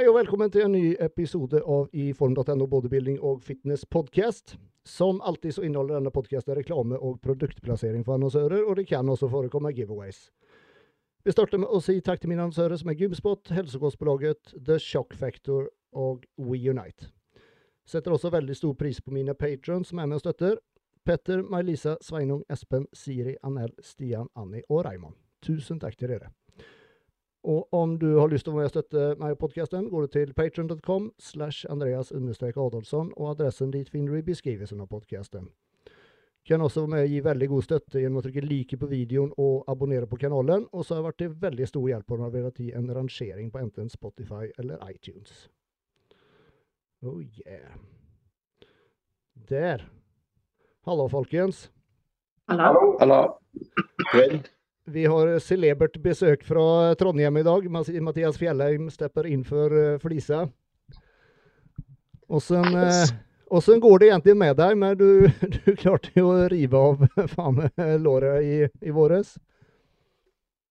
Hei og velkommen til en ny episode av i form.no bodybuilding og fitness podcast. Som alltid så inneholder denne podcasten reklame og produktplassering for annonsører, og det kan også forekomme giveaways. Vi starter med å si takk til mine annonsører som er Gymspot, Helsekostbolaget, The Shock Factor og WeUnite. Setter også veldig stor pris på mine patrons som er med og støtter. Petter, May-Lisa, Sveinung, Espen, Siri, Anel, Stian, Annie og Raymond. Tusen takk til dere. Og om du har lyst til å være med og støtte meg og podkasten, går du til patron.com slash Andreas Adolfsson, og adressen dit finner du i beskrivelsen av podkasten. Kan også være med og gi veldig god støtte gjennom å trykke like på videoen og abonnere på kanalen, og så har jeg vært til veldig stor hjelp om du har villet gi en rangering på enten Spotify eller iTunes. Oh yeah. Der. Hallo, folkens. Hallo. Hallo. Vel, Vi har celebert besøk fra Trondheim i dag. Mathias Fjellheim stepper inn for uh, Flisa. Åssen eh, åssen går det egentlig med deg? Men du, du klarte jo å rive av faen meg låret i, i våres.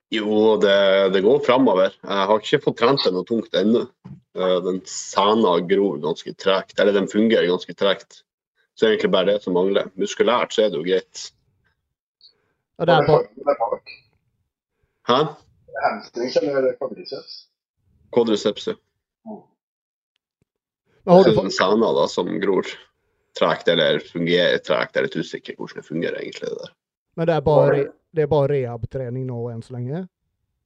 Jo, det, det går framover. Jeg har ikke fått trent det noe tungt ennå. Eh, Den sena gror ganske tregt, eller den fungerer ganske tregt. Så det er egentlig bare det som mangler. Muskulært så er det jo greit. Ja, det er bare, Hæ? Hamstrings eller kvadriceps? Kvadriceps, ja. men har, Så du, den fått- sena da, som gror tregt eller fungerer tregt. Jeg er litt usikker hvordan det fungerer egentlig. det der. men det er bare, det er bare rehab-trening nå enn så lenge?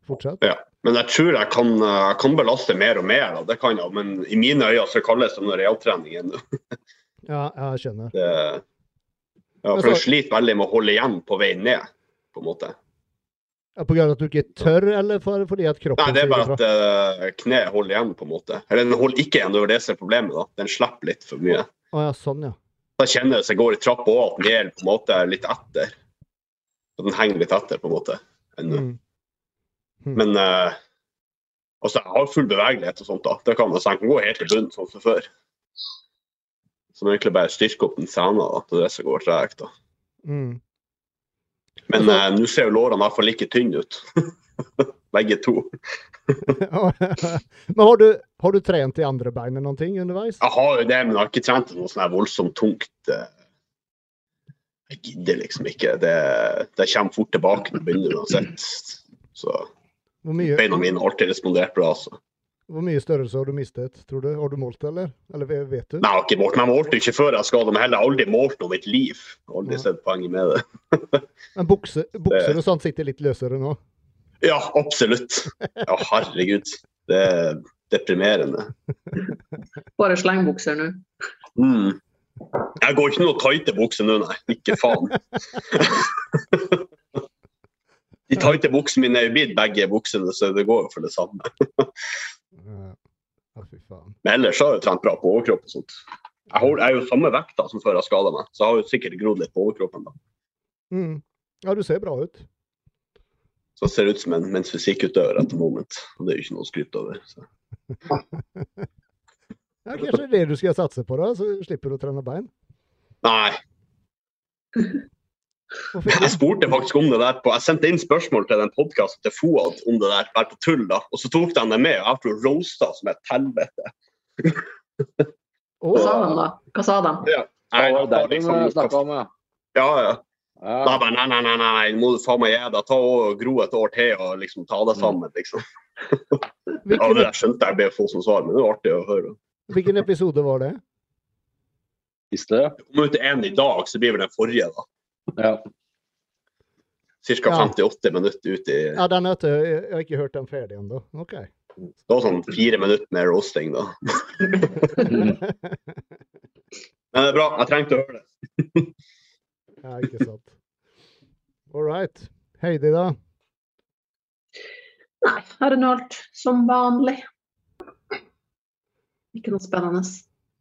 Fortsatt? Ja. Men jeg tror jeg kan, jeg kan belaste mer og mer. Da. Det kan jeg, men i mine øyne så kalles det noe realtrening ennå. Ja, jeg skjønner. Det, ja, for jeg sliter veldig med å holde igjen på vei ned, på en måte. Ja, av at du ikke tør, eller for, fordi at kroppen Nei, det er bare at uh, kneet holder igjen, på en måte. Eller den holder ikke igjen, det er det som er problemet. da. Den slipper litt for mye. Å ja, sånn, ja. Da kjenner jeg at jeg går i trappa òg, at den gjelder på en måte litt etter. At den henger litt etter, på en måte. ennå. Mm. Mm. Men uh, altså, jeg har full bevegelighet og sånt. da. Det kan, altså, jeg kan gå helt til bunnen, sånn som før. Så det er egentlig bare styrke opp den sena da, til det som går tregt. da. Mm. Men Altså- eh, nå ser jo lårene i hvert fall like tynne ut. Begge to. Men har du, har du trent i andre bein noen ting underveis? Jeg har jo det, men jeg har ikke trent noe sånn voldsomt tungt. eh. Jeg gidder liksom ikke. Det, det kommer fort tilbake når det begynner uansett. Så beina mine har alltid respondert bra. Så. Hvor mye størrelse har du mistet, tror du? Har du målt det, eller? Eller vet du? Nei, jeg har ikke målt, men jeg målte ikke før jeg skadet meg heller. Jeg har aldri målt noe i mitt liv. Jeg har Aldri Ja. sett poenget med det. Men bukser, bukser og sånt sitter litt løsere nå? Ja, absolutt. Ja, herregud. Det er deprimerende. Bare slengbukser nå. Mm. Jeg går ikke noe tighte bukser nå, nei. Ikke faen. De tighte buksene mine er jo blitt begge buksene, så det går jo for det samme. Ja, Ja, fy faen. Men ellers har jeg trent bra på overkropp og sånt. Jeg, er jo samme vekta som før jeg skada meg, så jeg har jo sikkert grodd litt på overkroppen. da. Mm. Ja, du ser bra ut. Så ser ut som en mens fysikkutøver etter moment. Og det er jo ikke noe å skryte over. Så. Ja, kanskje det er det du skal satse på, da, så slipper du å trene bein? Nei, jeg spurte faktisk om det der på Jeg sendte inn spørsmål til den podkasten til Foad om det der, bare på tull, da. Og så tok de det med, og jeg tror roasta som et helvete. Hva sa de da? Hva sa de? Nei, Ja, det er det liksom- snakka om, ja. Ja, ja. ja. Da bare nei, nei, nei, nei, nei, må du faen meg gi deg. Ta og gro et år til og liksom ta det sammen, liksom. Ja, det der skjønte jeg ble få som svar, men det var artig å høre. hvilken episode var det? Siste? Det kom ut en i dag, så blir vel den forrige, da. Ja. Ca. Ja. 58 minutter ut i Ja, den hørte jeg. Jeg har ikke hørt den ferdig ennå. OK. Det var sånn fire minutter med roasting, da. Men det er bra. Jeg trengte å høre det. Ja, ikke sant. All right. Heidi, da? Nei, her er nå alt som vanlig. Ikke noe spennende.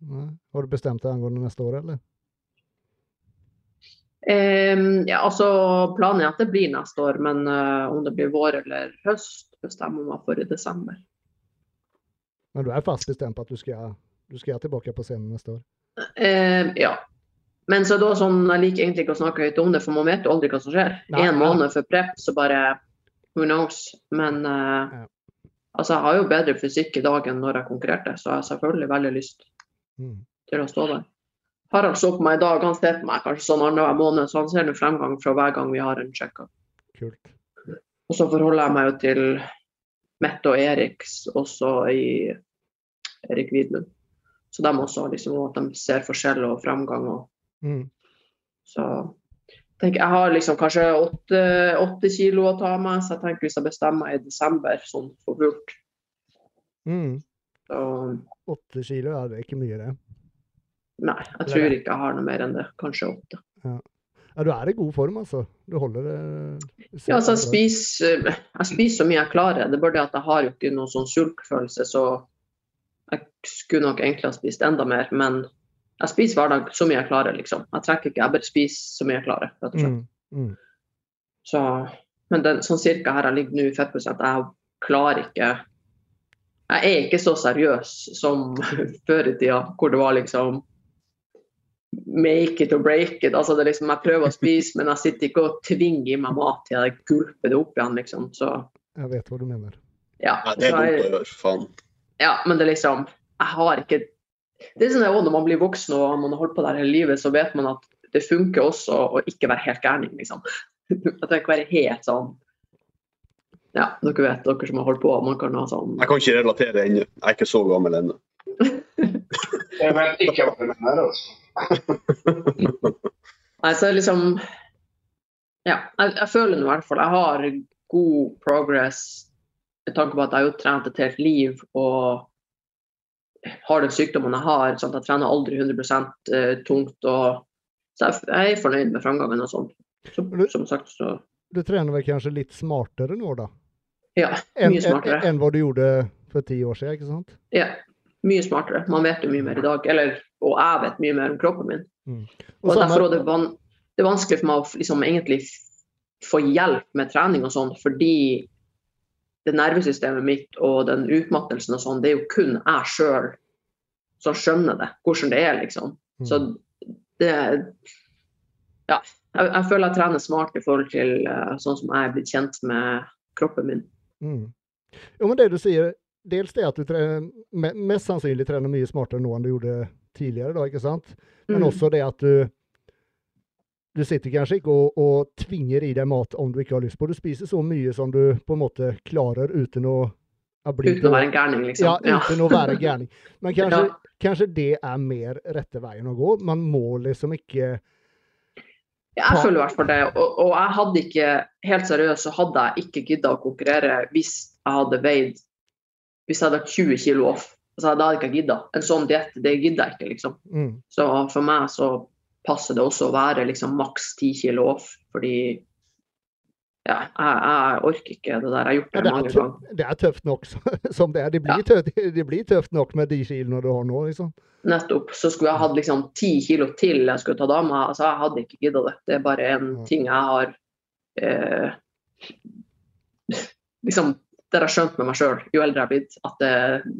Nei. Har du bestemt deg angående neste år, eller? Ehm, ja, altså, planen er at det blir neste år, men eh, om det blir vår eller høst, bestemmer man for i desember. Men du er fast bestemt på at du skal, du skal tilbake på scenen neste år? Ehm, ja. Men så er det også sånn, jeg liker egentlig ikke å snakke høyt om det, for man vet jo aldri hva som skjer. Én en måned før prep, så bare Who knows? Men eh, Ja. Altså, jeg har jo bedre fysikk i dag enn når jeg konkurrerte, så jeg har selvfølgelig veldig lyst Mm. til å stå der. Harald så på meg i dag, han ser på meg kanskje sånn annenhver måned, så han ser nå fremgang fra hver gang vi har en check-up. Kult. Og så forholder jeg meg jo til Mette og Eriks også i Erik Widlund. Så de også liksom at de ser forskjell og fremgang. Og, Mm. så tenk, jeg har liksom kanskje åtte, åtte kilo å ta med, så jeg tenker hvis jeg bestemmer meg i desember sånn for fullt, Mm. Åtte kilo, ja, det er ikke mye, det. Nei, jeg tror ikke jeg har noe mer enn det. Kanskje åtte. Ja, du er i god form, altså. Du holder det det Ja, altså, jeg spiser, jeg spiser så mye jeg klarer. Det er bare det at jeg har jo ikke noen sånn sultfølelse, så jeg skulle nok egentlig ha spist enda mer. Men jeg spiser hver dag så mye jeg klarer, liksom. Jeg trekker ikke, jeg bare spiser så mye jeg klarer, rett og slett. Mm. Mm. Så, men den, sånn cirka her jeg ligger nå i fettprosent, jeg klarer ikke Jeg er ikke så seriøs som før i tida, hvor det var liksom make it or break it. Altså det er liksom, jeg prøver å spise, men jeg sitter ikke og tvinger i meg mat til jeg gulper det opp igjen, liksom. Så Jeg vet hva du mener. ja. Nei, det er dumt å gjøre. Faen. ja men det er liksom Jeg har ikke Det er sånn at når man blir voksen og man har holdt på der hele livet, så vet man at det funker også å ikke være helt gærning, liksom. At jeg ikke være helt sånn Ja, dere vet, dere som har holdt på, man kan ha sånn Jeg kan ikke relatere ennå. Jeg er ikke så gammel ennå. Jeg vet ikke hva du mener. altså. Nei, så liksom Ja, jeg, jeg føler nå i hvert fall jeg har god progress med tanke på at jeg har jo trent et helt liv og har den sykdommen jeg har. sånn Jeg trener aldri 100 eh, tungt. og Så jeg, jeg er fornøyd med framgangen og sånn. Så, som sagt, så Du trener vel kanskje litt smartere nå, da? Ja, Enn mye smartere. en, en hva du gjorde for ti år siden, ikke sant? ja, mye smartere. Man vet jo mye mer i dag. Eller, og jeg vet mye mer om kroppen min. Og Og derfor er det, van det er vanskelig for meg å liksom, egentlig få hjelp med trening og sånn, fordi det nervesystemet mitt og den utmattelsen og sånn, det er jo kun jeg sjøl som skjønner det, hvordan det er, liksom. Mm. Så det Ja. Jeg, jeg føler jeg trener smart i forhold til uh, sånn som jeg er blitt kjent med kroppen min. Mm. Jo, men det du sier, dels det at du trener, mest sannsynlig trener mye smartere nå enn du gjorde tidligere, da, ikke sant? Men Mm. også det at du du sitter kanskje ikke og, og tvinger i deg mat om du ikke har lyst på. Du spiser så mye som du på en måte klarer uten å, bli Uten å være en gærning, liksom. Ja, uten å være gærning. Men kanskje, Ja. kanskje det er mer rette veien å gå. Man må liksom ikke Ja, Jeg føler i hvert fall det. Og, og jeg hadde ikke, helt seriøst, så hadde jeg ikke gidda å konkurrere hvis jeg hadde veid Hvis jeg hadde vært 20 kilo off. Så da hadde jeg ikke gidda. En sånn diett, det gidder jeg ikke, liksom. mm, Så for meg så passer det også å være liksom maks ti kilo off, fordi ja, jeg, jeg orker ikke det der. Jeg har gjort ja, det det, mange er ganger. det er tøft nok som det er. Det blir, Ja. tøft, det blir tøft nok med de kiloene du har nå. liksom. Nettopp. Så skulle jeg hatt liksom ti kilo til jeg skulle ta av meg. Altså, jeg hadde ikke gidda det. Det er bare en ting jeg har eh, liksom det har jeg skjønt med meg sjøl, jo eldre jeg har blitt, at det,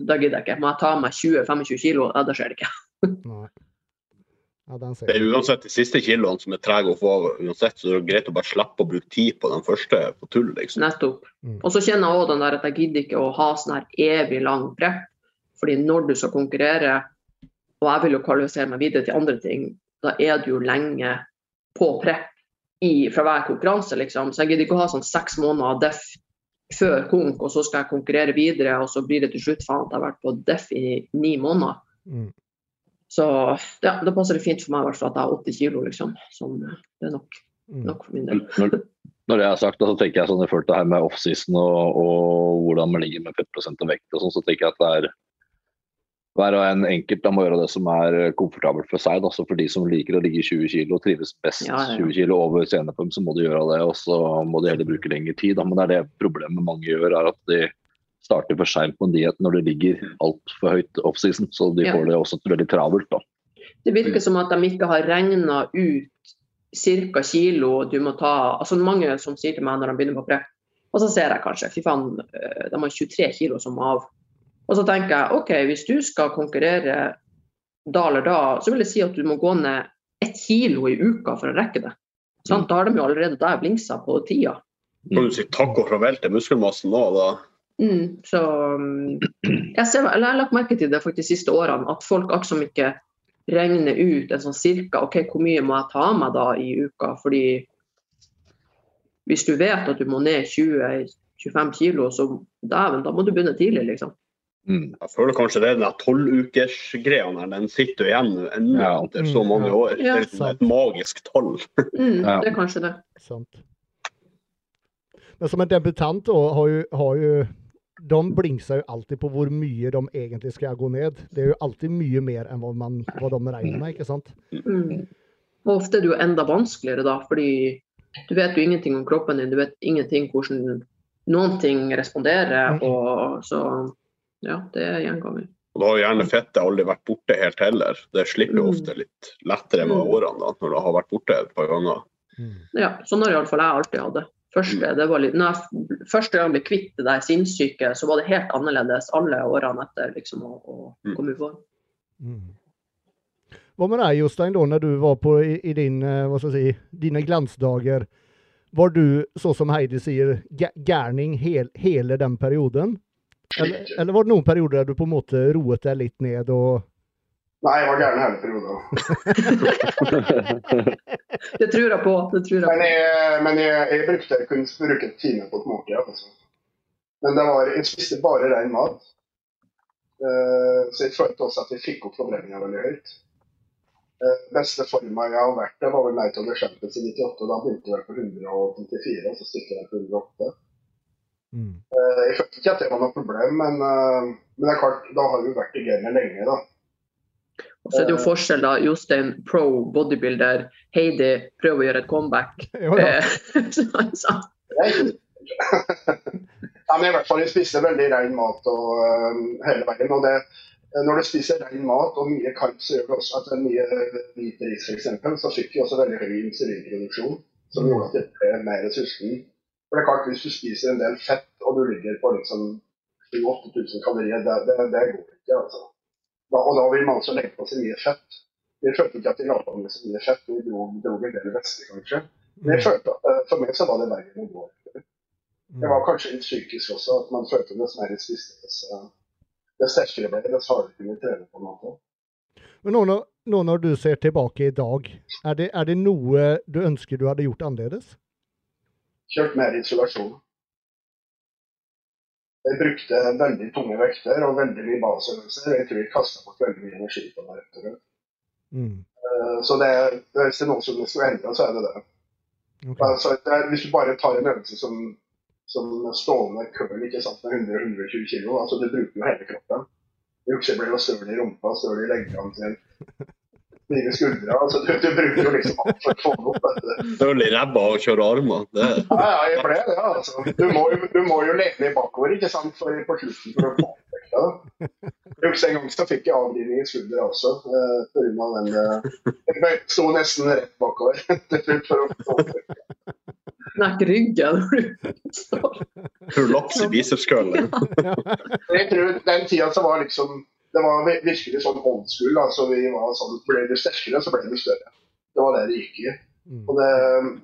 da gidder jeg ikke. Må jeg ta av meg 20-25 kilo, ja, da skjer det ikke. Nei. Ja, den ser Det er uansett de siste kiloene som er trege å få av uansett, så det er greit å bare slippe å bruke tid på den første på tull, liksom. Nettopp. Mm. Og så kjenner jeg òg den der at jeg gidder ikke å ha sånn her evig lang prep. Fordi når du skal konkurrere, og jeg vil jo kvalifisere meg videre til andre ting, da er du jo lenge på prep i, fra hver konkurranse, liksom. Så jeg gidder ikke å ha sånn seks måneder def før konk, og så skal jeg konkurrere videre, og så blir det til slutt faen at jeg har vært på def i ni måneder. Mm. Så ja, da passer det fint for meg i hvert fall at jeg har 80 kilo, liksom. Som, det er nok, Mm. nok for min del. Når, når det er sagt, så tenker jeg sånn i forhold til det her med offseason og, og hvordan man ligger med fettprosent og vekt og sånn, så tenker jeg at det er hver og en enkelt da må gjøre det som er komfortabelt for seg. Da. Så for de som liker å ligge 20 kg og trives best Ja, ja, ja. 20 kg over sceneform, så må de gjøre det. Og så må de heller bruke lengre tid. Da. Men det er det problemet mange gjør, er at de starter for seint på en diett når det ligger altfor høyt offseason. Så de Ja. får det også veldig travelt. da. Det virker som at de ikke har regna ut ca. kilo du må ta altså Mange som sier til meg når de begynner på prep, og så ser jeg kanskje fy faen, eh, de har 23 kilo som må av. Og så tenker jeg OK, hvis du skal konkurrere da eller da, så vil jeg si at du må gå ned ett kilo i uka for å rekke det. Sant? Da har de jo allerede der blingsa på tida. Kan du si takk og farvel til muskelmassen nå, da? Mm, så mm, jeg, ser, jeg har lagt merke til det faktisk de siste årene, at folk akkurat ikke regner ut en sånn cirka ok, hvor mye må jeg ta av meg da i uka. Fordi hvis du vet at du må ned 20-25 kilo, så dæven, da må du begynne tidlig, liksom. Mm. Jeg føler kanskje det er den tolvukersgreia der, den sitter jo igjen ennå Ja. etter så Mm, mange ja. år. Det er et magisk tall. Mm, Ja. Det er kanskje det. Sant. Men som en debutant har jo, har jo de blingser jo alltid på hvor mye de egentlig skal gå ned. Det er jo alltid mye mer enn hva, man, hva de regner med, ikke sant? Mm. Og ofte er det jo enda vanskeligere da, fordi du vet jo ingenting om kroppen din, du vet ingenting hvordan noen ting responderer. Mm. Og så ja, det er gjenganger. Og da har gjerne fettet aldri vært borte helt heller. Det slipper jo Mm. ofte litt lettere med Mm. årene da, når det har vært borte et par ganger. Ja, sånn har iallfall jeg alltid hatt det. Første, det var litt, når jeg første gang ble kvitt det der sinnssyke, så var det helt annerledes alle årene etter liksom, å, å Mm. komme i form. Mm. Hva med deg Jostein, da, når du var på i, i din, eh, hva skal si, dine glansdager? Var du, så som Heidi sier, gærning hel, hele den perioden? Eller, eller var det noen perioder der du på en måte roet deg litt ned og Nei, jeg var gæren hele perioden. Det tror jeg på. det tror jeg Men jeg, men jeg, jeg brukte jeg kunne bruke en time på et måltid. Altså. Men det var, jeg spiste bare ren mat. Uh, så jeg følte også at jeg fikk opp forbrenninga veldig høyt. Uh, beste forma jeg har vært det, var vel Night of the Champions i 98. Da begynte jeg vel på 184, og så stikker jeg på 108. mm. Eh, jeg følte ikke at det var noe problem, men, eh, men det er klart, da har vi vært i gamet lenge, da. Og så er det jo forskjell, da. Jostein pro bodybuilder, Heidi prøver å gjøre et comeback. Jo ja. Eh, ja, men i hvert fall, jeg spiste veldig ren mat og, eh, hele veien. og det, eh, Når du spiser ren mat og mye kalk, så gjør det også at det er mye hvit ris f.eks. Så fikk vi også veldig høy insulinproduksjon, som gjorde at jeg ble mer sulten. For det er klart, Hvis du spiser en del fett og du ligger på liksom 7000-8000 kalorier, det, det, det går ikke. altså. Da, og da vil man også legge på seg mye fett. Vi følte ikke at vi la på med så mye fett, vi dro, dro en del væske kanskje. Men jeg følte at eh, for meg så var det verre enn å gå. Det var kanskje litt psykisk også, at man følte dess mer spiste, dess, Det dess sterkere ble det, dess hardere kunne trene på en måte. Men nå når, nå når du ser tilbake i dag, er det, er det noe du ønsker du hadde gjort annerledes? Kjørt mer isolasjon. Jeg brukte veldig tunge vekter og veldig mye basøvelser. Jeg tror jeg kasta bort veldig mye energi på det. rett og slett. Mm. Eh, Så det, hvis det er noe som skulle endre, så er det det. Okay. Altså, det er, hvis du bare tar en øvelse som, som stående curl ikke sant, med 100-120 kg, altså du bruker jo hele kroppen. Jeg blir jo støl i rumpa, støl i leggene til skuldre. Altså, du, du bruker jo liksom alt for å få det opp. vet du. Støl i ræva og kjøre armer. Det, Ja, ja, jeg ble det, altså. Du må, jo- du må jo lene deg bakover ikke sant, for, på slutten for å få opp vekta. Jeg husker en gang så fikk jeg avrivning i skuldra også, eh, på den eh, Jeg sto nesten rett bakover til slutt for å få opp vekta. Knekk ryggen når du står. prolaps i bicepskøllen. Jeg tror den tida så var liksom Det var virkelig sånn old school. Altså vi var sånn, Ble du sterkere, så ble du større. Det var det det gikk i. Mm. Og det,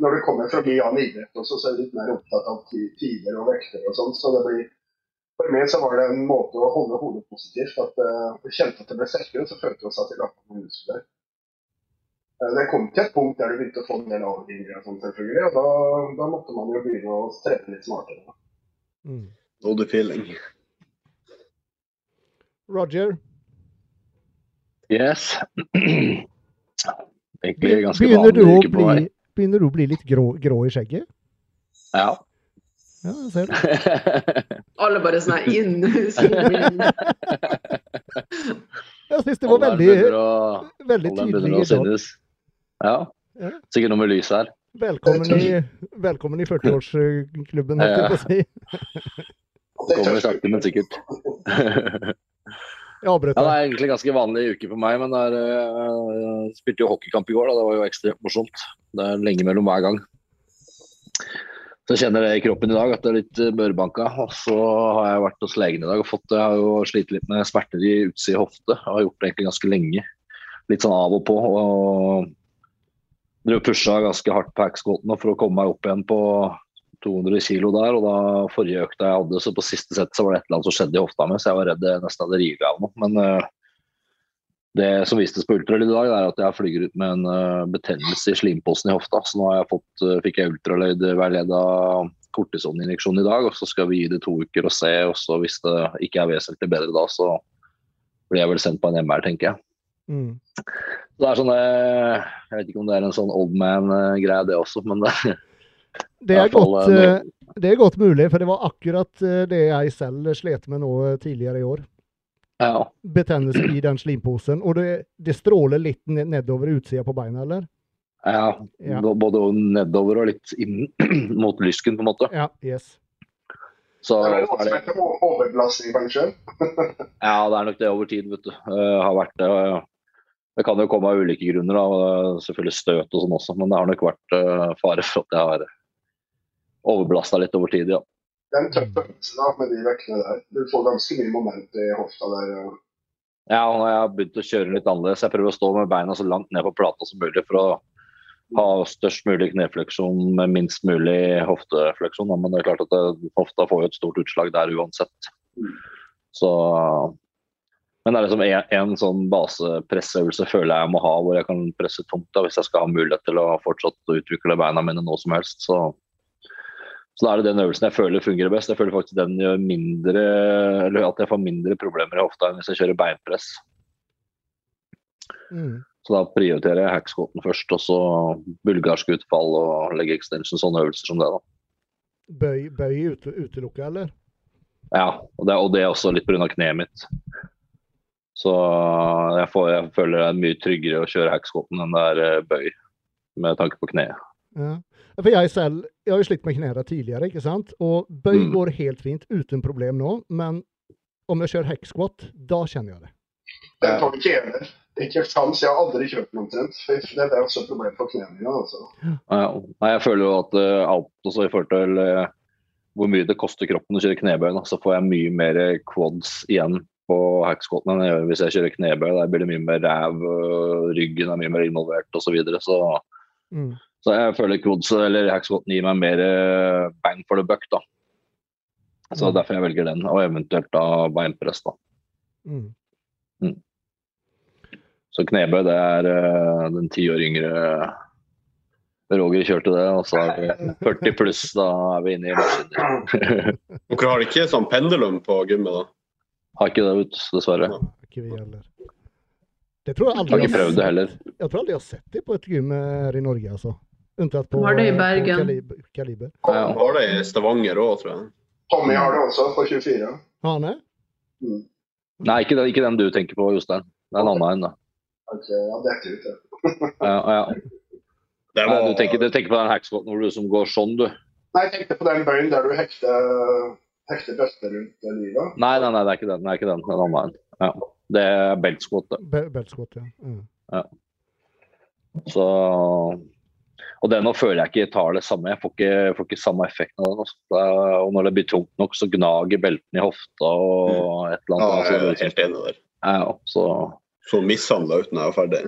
når du kommer fra annen idrett også, så er du litt mer opptatt av ti- tider og vekter og sånn. Så det blir For meg så var det en måte å holde hodet positivt. At eh, jeg kjente at det ble sterkere, så følte vi oss at vi la på noen muskler. Eh, Det kom til et punkt der du begynte å få en del avringere og sånn, selvfølgelig. Og da, da måtte man jo begynne å trene litt smartere. Mm. Body feeling. Roger, Yes. Egentlig ganske begynner du, å bli, begynner du å bli litt grå, grå i skjegget? Ja. Ja, jeg ser det. Alle bare sånn her inn. inn. Jeg syns det var veldig, å- veldig tydelig. Ja. Ja. Sikkert noe med lys her. Velkommen i, velkommen i 40-årsklubben, holdt jeg på å si. Kommer sakte, men sikkert. Jeg avbrøt Ja, det er egentlig ganske vanlig uke for meg, men det er, øh, jeg spilte jo hockeykamp i går. Da. Det var jo ekstremt morsomt. Det er lenge mellom hver gang. Så jeg kjenner det i kroppen i dag, at det er litt øh, børbanka. Og så har jeg vært hos legen i dag og fått Jeg har jo slitt litt med smerter i utside hofte. Jeg har gjort det egentlig ganske lenge. Litt sånn av og på. og Drev pusha ganske hardt på hacksquaten for å komme meg opp igjen på 200 kilo der, og da forrige økta jeg hadde, så på siste sett så var det et eller annet som skjedde i hofta mi, så jeg var redd jeg nesten hadde rivet av noe. Men uh, det som vistes på ultralyd i dag, er at jeg flyger ut med en uh, betennelse i slimposen i hofta. Så nå har jeg fått, uh, fikk jeg ultralyd veileda kortisoninjeksjon i dag, og så skal vi gi det to uker og se. Og så hvis det ikke er vesentlig bedre da, så blir jeg vel sendt på en MR, tenker jeg. Mm. Så det er sånn, Jeg vet ikke om det er en sånn old man-greie, det også, men det Det er, godt, det er godt mulig, for det var akkurat det jeg selv slet med nå tidligere i år. Ja. Betennelse i den slimposen. Og det, det stråler litt nedover utsida på beina, eller? Ja, Ja. både nedover og litt inn mot lysken, på en måte. Ja, yes. Så Det er det, overbelastning, kanskje. ja, det er nok det over tid, vet du. Eh, har vært det. eh, Det kan jo komme av ulike grunner, da. selvfølgelig støt og sånn også, men det har nok vært eh, fare for at jeg har overbelasta litt over tid, ja. Det er en tøff øvelse da, med de vektene der. Du får ganske mye moment i hofta der. Ja, og jeg har begynt å kjøre litt annerledes. Jeg prøver å stå med beina så langt ned på plata som mulig for å ha størst mulig knefleksjon med minst mulig hoftefleksjon. Men det er klart at det, hofta får jo et stort utslag der uansett. Så Men det er liksom en, en sånn basepressøvelse føler jeg jeg må ha, hvor jeg kan presse tungt da, hvis jeg skal ha mulighet til å fortsatt utvikle beina mine nå som helst. Så, så da er det den øvelsen jeg føler fungerer best. Jeg føler faktisk den gjør mindre, eller at jeg får mindre problemer i hofta enn hvis jeg kjører beinpress. Mm. Så da prioriterer jeg hackscoten først, og så bulgarsk utfall og leg extension, sånne øvelser som det. da. Bøy, bøy ute, utelukka, eller? Ja, og det, og det er også litt pga. kneet mitt. Så jeg, får, jeg føler det er mye tryggere å kjøre hackscoten enn det er eh, bøy, med tanke på kneet. Ja. For jeg selv, jeg har jo slitt med knærne tidligere, ikke sant? Og bøy Mm. går helt fint uten problem nå, men om jeg kjører hacksquat, da kjenner jeg det. Den tar ikke heller. Ikke sjans. Jeg har aldri kjørt den omtrent. Det er også et problem for knærne mine. Altså. Ja, nei, jeg føler jo at eh, alt også i forhold til eh, hvor mye det koster kroppen å kjøre knebøy, så får jeg mye mer quads igjen på hacksquaten enn jeg gjør hvis jeg kjører knebøy. Der blir det mye mer ræv, ryggen er mye mer involvert osv. Så, videre. så Mm. Så jeg føler quads eller hacksquaten gir meg mer eh, bang for the buck, da. Så Mm. derfor jeg velger den, og eventuelt da beinpress, da. Mm. Så knebøy, det er eh, den ti år yngre Roger kjørte det, og så er vi 40 pluss, da er vi inne i maskiner. Dere har ikke sånn pendulum på gymmet, da? Har ikke det, ut, dessverre. Ikke vi heller. Det tror jeg Har ikke prøvd det heller. Jeg tror aldri jeg har sett det på et gym her i Norge, altså. Unntatt på, Har det i Bergen. Kaliber. Kaliber. Ja. Har det i Stavanger òg, tror jeg. Tommy har det også, på 24. Har han det? Mm. Nei, ikke den, ikke den du tenker på, Jostein. Det er en annen en, da. Okay, ja, dette ut, ja. Ja, ja. Det Nei, du, tenker, du tenker på den hekskotten hvor du som går sånn, du. Nei, jeg tenkte på den bøyen der du hekter, hekter brøstet rundt livet. Nei, nei, nei, det er ikke den. Det er ikke den. Det er en annen en. Ja. Det er beltskott, det. Be beltskott, ja. Mm. Så Og den nå føler jeg ikke tar det samme. Jeg får ikke, får ikke samme effekten av den. Altså. Det og når det blir tungt nok, så gnager beltene i hofta og et eller ja, jeg er altså, helt enig der. ja, så Så mishandla uten jeg var ferdig.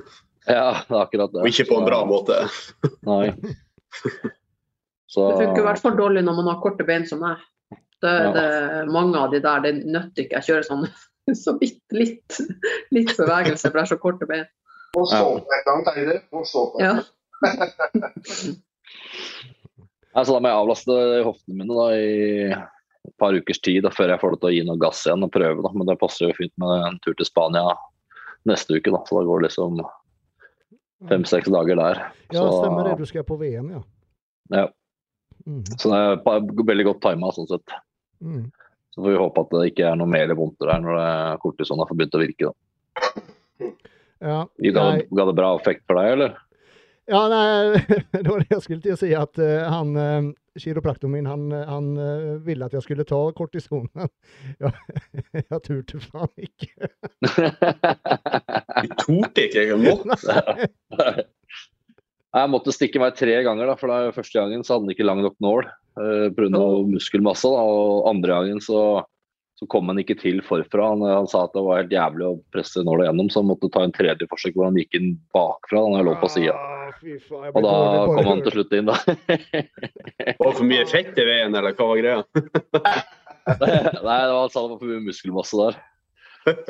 Ja, det er akkurat det. Og ikke på en bra måte. Nei. Så Det funker i hvert fall dårlig når man har korte bein som meg. Det, Ja. det, mange av de der, det nytter ikke. Jeg kjører sånn så vidt litt, litt bevegelse, for jeg har så korte bein. Og så på et gang, annet, Heidi. Og så på et Ja. Nei, så da må jeg avlaste hoftene mine da, i et par ukers tid da, før jeg får det til å gi noe gass igjen og prøve. Da. Men det passer jo fint med en tur til Spania neste uke, da. så da går det liksom fem-seks dager der. Ja, så, stemmer det. Du skal på VM, ja. Ja, Mm. så det er veldig godt tima sånn sett. Mm. Så får vi håpe at det ikke er noe mer vondt der når det kortison har begynt å virke. Da. Ja, Ga det, ga det bra effekt for deg, eller? Ja, nei, det var det jeg skulle til å si, at uh, han, uh, kiropraktoren min, han, han uh, ville at jeg skulle ta kortisonen. ja, jeg turte faen ikke. Du torde ikke, engang? måtte. Jeg måtte stikke meg tre ganger, da, for da første gangen så hadde han ikke lang nok nål uh, pga. muskelmasse. Da, og andre gangen så så kom han ikke til forfra. Han, han sa at det var helt jævlig å presse nåla gjennom, så han måtte ta en tredje forsøk hvor han gikk inn bakfra. Han lå på sida. Ah, Og da kom han til slutt inn, da. Var det for mye fett i veien, eller hva var greia? Nei, det var, han sa det var for mye muskelmasse der.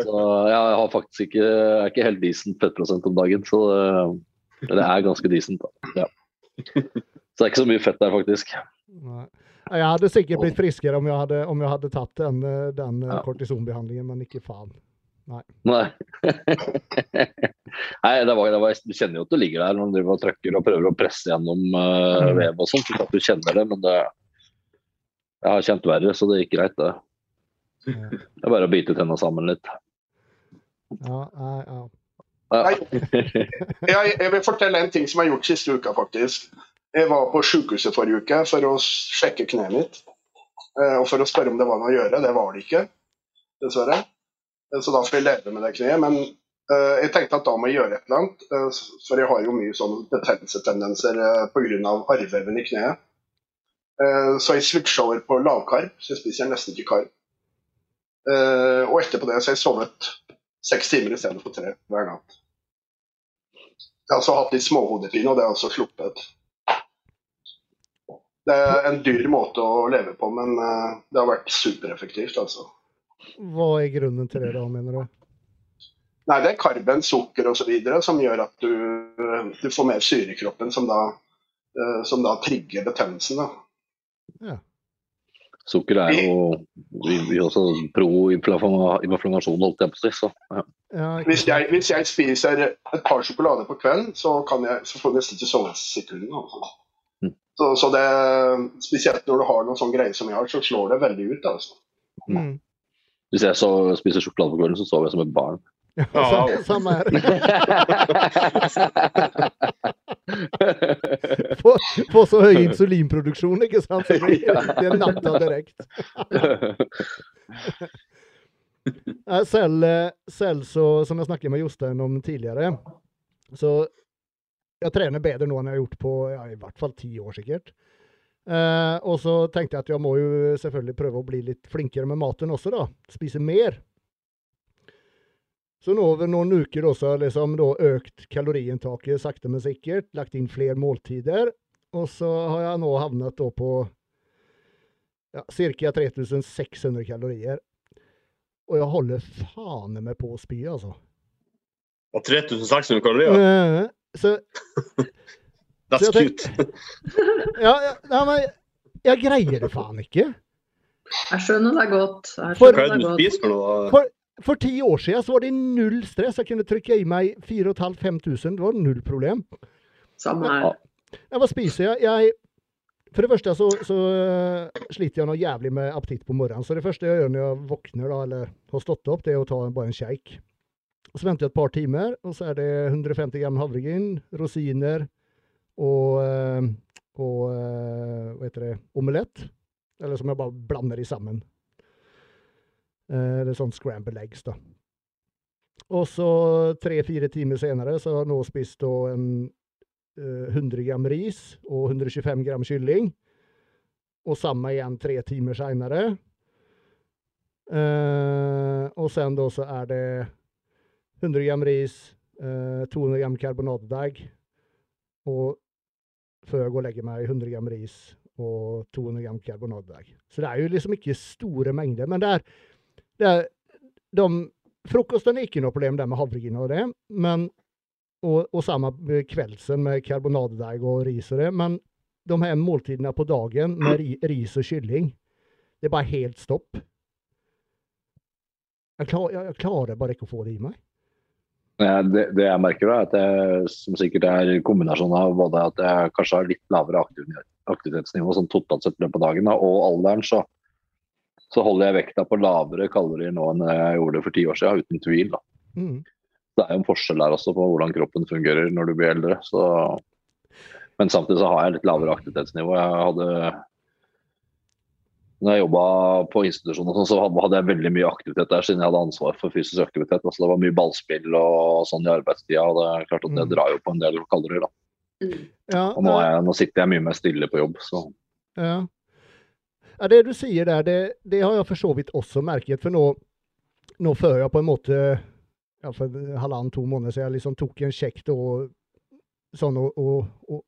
Så jeg har faktisk ikke, jeg er ikke helt decent fettprosent om dagen, så det, det er ganske decent. da. Ja. Så det er ikke så mye fett der, faktisk. Nei. Jeg hadde sikkert blitt friskere om jeg hadde, om jeg hadde tatt den, eh, den eh, Ja. kortisonbehandlingen, men ikke faen. Nei. Nei, det var, det var, du kjenner jo at du ligger der når du driver og trykker og prøver å presse gjennom uh, vev og sånt. At Du kjenner det, men det Jeg har kjent verre, så det gikk greit, det. Det er bare å bite tenna sammen litt. ja, ja, ja. Ja. Nei. Jeg, jeg vil fortelle en ting som jeg har gjort siste uka, faktisk. Jeg var på sykehuset forrige uke for å sjekke kneet mitt. eh, Og for å spørre om det var noe å gjøre. Det var det ikke, dessverre. Eh, Så da får jeg leve med det kneet. Men eh, jeg tenkte at da må jeg gjøre et eller annet. For jeg har jo mye sånn betennelsestendenser pga. arrveven i kneet. Så jeg switcha over på lavkarb, så jeg spiser nesten ikke karb. Og etterpå det så har jeg sovet seks timer istedenfor tre hver natt. Jeg har også hatt litt småhodepine, og det har også sluppet. Det er en dyr måte å leve på, men eh, det har vært supereffektivt, altså. Hva er grunnen til det, da, mener du? Nei, det er karben, sukker osv. som gjør at du, du får mer syre i kroppen, som da, eh, som da trigger betennelsen. Da. Sukker er jo vi, vi også pro-inflammasjon, holdt jeg på å si. Så, ja. Ja, Hvis jeg, hvis jeg spiser et par sjokolader på kvelden, så, kan jeg, så får jeg nesten ikke sove et sekund. Altså. Mm. Så, så det, spesielt når du har noen sånn greier som jeg har, så slår det veldig ut. altså. Mm. Hvis jeg så, spiser sjokolade på kvelden, så sover jeg som et barn. Ja, sa- samme her. Få, få så høy insulinproduksjon, ikke sant? Så det, det er natta direkte. Eh, Selv, eh, selv så, som jeg snakket med Jostein om tidligere, så jeg trener bedre nå enn jeg har gjort på ja, i hvert fall ti år sikkert. Eh, og så tenkte jeg at jeg må jo selvfølgelig prøve å bli litt flinkere med maten også, da. Spise mer. Så nå over noen uker også liksom da økt kaloriinntaket sakte, men sikkert. Lagt inn flere måltider. Og så har jeg nå havnet da på ja, ca. 3600 kalorier. Og jeg holder faen meg på å spy, altså. Og 3600 kalorier. Eh, Så That's så jeg cute. ja, ja, men jeg greier det faen ikke. Jeg skjønner deg godt. For- det godt. for? For, for ti år siden så var det null stress. Jeg kunne trykke i meg 4500-5000. Det var null problem. Samme her. Ja, hva spiser jeg? jeg for det første så, så øh, sliter jeg noe jævlig med appetitt på morgenen. Så det første jeg gjør når jeg våkner, da, eller har stått opp, det er å ta bare en shake. Og så venter jeg et par timer, og så er det 150 gram havregryn, rosiner og, øh, og øh, hva heter det, omelett. Eller som jeg bare blander i sammen. Eller er sånn scramble eggs, da. Og så tre-fire timer senere så har jeg nå spist en eh, 100 gram ris og 125 gram kylling. Og samme igjen tre timer seinere. og sen da så er det 100 gram ris, eh, 200 gram karbonadedeig. Og før jeg går og legger meg, 100 gram ris og 200 gram karbonadedeig. Så det er jo liksom ikke store mengder. Men det er, det er de, Frokosten er ikke noe problem det med havregryn og det, men og, og samme kveldsen med karbonadedeig og ris og det. Men de her måltidene på dagen med ri, ris og kylling, det er bare helt stopp. Jeg, klar, jeg, jeg klarer bare ikke å få det i meg. Ja, Det, det jeg merker, da, er at jeg, som sikkert er kombinasjonen kombinasjon av både at jeg kanskje har litt lavere aktiv, aktivitetsnivå sånn totalt sett løpet av dagen, da, og alderen, så, så holder jeg vekta på lavere kalorier nå enn jeg gjorde for ti år siden, uten tvil. da. Mm. Det er jo en forskjell der også på hvordan kroppen fungerer når du blir eldre. Så... Men samtidig så har jeg litt lavere aktivitetsnivå. Jeg hadde når jeg jobba på institusjon, sånn, så hadde jeg veldig mye aktivitet der, siden jeg hadde ansvar for fysisk aktivitet. Altså, det var mye ballspill og sånn i arbeidstida, og det er klart at det Mm. drar jo på en del kalorier. da. Mm. Ja, Og nå, jeg, nå sitter jeg mye mer stille på jobb, så Ja. Ja, det du sier der, det, det har jeg for så vidt også merket. For nå, nå før jeg på en måte ja, For halvannen, to måneder siden liksom tok en sjekk og sånn og, og, og,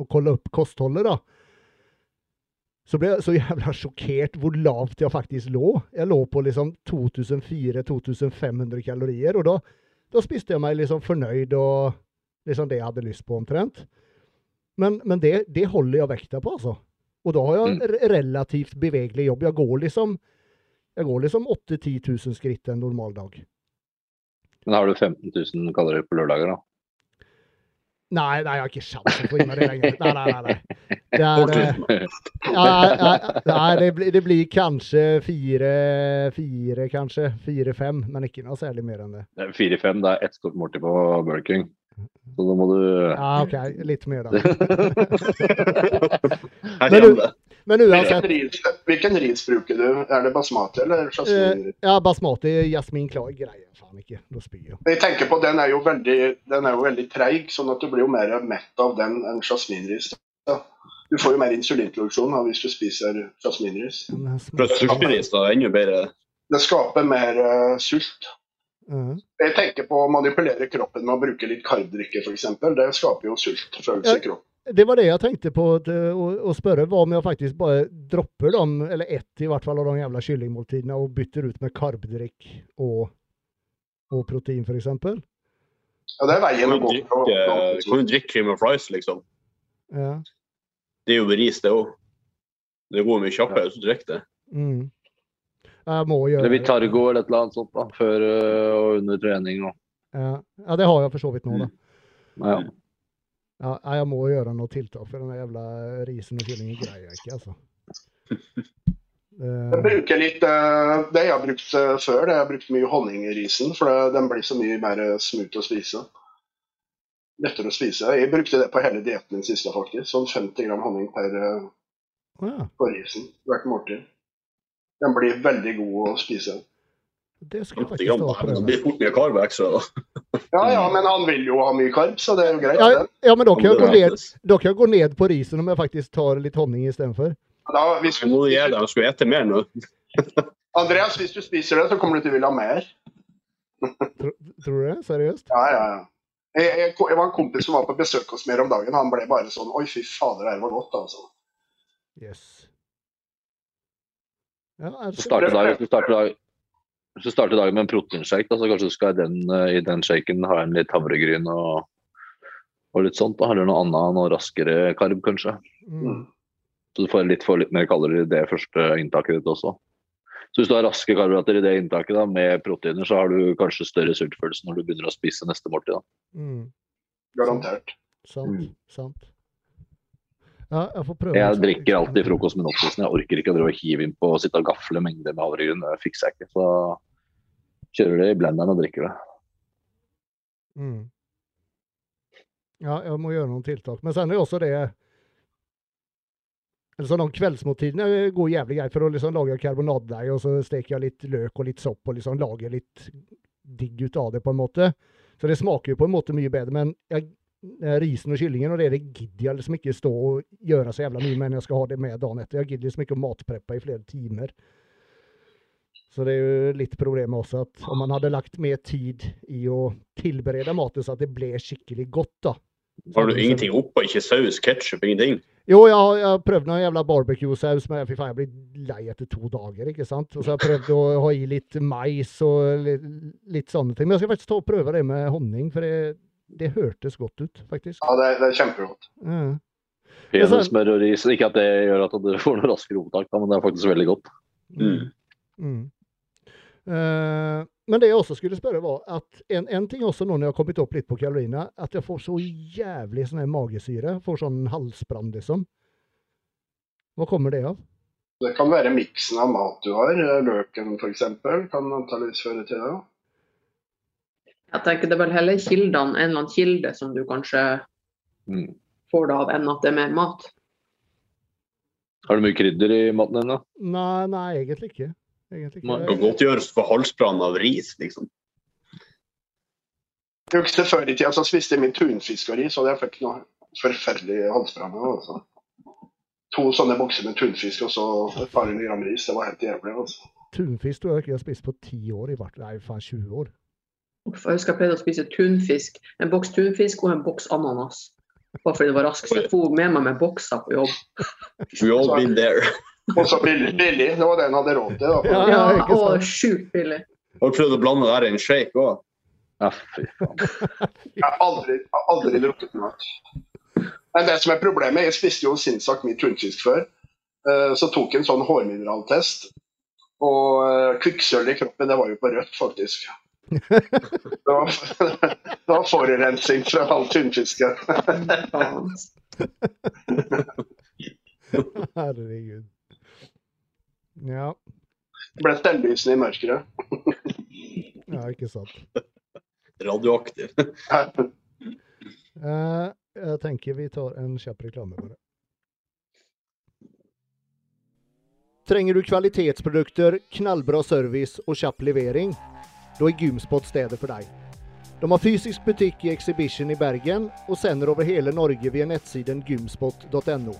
og kolla opp kostholdet, da. Så ble jeg så jævla sjokkert hvor lavt jeg faktisk lå. Jeg lå på liksom 2400-2500 kalorier, og da, da spiste jeg meg liksom fornøyd og liksom det jeg hadde lyst på, omtrent. Men, men det, det holder jeg vekta på, altså. Og da har jeg Mm. relativt bevegelig jobb. Jeg går liksom jeg går liksom 8000-10 000 skritt en normal dag. Men har du 15 000 kalorier på lørdager, da? Nei, nei, jeg har ikke sjans på å få det lenger. Nei, nei, nei. nei. Det, er, eh, ja, nei, det, blir, det blir kanskje fire, fire kanskje. Fire-fem, men ikke noe særlig mer enn det. 4-5, det er ett stort måltid på Burger King. Så da må du Ja, OK, litt mer da. Men Men uansett. hvilken ris bruker du? Er det basmati eller Eh, jasmin? ja, basmati, jasmin klar greier faen ikke. Da spyr jeg. Jeg tenker på Den er jo veldig, den er jo veldig treig, sånn at du blir jo mer mett av den enn jasminris. da. Du får jo mer insulinproduksjon da, hvis du spiser jasminris. Plutselig blir Fra da, ennå bedre. Det skaper mer uh, sult. Ja. Jeg tenker på å manipulere kroppen med å bruke litt karddrikke f.eks. Det skaper jo sultfølelse i kroppen. Det var det jeg tenkte på eh, å, spørre. Hva om jeg faktisk bare dropper dem, eller ett i hvert fall av de jævla kyllingmåltidene, og bytter ut med karbdrikk og, og protein, f.eks.? Ja, det er veien å gå. kan du kan jo drikke cream of rice, liksom. Ja. Det er jo ris, det òg. Det går mye kjappere hvis du drikker det. Mm. Jeg må gjøre det. Blir Vitargo eller et eller annet sånt da, før øh, og under trening. Og, Ja. ja, det har jeg for så vidt nå, da. ja. Ja, nei, jeg må gjøre noe tiltak, for den jævla risen og kyllingen greier jeg ikke, altså. Jeg Eh, bruker litt eh, Det jeg har brukt eh, før, det jeg har brukt mye honning i risen, for den blir så mye mer eh, smooth å spise. Lettere å spise. Jeg brukte det på hele dietten min siste, faktisk. Sånn 50 gram honning per, eh, ja, på risen hvert måltid. Den blir veldig god å spise. det skal jeg faktisk stå. ta og. Det blir fort mye karb ekstra. da. Ja, ja, men han vil jo ha mye karb, så det er jo greit. Ja, ja, men da kan, jeg gå ned, da kan jeg gå ned på risen om jeg faktisk tar litt honning istedenfor. Ja, hvis, skal... må gjøre deg, jeg skulle spise mer nå. Andreas, hvis du spiser det, så kommer du til å ville ha mer. Tror, tror du det? Seriøst? Ja, ja, ja. Jeg, jeg, jeg var en kompis som var på besøk hos meg om dagen. Han ble bare sånn Oi, fy fader, det her var godt, altså. Yes. Ja, Så starter dagen, hvis du starter dagen hvis du starter dagen med en proteinshake, da, så kanskje du skal i den, øh, i den shaken ha en litt havregryn og, og litt sånt. da, Eller noe annet, noe raskere karb, kanskje. mm. Så du får litt, får litt mer kalorier i det første inntaket ditt også. Så hvis du har raske karbohydrater i det inntaket da, med proteiner, så har du kanskje større sultfølelse når du begynner å spise neste måltid. da. Mm. Garantert. Sant. Mm. Sant. Ja, jeg. Jeg drikker alltid frokost med Nottisen. Jeg orker ikke å drive og hive inn på å sitte og gafle mengder med havregryn. Det fikser jeg ikke. Så kjører det i blenderen og drikker det. Mm. Ja, jeg må gjøre noen tiltak. Men så er det også det eller sånn, De kveldsmåltidene går jævlig greit for å liksom lage karbonadedeig, og så steker jeg litt løk og litt sopp og liksom lager litt digg ut av det, på en måte. Så det smaker jo på en måte mye bedre. Men jeg, eh, risen og kyllingen og det, det gidder jeg liksom ikke stå og gjøre så jævla mye med når jeg skal ha det med dagen etter. Jeg gidder liksom å matpreppe i flere timer. Så det er jo litt problemet også, at om man hadde lagt mer tid i å tilberede maten så at det ble skikkelig godt, da. Har du ingenting oppå? Ikke saus, ketsjup, ingenting? Jo, jeg har, jeg prøvd noen jævla barbecue-saus, men fy faen, jeg blir lei etter to dager, ikke sant? Og så har jeg prøvd å ha i litt mais og litt, litt sånne ting. Men jeg skal faktisk ta og prøve det med honning, for det, det hørtes godt ut, faktisk. Ja, det, det er kjempegodt. Mm. Peanøttsmør og ris. Ikke at det gjør at du får noe raskere opptak, da, men det er faktisk veldig godt. Mm. Mm. Uh, men det jeg også skulle spørre, var at en, en ting også nå når jeg har kommet opp litt på kaloriene, at jeg får så jævlig sånn her magesyre. Får sånn halsbrann, liksom. Hva kommer det av? Det kan være miksen av mat du har. Løken f.eks. kan antakeligvis føre til det. Jeg tenker det er vel heller kildene, en eller annen kilde som du kanskje Mm. får det av, enn at det er mer mat. Har du mye krydder i maten din? da? Nei, nei, egentlig ikke. Egentlig ikke. Man kan godt godtgjøres for halsbrann av ris, liksom. Jeg husker Før i tida så spiste jeg min tunfisk og ris, og jeg fikk noe forferdelig halsbrann. av Altså. to sånne bokser med tunfisk og så et par hundre gram ris. Det var helt jævlig. altså. Tunfisk tror jeg ikke jeg har spist på ti år, i hvert fall faen 20 år. Uff, Jeg husker jeg pleide å spise tunfisk. En boks tunfisk og en boks ananas. Bare fordi det var raskt. Så jeg for med meg med bokser på jobb. We all been there. Og så billig, billig. Det var det en hadde råd til. da. Ja, Ja, og sjukt billig. Har du prøvd å blande det her i en shake òg? Ja, fy faen. Jeg har aldri, aldri drukket noe. Men det som er problemet, jeg spiste jo sinnssykt mye tunfisk før. Eh, Så tok jeg en sånn hårmineraltest. Og kvikksølvet i kroppen, det var jo på rødt, faktisk. Det var, det var forurensning fra all tunfisken. Herregud. Ja, Ble stelllysende i mørket. ja, ikke sant. Radioaktiv. Eh, jeg tenker vi tar en kjapp reklame bare. Trenger du kvalitetsprodukter, knallbra service og kjapp levering? Da er Gymspot stedet for deg. De har fysisk butikk i Exhibition i Bergen og sender over hele Norge via nettsiden gymspot.no.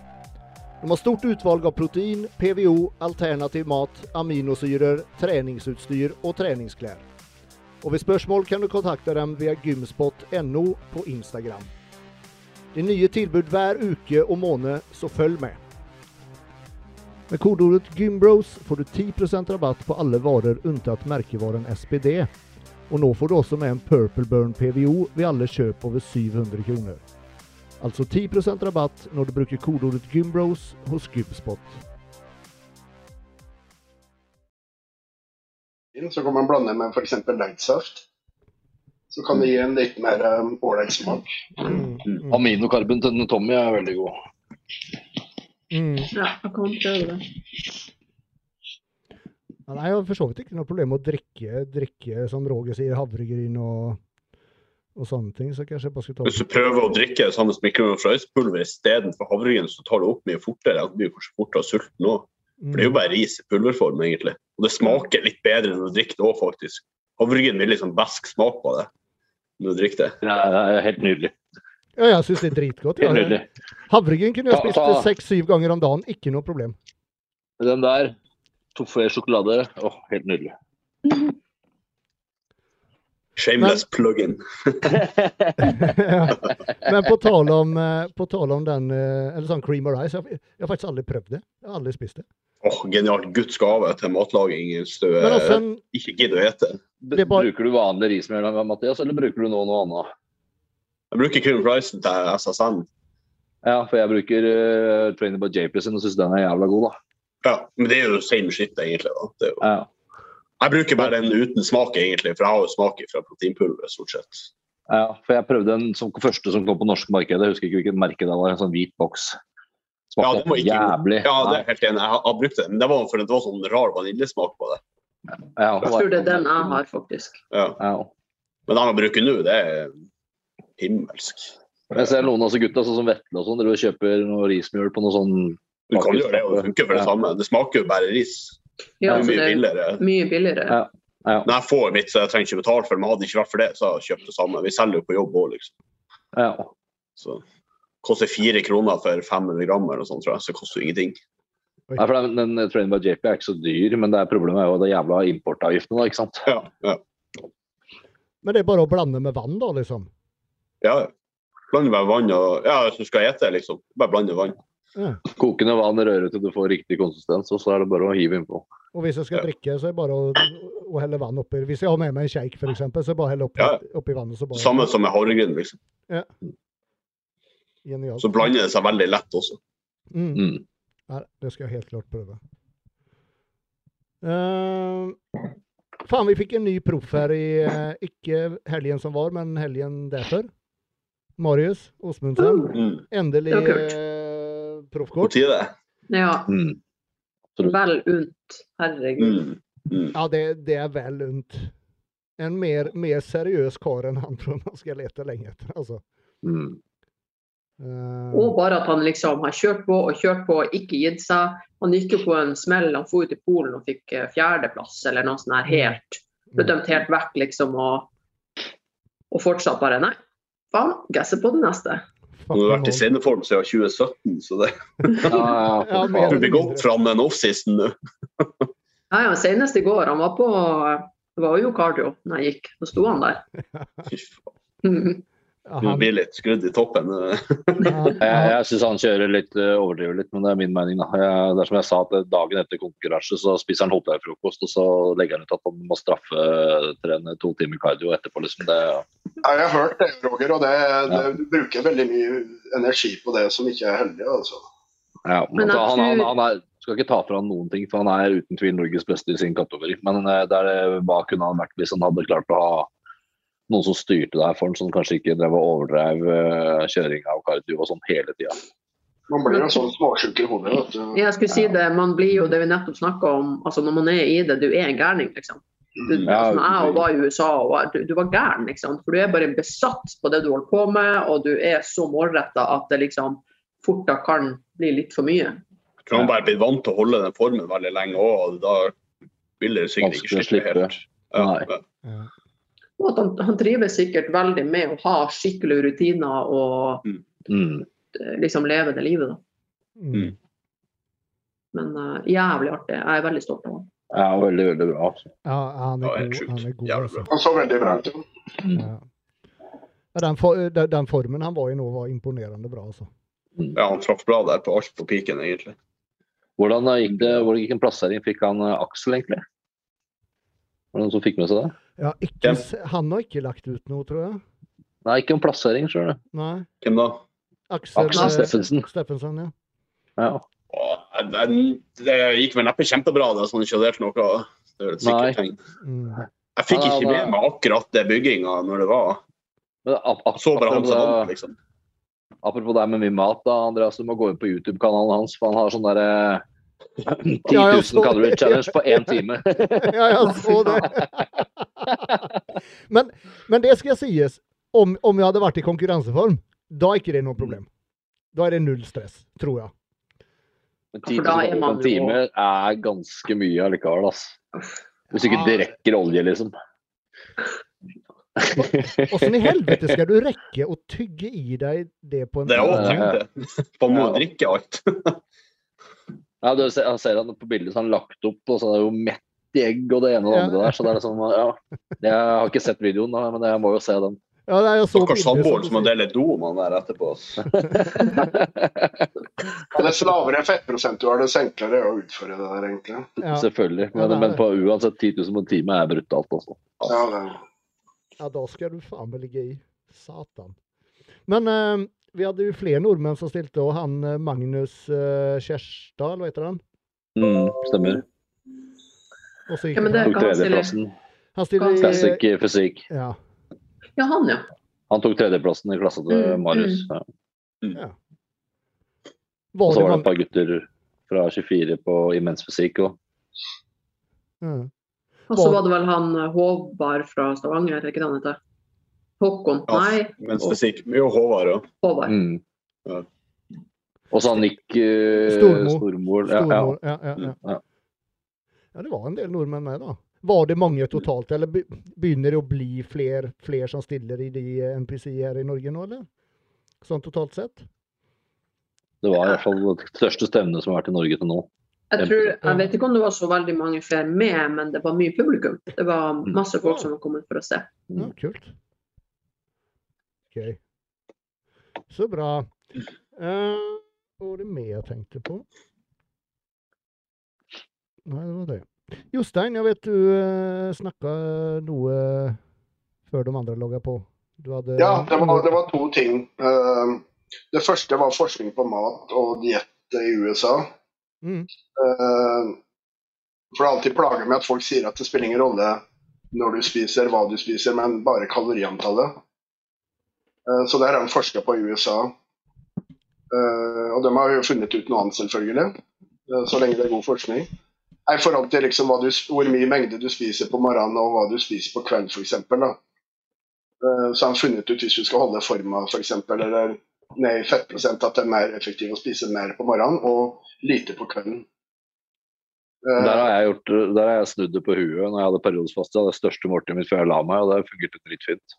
De har stort utvalg av protein, PVO, alternativ mat, aminosyrer, treningsutstyr og treningsklær. Og ved spørsmål kan du kontakte dem via gymspot.no på Instagram. Det er nye tilbud hver uke og måned, så følg med. Med kodeordet GYMBROS får du 10% rabatt på alle varer unntatt merkevaren SPD. Og nå får du også med en Purple Burn PVO ved alle kjøp over 700 kroner. Altså 10% rabatt når du bruker kodeordet GYMBROS hos Gymspot. Så kan man blande med f.eks. lightsaft. Så kan det gi en litt mer um, ålreit smak. Mm, mm, Aminokarben til Tommy er veldig god. Mm. Ja, jeg kan prøve det. er jo for så vidt ikke noe problem med å drikke, drikke som Roger sier, havregryn og, og sånne ting. Så kanskje jeg bare skal ta Hvis du prøver å drikke det samme som mikroen fra rispulver istedenfor havregryn, så tar du opp mye fortere. Du blir kanskje fortere sulten òg. For det er jo bare ris i pulverform, egentlig. Og det smaker litt bedre når du drikker det òg, faktisk. Havregryn vil liksom besk smak på det når du drikker det. Det er helt nydelig. Ja, jeg syns det er dritgodt. Ja. Havregryn kunne jeg spist seks-syv ganger om dagen, ikke noe problem. Den der, toffé sjokolade, åh, helt nydelig. Shameless plug-in. ja. Men på tale om, eh, på tale om den eh, eller sånn cream of rice, jeg, jeg har faktisk aldri prøvd det. Jeg har aldri spist det. Åh, Genialt. Guds gave til matlaging hvis du Men en, ikke gidder å ete. Er Bruker du vanlig rismel, Mathias, eller bruker du nå noe annet? Jeg bruker cream fries til SSN. Ja, for jeg bruker uh, Trainer by JP sin og syns den er jævla god, da. Ja, men det er jo same shit, egentlig. da. Det er jo... Ja. Jeg bruker bare den uten smak, egentlig, for jeg har jo smak fra proteinpulver, stort sett. ja, for jeg prøvde den som første som kom på norske markedet. Jeg husker ikke hvilket merke det var. En sånn hvit boks. Ja, Smakte den var ikke jævlig. Ja, det er helt enig. Jeg har, har brukt den. men det var for det var sånn rar vaniljesmak på det. ja, Jeg tror det er den jeg har, faktisk. Ja. Ja. Men den jeg bruker nå, det er himmelsk. Jeg ser noen av disse gutta, sånn som Vetle og sånn, dere kjøper noe rismjøl på noe sånn Du kan gjøre det, og det funker for det Ja. samme. Det smaker jo bare ris. Det er mye det er billigere. mye billigere. Ja. Ja. Når jeg får mitt, så jeg trenger ikke betale for det. Men hadde det ikke vært for det, så hadde jeg kjøpt det samme. Vi selger jo på jobb òg, liksom. Ja. Så koster fire kroner for 500 gram eller noe sånt, tror jeg. Så det koster jo ingenting. Nei, for den, den Train by JP er ikke så dyr, men det er problemet er jo det jævla importavgiftene, da, ikke sant. Ja, ja. men det er bare å blande med vann, da, liksom. Ja. Blande med vann og Ja, hvis du skal ete, liksom. Bare blande vann. Ja. Kokende vann, røre til du får riktig konsistens, og så er det bare å hive innpå. Og hvis jeg skal Ja. drikke, så er det bare å, å helle vann oppi. Hvis jeg har med meg en shake, f.eks., så bare å helle oppi, Ja. oppi vannet. Så bare Samme som med havregryn, liksom. Genialt. Så blander det seg veldig lett også. Mm. Mm. Nei, det skal jeg helt klart prøve. Uh, faen, vi fikk en ny proff her i uh, Ikke helgen som var, men helgen derfor. Marius Åsmundsen. Mm. Endelig eh, uh, På proffkort. tide. Ja, Mm. vel unt. Herregud. Mm. Mm. Ja, det, det er vel unt. En mer, mer seriøs kar enn han tror man skal lete lenge etter, altså. Mm. Eh, Og bare at han liksom har kjørt på og kjørt på og ikke gitt seg. Han gikk jo på en smell. Han dro ut i Polen og fikk eh, fjerdeplass eller noe sånt her helt. Ble dømt helt vekk, liksom. Og, og fortsatt bare nei. Faen, gasser på det neste. Han har vært i sceneform siden 2017, så det du blir godt fram den en offseason nå. Ja, ja, senest i går. Han var på Det var jo cardio når jeg gikk. Så sto han der. Fy faen, Mhm. Du blir litt skrudd i toppen. ja, Jeg, ja, jeg syns han kjører litt, eh, overdriver litt, men det er min mening. da. Jeg, det er som jeg sa, at Dagen etter konkurranse så spiser han hotellfrokost, og så legger han ut at han må straffetrene to timer cardio etterpå. liksom. Det, Ja, jeg har hørt det, Roger, og det, det bruker veldig mye energi på det som ikke er heldig. altså. ja, Men han, han, han er, skal ikke ta fra han noen ting, for han er uten tvil Norges beste i sin kategori. Men eh, det er, hva kunne han vært hvis han hadde klart å ha noen som styrte deg for den, som kanskje ikke drev og overdrev kjøringa kjøring av cardio og sånn hele tida. Man blir jo sånn småsjuk i hodet. vet du. Jeg skulle si det, man blir jo det vi nettopp snakka om, altså når man er i det, du er en gærning, liksom. Du, Mm. Ja, altså, jeg var i USA, og var- du, du var gæren, liksom. For du er bare besatt på det du holder på med, og du er så målretta at det liksom fort da kan bli litt for mye. Jeg tror han bare blitt vant til å holde den formen veldig lenge òg, og da vil det sikkert ikke slippe slippe. helt. Ja, ja. Ja. Og at han, han trives sikkert veldig med å ha skikkelige rutiner og Mm. eh, liksom leve det livet, da. Mm. Men uh, jævlig artig. Jeg er veldig stolt av han. Ja, veldig, veldig bra. altså. ja, han Ja, er helt god. Han er god Jævlig altså. Han så veldig bra ut. ja. Ja. Ja, den, for, den, den formen han var i nå, var imponerende bra. altså. ja, han traff bra der på alt på piken, egentlig. Hvordan gikk det, hvordan gikk en plassering? Fikk han eh, Aksel, egentlig? Var det noen som fikk med seg det? Ja, ikke, Han har ikke lagt ut noe, tror jeg. Nei, ikke om plassering, sjøl. Hvem da? Aksel, Aksel eh, Steffensen. Steffensen, ja. Ja. Åh, det, Det gikk vel neppe kjempebra, det, så han ikke hadde noe. Det er et Nei. sikkert tegn. Mm. Jeg fikk ikke med meg akkurat det bygginga når det var. Så bare han seg vant, liksom. apropos det med mye mat, da, Andreas, du må gå inn på YouTube-kanalen hans, for han har sånn derre 10 000 calorie challenge på én time. ja, jeg så det. men, men det skal sies, om, om jeg hadde vært i konkurranseform, da er ikke det noe problem. Da er det null stress, tror jeg. Men Ja, 10 for da 000 er en time er ganske mye allikevel, ass. Hvis ikke det rekker olje, liksom. Åssen i helvete skal du rekke å tygge i deg det på en Det er time? òg tenkte. Man må Ja. drikke alt. Ja, du ser, jeg ser han på bildet så han lagt opp, og så er det jo mett i egg og det ene og det Ja. andre der. Så det er liksom, ja. Jeg har ikke sett videoen, da, men jeg må jo se den. Ja, det er jo så Stakkars bildet som må dele do med han der etterpå. Ja, Dess lavere fettprosent du har, dess enklere er å utføre det der, egentlig. Ja, Selvfølgelig. Men, ja, er men på uansett 10 000 på en time er brutalt, altså. Ja, det. ja, da skal du faen meg ligge i. Satan. Men eh, vi hadde jo flere nordmenn som stilte, og han eh, Magnus uh, Kjærstad, eller hva heter han? Mm, stemmer. Og så gikk Ja, men det- Tok kan han stille- tredjeplassen. Han stiller i Classic fysikk. Ja. Ja, han, ja. Han tok tredjeplassen i klassa til Mm, Marius. Ja. ja. Og så var det et par gutter fra 24 på imensfysikk. òg. ja. Og så var det vel han eh, Håvard fra Stavanger, er ikke det han heter? Håkon? Ja. Nei, Mens fysikk Mye Håvard òg. Håvard. mm. Ja. Og så han Nick uh, Stormor. Stormol. Ja, ja. Stormor. Ja, ja, ja. Det var en del nordmenn med, da. Var det mange totalt, eller begynner det å bli flere, flere som stiller i de eh, NPC her i Norge nå, eller? Sånn totalt sett? Det var i hvert fall det største stevnet som har vært i Norge til nå. Jeg, tror, jeg vet ikke om det var så veldig mange flere med, men det var mye publikum. Det var masse folk som var kommet for å se. Ja, kult. OK. Så bra. Eh, hva var det mer jeg tenkte på? Nei, det var det. Jostein, jeg vet du uh, snakka noe før de andre logga på. Du hadde Ja, det var, det var to ting. Eh, Det første var forskning på mat og diett i USA. Mm. Eh, For det alltid plager med at folk sier at det spiller ingen rolle når du spiser, hva du spiser, men bare kaloriantallet. Eh, Så der er de forska på i USA. Eh, Og de har jo funnet ut noe annet, selvfølgelig. eh, Så lenge det er god forskning. I forhold til liksom du, hvor mye mengde du spiser på morgenen og hva du spiser på kvelden f.eks. Så har han funnet ut hvis du skal holde forma f.eks. eller ned i fettprosent, at det er mer effektivt å spise mer på morgenen og lite på kvelden. Eh, Der har jeg, gjort, der har jeg snudd det på huet når jeg hadde periodesfaste. Det største måltidet mitt før jeg la meg, og det fungerte dritfint.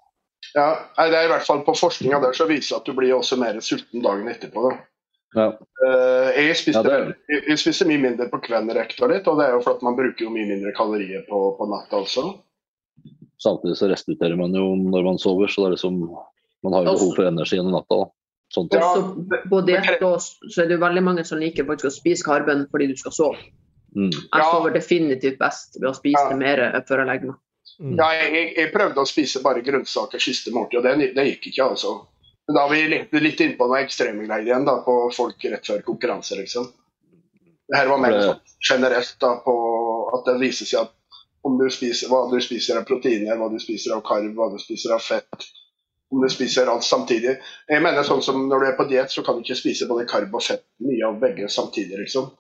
Ja, det er i hvert fall På forskninga der så viser at du blir også mer sulten dagen etterpå. da. Ja. Uh, jeg, spiste, Ja, det jeg, jeg spiser mye mindre på kvelden rektor litt, og det er jo fordi man bruker jo mye mindre kalorier på, på natta også. Samtidig så restituerer man jo når man sover, så det er liksom Man har jo behov for energi gjennom natta. da. Sånn. Ja, Også på diett så er det jo veldig mange som liker faktisk å spise karben fordi du skal sove. Mm. Jeg sover definitivt best ved å spise Ja. mer før jeg legger meg. Mm. Ja, jeg, jeg, jeg prøvde å spise bare grønnsaker siste måltid, og det, det gikk ikke, altså. Da er vi litt, litt inne på noe ekstreme greier igjen, da, på folk rett før konkurranse, liksom. Det her var mer sånn generelt da, på at det viser seg at om du spiser, hva du spiser av proteiner, hva du spiser av karb, hva du spiser av fett, om du spiser alt samtidig. Jeg mener sånn som Når du er på diett, så kan du ikke spise både karb og fett, mye av begge samtidig. liksom.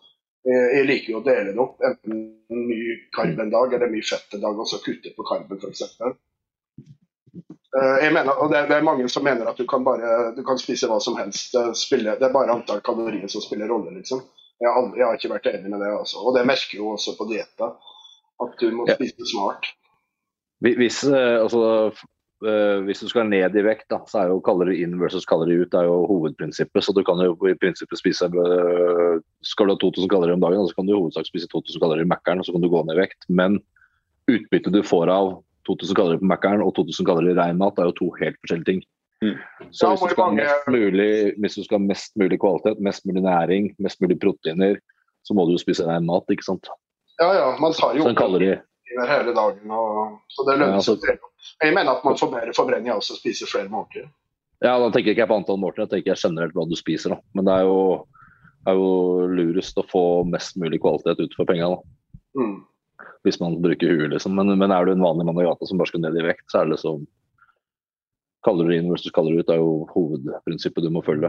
Jeg jeg liker jo å dele det opp. Enten mye karb en dag eller mye fett en dag, og så kutte på karben f.eks. Jeg mener, og det, er mange som mener at du kan bare du kan spise hva som helst. Det, det er bare antall kalorier som spiller rolle, liksom. Jeg har, aldri, jeg har ikke vært enig med det. altså. Og det merker jo også på dietta. At du må Ja. spise smart. Hvis, eh, altså, eh, hvis du skal ned i vekt, da, så er jo kalori inn versus kalori ut det er jo hovedprinsippet. Så du kan jo i prinsippet spise eh, Skal du ha 2000 kalorier om dagen, så kan du i hovedsak spise 2000 kalorier i Mækkern, og så kan du gå ned i vekt. Men utbyttet du får av 2000 kalorier på Mækkern og 2000 kalorier rein mat, er jo to helt forskjellige ting. Mm. Så hvis du, skal mange- mest mulig, hvis du skal ha mest mulig kvalitet, mest mulig næring, mest mulig proteiner, så må du jo spise rein mat, ikke sant. Ja, ja, man tar jo opp proteiner hele dagen, og, så det Ja, lønner altså- seg. Jeg mener at man får bedre forbrenning av å spise flere måltider. Ja, da tenker ikke jeg på antall måltider, jeg tenker generelt hva du spiser. Da. Men det er jo, er jo lurest å få mest mulig kvalitet ut for pengene. Mm. Hvis man bruker huet. Liksom. Men, men er du en vanlig mann i gata som bare skal ned i vekt, så er det liksom Kalori inn versus kalori ut er jo hovedprinsippet du må følge.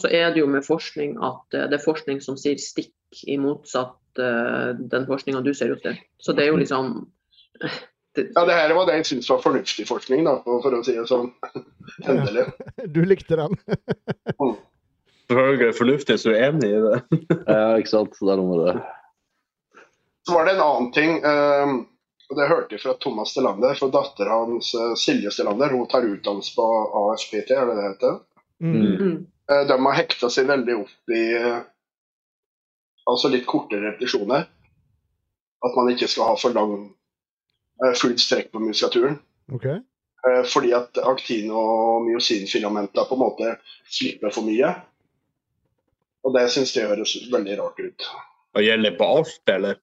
Så er det jo med forskning at eh, det er forskning som sier stikk i motsatt uh, den forskninga du ser ut til. Så det er jo liksom det, Ja, det her var det jeg syntes var fornuftig forskning, da, for å si det sånn. Endelig. Du likte den. Selvfølgelig fornuftig, så er jeg enig i det. Ja, ikke sant. Det er noe med det. Så var det en annen ting. eh, og Det hørte jeg fra Thomas Stelander. For dattera hans, eh, Silje Stelander, hun tar utdannelse på ASPT, er det det heter? Mm. mm, Eh, De har hekta seg veldig opp i eh, altså litt kortere repetisjoner. At man ikke skal ha for lang fullt strekk på muskulaturen. Okay. Eh, Fordi at aktin- og myosinfilamenter på en måte slipper for mye. Og det syns jeg høres veldig rart ut. Og gjelder på alt, eller?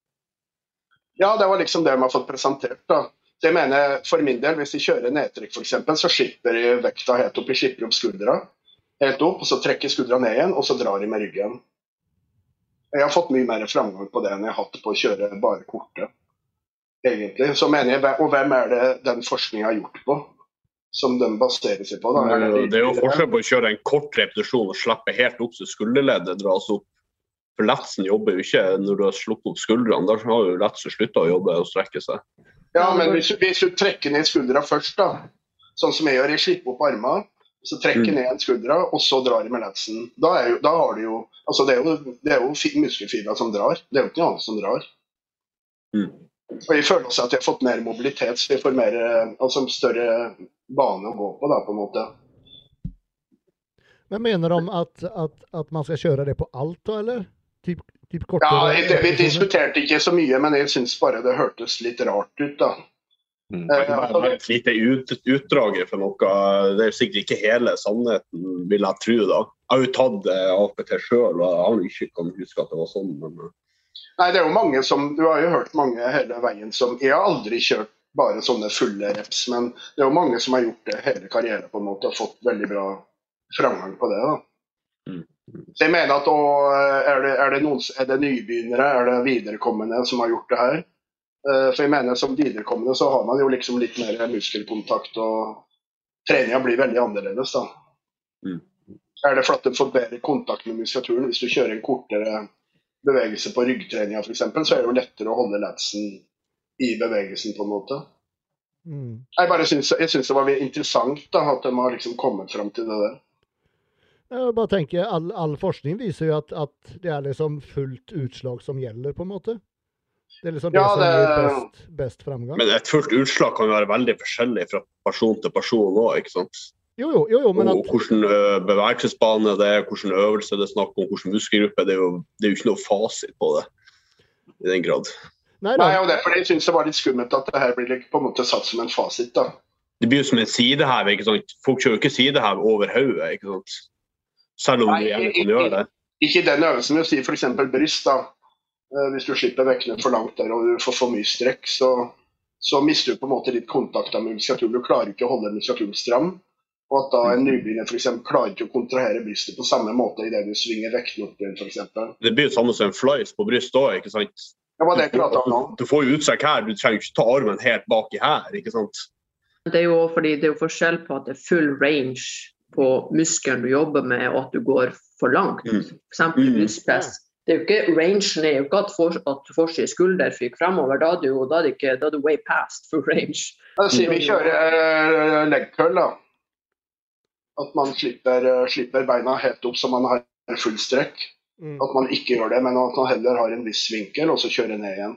Ja, det var liksom det de har fått presentert. da. Det mener jeg For min del, hvis de kjører nedtrekk f.eks., så slipper de vekta helt opp. De slipper opp skuldra helt opp, og så trekker skuldra ned igjen, og så drar de med ryggen. Jeg har fått mye mer framgang på det enn jeg har hatt på å kjøre bare korte. Egentlig. Så mener jeg, Og hvem er det den forskninga har gjort på? Som de baserer seg på? da? Er Det er jo forskjell på å kjøre en kort repetisjon og slippe helt opp så skulderleddet dras opp. For letsen jobber jo ikke når du har sluppet opp skuldrene. Da har jo letsen slutta å jobbe og strekke seg. Ja, men hvis, hvis du trekker ned skuldra først, da, sånn som jeg gjør, jeg slipper opp armene, så trekker Mm. ned en skuldra, og så drar jeg med letsen. Da, er jo, da har du jo Altså, det er jo, det er jo muskelfibra som drar, det er jo ikke noe annet som drar. Mm. Og jeg føler også at jeg har fått mer mobilitet, så jeg får mer, altså større bane å gå på, da, på en måte. Men mener de at, at, at man skal kjøre det på alt, da, eller? Typ, typ Ja, kortere jeg- det, Vi diskuterte ikke så mye, men jeg syns bare det hørtes litt rart ut, da. Mm. Eh, Det er altså, bare et lite ut, utdrag for noe. Det er sikkert ikke hele sannheten, vil jeg tro. da. Jeg har jo tatt eh, APT sjøl, og jeg har ikke kan huske at det var sånn. men... eh, Nei, det er jo mange som Du har jo hørt mange hele veien som Jeg har aldri kjørt bare sånne fulle reps, men det er jo mange som har gjort det hele karrieren på en måte og fått veldig bra framgang på det. da. Så jeg mener at å, er, det, er, det noen, er det nybegynnere, er det viderekommende som har gjort det her? Eh, For jeg mener Som viderekommende så har man jo liksom litt mer muskelkontakt, og treninga blir veldig annerledes. da. Mm. Er det for at du får bedre kontakt med muskulaturen hvis du kjører en kortere bevegelse på ryggtreninga f.eks., så er det jo lettere å holde latsen i bevegelsen, på en måte. Mm. Jeg bare syns, jeg syns det var interessant da, at de har liksom kommet fram til det der. Jeg bare tenker, all, all forskning viser jo at, at det er liksom fullt utslag som gjelder, på en måte. Det er liksom det Ja, som det- gir best, best fremgang. Men et fullt utslag kan jo være veldig forskjellig fra person til person òg, ikke sant. Jo, jo, jo, jo men at hvilken bevegelsesbane det er, hvilken øvelse det er snakk om, hvilken muskelgruppe. Det er, jo, det er jo ikke noe fasit på det. I den grad. Nei Nei, og derfor jeg synes det var litt skummelt at det her blir på en måte satt som en fasit. da. Det blir jo som en sidehev. ikke sant? Folk kjører ikke sidehev over hodet. ikke sant? Selv om Nei, du gjerne kan gjøre det. Ikke den øvelsen, si f.eks. bryst. da. Eh, Hvis du slipper vektene for langt der og du får for mye strekk, så, så mister du på en måte litt kontakten med muskulaturen. Du klarer ikke å holde muskulaturen stram. Og at da en nybegynner for eksempel, klarer ikke å kontrahere brystet på samme måte idet du svinger vektene opp igjen, f.eks. Det blir jo samme som en flies på brystet òg, ikke sant. Ja, var det om nå. Du får jo utsekk her, du trenger ikke ta armen helt baki her, ikke sant. Det er jo fordi det er jo forskjell på at det er full range på muskelen du jobber med, og at du går for langt. Mm. For eksempel Mm. brystpress. Det er jo ikke rangen er jo ikke at, for, at forside skulder fyker fremover. Da er det jo da er det ikke, da er det way past for range. Da sier vi kjører uh, leg curl, da. At man slipper, eh, slipper beina helt opp så man har full strekk. Mm. At man ikke gjør det, men at man heller har en viss vinkel, og så kjører ned igjen.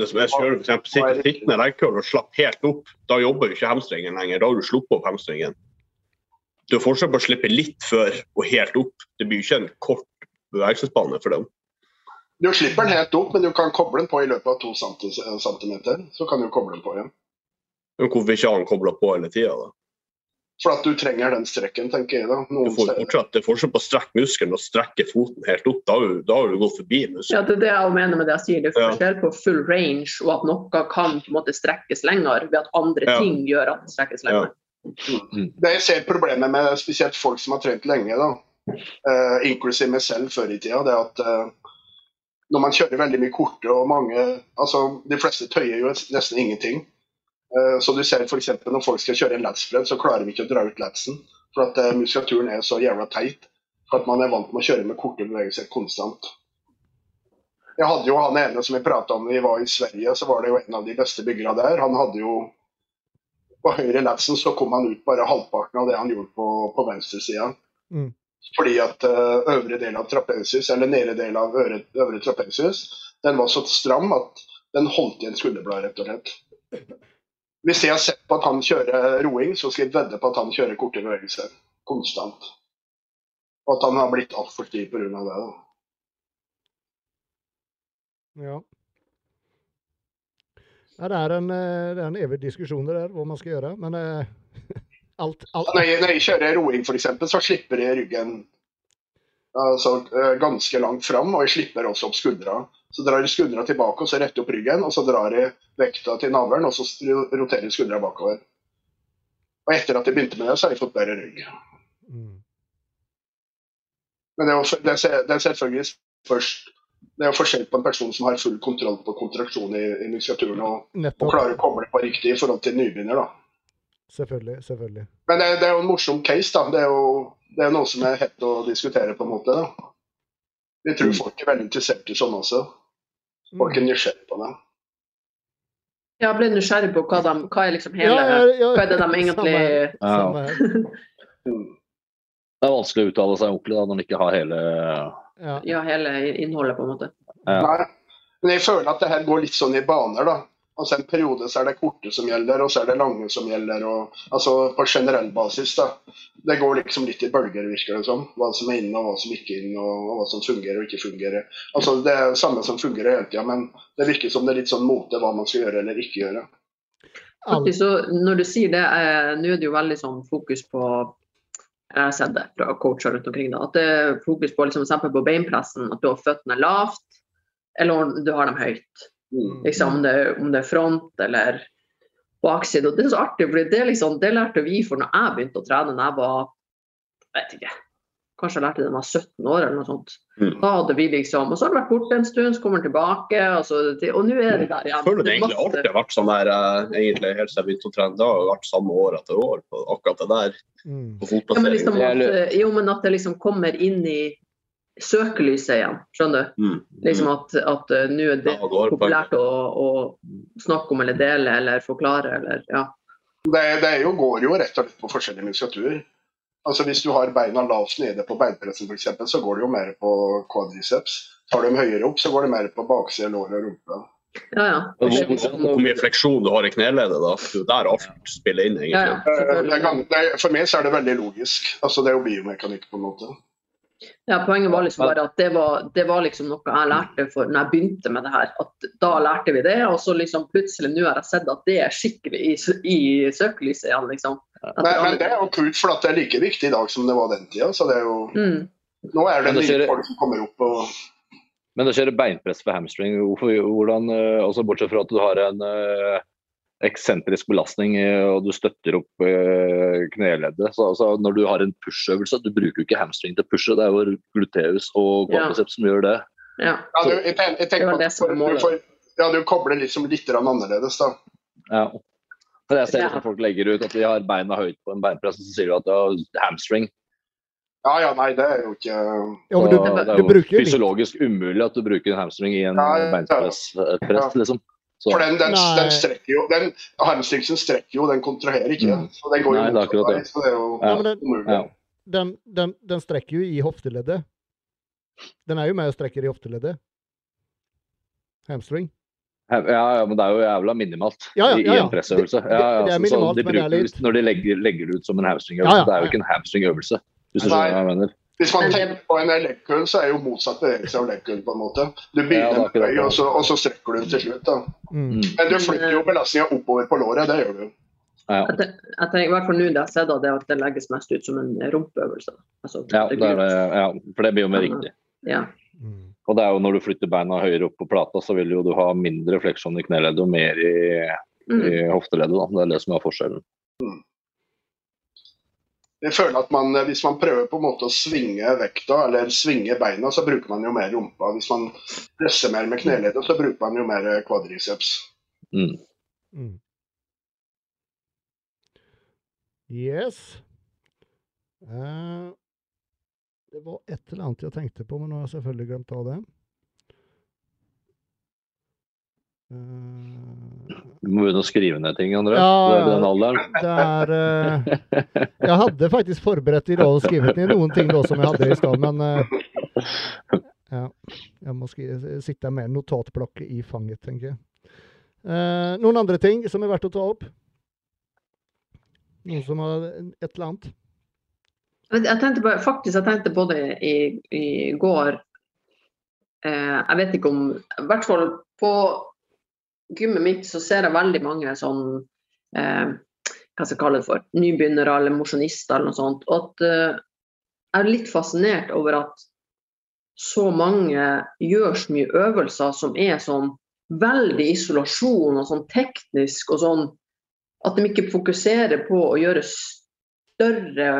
Hvis jeg kjører for eksempel, sitter sittende curl og slapp helt opp, da jobber jo ikke hamstringen lenger. Da har du sluppet opp hamstringen. Det er forskjell på å slippe litt før og helt opp. Det blir jo ikke en kort bevegelsesbane for dem. Du slipper den helt opp, men du kan koble den på i løpet av to centimeter. Så kan du koble den på igjen. Men hvorfor ikke ha den kobla på hele tida, da? For at du trenger den strekken, tenker jeg. da. Du får fortsatt, det er forskjell på å strekke muskelen og strekke foten helt opp. Da har du, da har du gått forbi Ja, det er det jeg mener med det jeg sier. Det er Ja. forskjell på full range og at noe kan på en måte strekkes lenger ved at andre Ja. ting gjør at det strekkes lenger. Det jeg ser problemet med spesielt folk som har trent lenge, da, uh, inklusiv meg selv før i tida, det er at uh, når man kjører veldig mye korte og mange altså De fleste tøyer jo nesten ingenting. Uh, så du ser f.eks. når folk skal kjøre en latsbredd, så klarer vi ikke å dra ut latsen. For at eh, muskulaturen er så jævla teit. For at man er vant med å kjøre med korte bevegelser konstant. Jeg hadde jo han ene som vi prata om da vi var i Sverige, så var det jo en av de beste byggerne der. Han hadde jo På høyre lapsen så kom han ut bare halvparten av det han gjorde på, på venstresida. Mm. Fordi at uh, øvre del av trapesius, eller nedre del av øvre, øvre trapesius, den var så stram at den holdt igjen skulderbladet, rett og slett. Hvis jeg har sett på at han kjører roing, så skal jeg vedde på at han kjører korte bevegelser konstant. Og at han har blitt altfor stiv pga. det. da. Ja. Ja det, er en, eh, det er en evig diskusjon det der, hva man skal gjøre. Men eh, alt, alt Når jeg, når jeg kjører roing, f.eks., så slipper jeg ryggen altså, ganske langt fram, og jeg slipper også opp skuldra. Så drar jeg skuldra tilbake, og så retter opp ryggen, og så drar jeg vekta til navlen, og så roterer jeg skuldra bakover. Og etter at jeg begynte med det, så har jeg fått bedre rygg. mm. Men det er, det er selvfølgelig først det er jo forskjell på en person som har full kontroll på kontraksjonen i, i muskulaturen og, og klarer å komme det på riktig i forhold til nybegynner. da. Selvfølgelig. selvfølgelig. Men det, det er jo en morsom case, da. Det er jo det er noe som er hett å diskutere, på en måte. da. Vi tror folk er veldig interessert i sånn også. Folk er Mm. nysgjerrige på det. Jeg ble nysgjerrig på hva, de, hva er liksom hele Ja, ja, ja. Hva er det de egentlig Samme her. Ja. Samme her. Mm. Det er vanskelig å uttale seg ordentlig da, når man ikke har hele Ja. Ja, hele innholdet, på en måte. Ja. Nei. Men jeg føler at det her går litt sånn i baner, da. Altså En periode så er det korte som gjelder, og så er det lange som gjelder. Og, altså På generell basis. da. Det går liksom litt i bølger, virker det som. Hva som er inne, og hva som ikke er inne, og, og hva som fungerer og ikke fungerer. Altså Det er det samme som fungerer hele tida, men det virker som det er litt sånn mote hva man skal gjøre eller ikke gjøre. Så, når du sier det, eh, nå er det jo veldig sånn fokus på Jeg har sett det fra coacher rundt omkring. Da, at det er fokus på liksom, eksempel på beinpressen, at du har føttene lavt, eller om du har dem høyt. Mm. Liksom, om, det, om det er front eller bakside. Og det er så artig, for det, liksom, det lærte vi for når jeg begynte å trene da jeg var vet ikke, Kanskje jeg lærte det da jeg var 17 år eller noe sånt. Mm. Da hadde vi liksom, Og så har det vært borte en stund, så kommer den tilbake, og, så, og nå er det der igjen. Jeg føler det egentlig alltid har vært sånn der, eh, egentlig helt siden jeg begynte å trene. Det har jo vært samme år etter år på akkurat det der. Mm. på Ja, men liksom at, jo, men at det liksom kommer inn i søkelyset igjen. Skjønner du? Mm. Liksom at, at uh, nå er det Ja, det populært å, å snakke om eller dele eller forklare eller ja. Det, det er jo, går jo rett og slett på forskjellig muskulatur. Altså Hvis du har beina lavt nede på beinpressen f.eks., så går det jo mer på quadriceps. Tar du dem høyere opp, så går det mer på bakside lår og rumpe. Ja, ja. Hvor- mye fleksjon du har i kneleddet, da. Det er der alt spiller inn, Ja, ja, egentlig. Eh, for meg så er det veldig logisk. Altså Det er jo biomekanikk, på en måte. Ja, poenget var liksom bare at det var, det var liksom noe jeg lærte for når jeg begynte med det her. At da lærte vi det, og så liksom plutselig nå har jeg sett at det er skikkelig i, i søkelyset igjen, liksom. At Men, men det er jo kult, for at det er like viktig i dag som det var den tida. Så det er jo mm. Nå er det nye folk som kommer opp og Men å kjøre beinpress for hamstring, hvordan, eh, altså bortsett fra at du har en eh, eksentrisk belastning eh, og du støtter opp eh, kneleddet. Så, så når du har en push-øvelse, du bruker jo ikke hamstring til å pushe, det er jo gluteus og Ja. som gjør det. Ja. ja, du, jeg, tenker, jeg tenker det du, får, ja, du kobler liksom litt annerledes, da. Ja. For jeg ser Ja. folk legger ut at de har beina høyt på en beinpress, og så sier du at du har hamstring. Ja ja, nei, det er jo ikke Ja, du, det er jo fysiologisk umulig at du bruker en hamstring i en Ja, ja, ja. beinpress, et press, liksom. Så, For den, den, den strekker jo den Hamstringsen strekker jo, den kontraherer ikke. Mm. Så den går jo Nei, det er akkurat det. vei, så det er jo Ja. Den, umulig. ja. den, den, den strekker jo i hofteleddet. Den er jo med og strekker i hofteleddet. Hamstring. Ja, ja, men det er jo jævla minimalt Ja, ja, i, ja, i en pressøvelse. Ja, ja, det er så- så minimalt, de men det er litt- Når de legger, legger det ut som en hamstringøvelse, Ja, ja, det er jo ikke en hamstringøvelse. Hvis du skjønner hva jeg mener. Hvis man tenker på en legkøll, så er jo motsatt bevegelse av legkøll, på en måte. Du begynner er med høy, og så, og så strekker du til slutt. da. Mm. Mm. Men du flytter jo belastninga oppover på låret, det gjør du. Ja. Jeg, jeg tenker i hvert fall nå det jeg ser, da, det, at det legges mest ut som en rumpeøvelse. Altså, Ja, det er ja, for det blir jo mer riktig. Ja. Mm. Og det er jo når du flytter beina høyere opp på plata, så vil jo du ha mindre fleksjon i kneleddet og mer i, Mm. i hofteleddet. Da. Det er det som er forskjellen. Jeg føler at man, Hvis man prøver på en måte å svinge vekta eller svinge beina, så bruker man jo mer rumpa. Hvis man presser mer med kneleddet, så bruker man jo mer kvadriceps. Mm. Mm. Yes. Uh, det var et eller annet jeg tenkte på, men nå har jeg selvfølgelig glemt av det. Eh, Du må begynne å skrive ned ting, André. Ja, du er i den alderen. det er uh, Jeg hadde faktisk forberedt i dag og skrevet ned noen ting da som jeg hadde i stad, men uh, ja, jeg må skrive, sitte med notatblokket i fanget, tenker jeg. Uh, noen andre ting som er verdt å ta opp? Noen som har et eller annet? Jeg tenkte på, faktisk jeg tenkte på det i, i går. Eh, jeg vet ikke om I hvert fall på gymmet mitt så ser jeg veldig mange sånn eh, Hva skal jeg kalle det for? Nybegynnere eller mosjonister eller noe sånt. Og at eh, jeg er litt fascinert over at så mange gjør så mye øvelser som er sånn veldig isolasjon og sånn teknisk og sånn At de ikke fokuserer på å gjøre større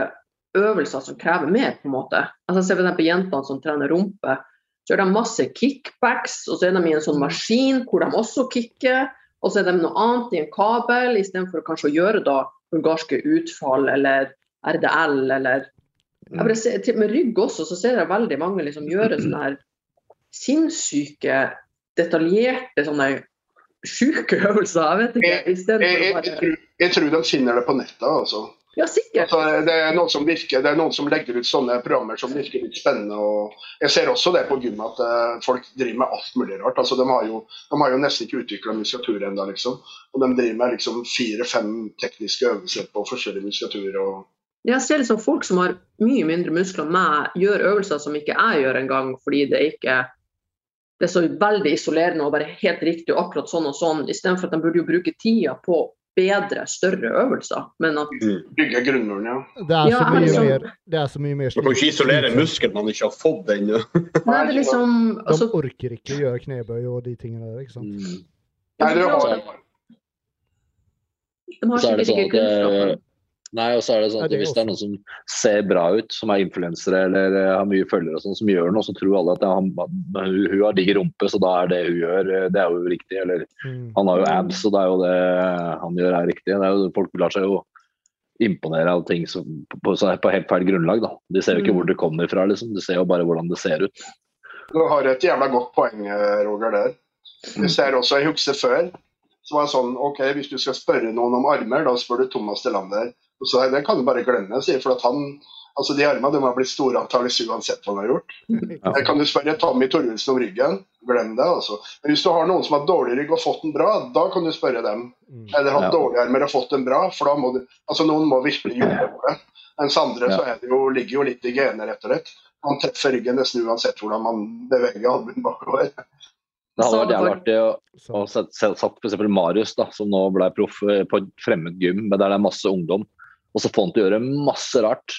øvelser som krever mer, på en måte. Altså, Se f.eks. jentene som trener rumpe. Så gjør de masse kickbacks, og så er de i en sånn maskin hvor de også kicker. Og så er de noe annet i en kabel, istedenfor kanskje å gjøre da bulgarske utfall eller RDL eller jeg bare ser, til, Med rygg også, så ser jeg veldig mange liksom gjøre sånne her sinnssyke, detaljerte sånne sjuke øvelser. Jeg vet ikke. Istedenfor å bare jeg tror de finner det på nettet, altså. Ja, sikkert. altså. Det er noen som virker, det er noen som legger ut sånne programmer som virker litt spennende. og Jeg ser også det på gym at eh, folk driver med alt mulig rart. altså De har jo, de har jo nesten ikke utvikla muskulatur ennå, liksom. Og de driver med liksom fire-fem tekniske øvelser på forskjellig muskulatur. og Jeg ser liksom folk som har mye mindre muskler enn meg, gjør øvelser som ikke jeg gjør engang, fordi det ikke det er så veldig isolerende og bare helt riktig og akkurat sånn og sånn, istedenfor at de burde jo bruke tida på bedre, større øvelser. Men at Bygge grunnmuren, ja. Det er, Ja, så mye liksom- mer, det er så mye mer Man kan ikke isolere en muskel man ikke har fått ennå. Nei, det liksom De altså, orker ikke gjøre knebøy og de tingene der, ikke sant. Mm. Nei, du har, De har Så er sånn ikke at. Nei, og så er det sånn at Hvis det er noen som ser bra ut, som er influensere eller eh, har mye følgere, og sånn, som gjør noe, så tror alle at han, hun, hun har digg rumpe, så da er det hun gjør, eh, det er jo riktig. Eller Mm. han har jo abs, så det er jo det han gjør er riktig. Det er jo, folk lar seg jo imponere av ting som, på, på, på helt feil grunnlag. da. De ser jo ikke Mm. hvor det kommer fra, liksom. de ser jo bare hvordan det ser ut. du har et jævla godt poeng, eh, Roger, der. Du ser også, jeg husker før, så var det sånn OK, hvis du skal spørre noen om armer, da spør du Thomas Delander. Og så Det kan du bare glemme, sier for at han, Altså De armene de har blitt store antakeligvis uansett hva de har gjort. Ja. Der kan du spørre Tommy Torjussen om ryggen. Glem det. altså. Men hvis du har noen som har dårlig rygg og fått den bra, da kan du spørre dem. Mm. Eller hatt Ja. dårlige armer og fått den bra, for da må du Altså Noen må virkelig jobbe for det. Mens andre så er det jo, ligger jo litt i gener, rett og slett. Man treffer ryggen nesten uansett hvordan man beveger albuen bakover. Det hadde vært jævlig artig å, å sette, sette sette f.eks. Marius, da, som nå ble proff eh, på et fremmed gym, men der det er masse ungdom, og så får han til å gjøre masse rart.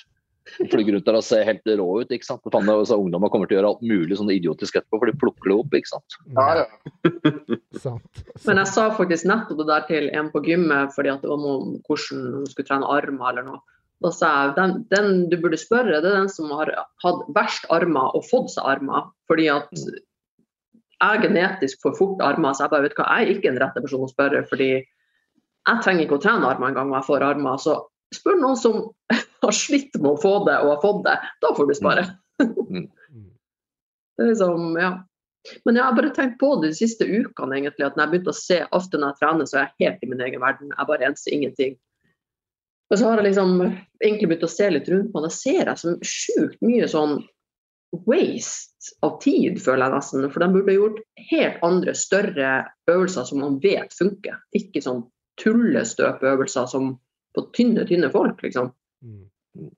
Flyger rundt der og ser helt rå ut. ikke sant? Faen, altså, Ungdommer kommer til å gjøre alt mulig sånn idiotisk etterpå, for de plukker det opp. ikke sant? Ja, ja. sant. Men jeg sa faktisk nettopp det der til en på gymmet fordi at det var noe om hvordan hun skulle trene armer eller noe. Da sa jeg den, den du burde spørre, det er den som har hatt verst armer og fått seg armer. Fordi at jeg genetisk får fort armer, så jeg bare vet hva, jeg er ikke en rette person å spørre. fordi jeg trenger ikke å trene armer engang når jeg får armer. Så spør noen som har slitt med å få det og har fått det. Da får du spare. Mm. Det er liksom, ja. Men jeg har bare tenkt på det de siste ukene, egentlig, at når jeg begynte å se ofte når jeg trener, så er jeg helt i min egen verden. Jeg bare enser ingenting. Og så har jeg liksom egentlig begynt å se litt rundt meg. Da ser jeg så sjukt mye sånn waste av tid, føler jeg nesten. For de burde gjort helt andre, større øvelser som man vet funker. Ikke sånn tullestøpøvelser som på tynne, tynne folk, liksom. Mm.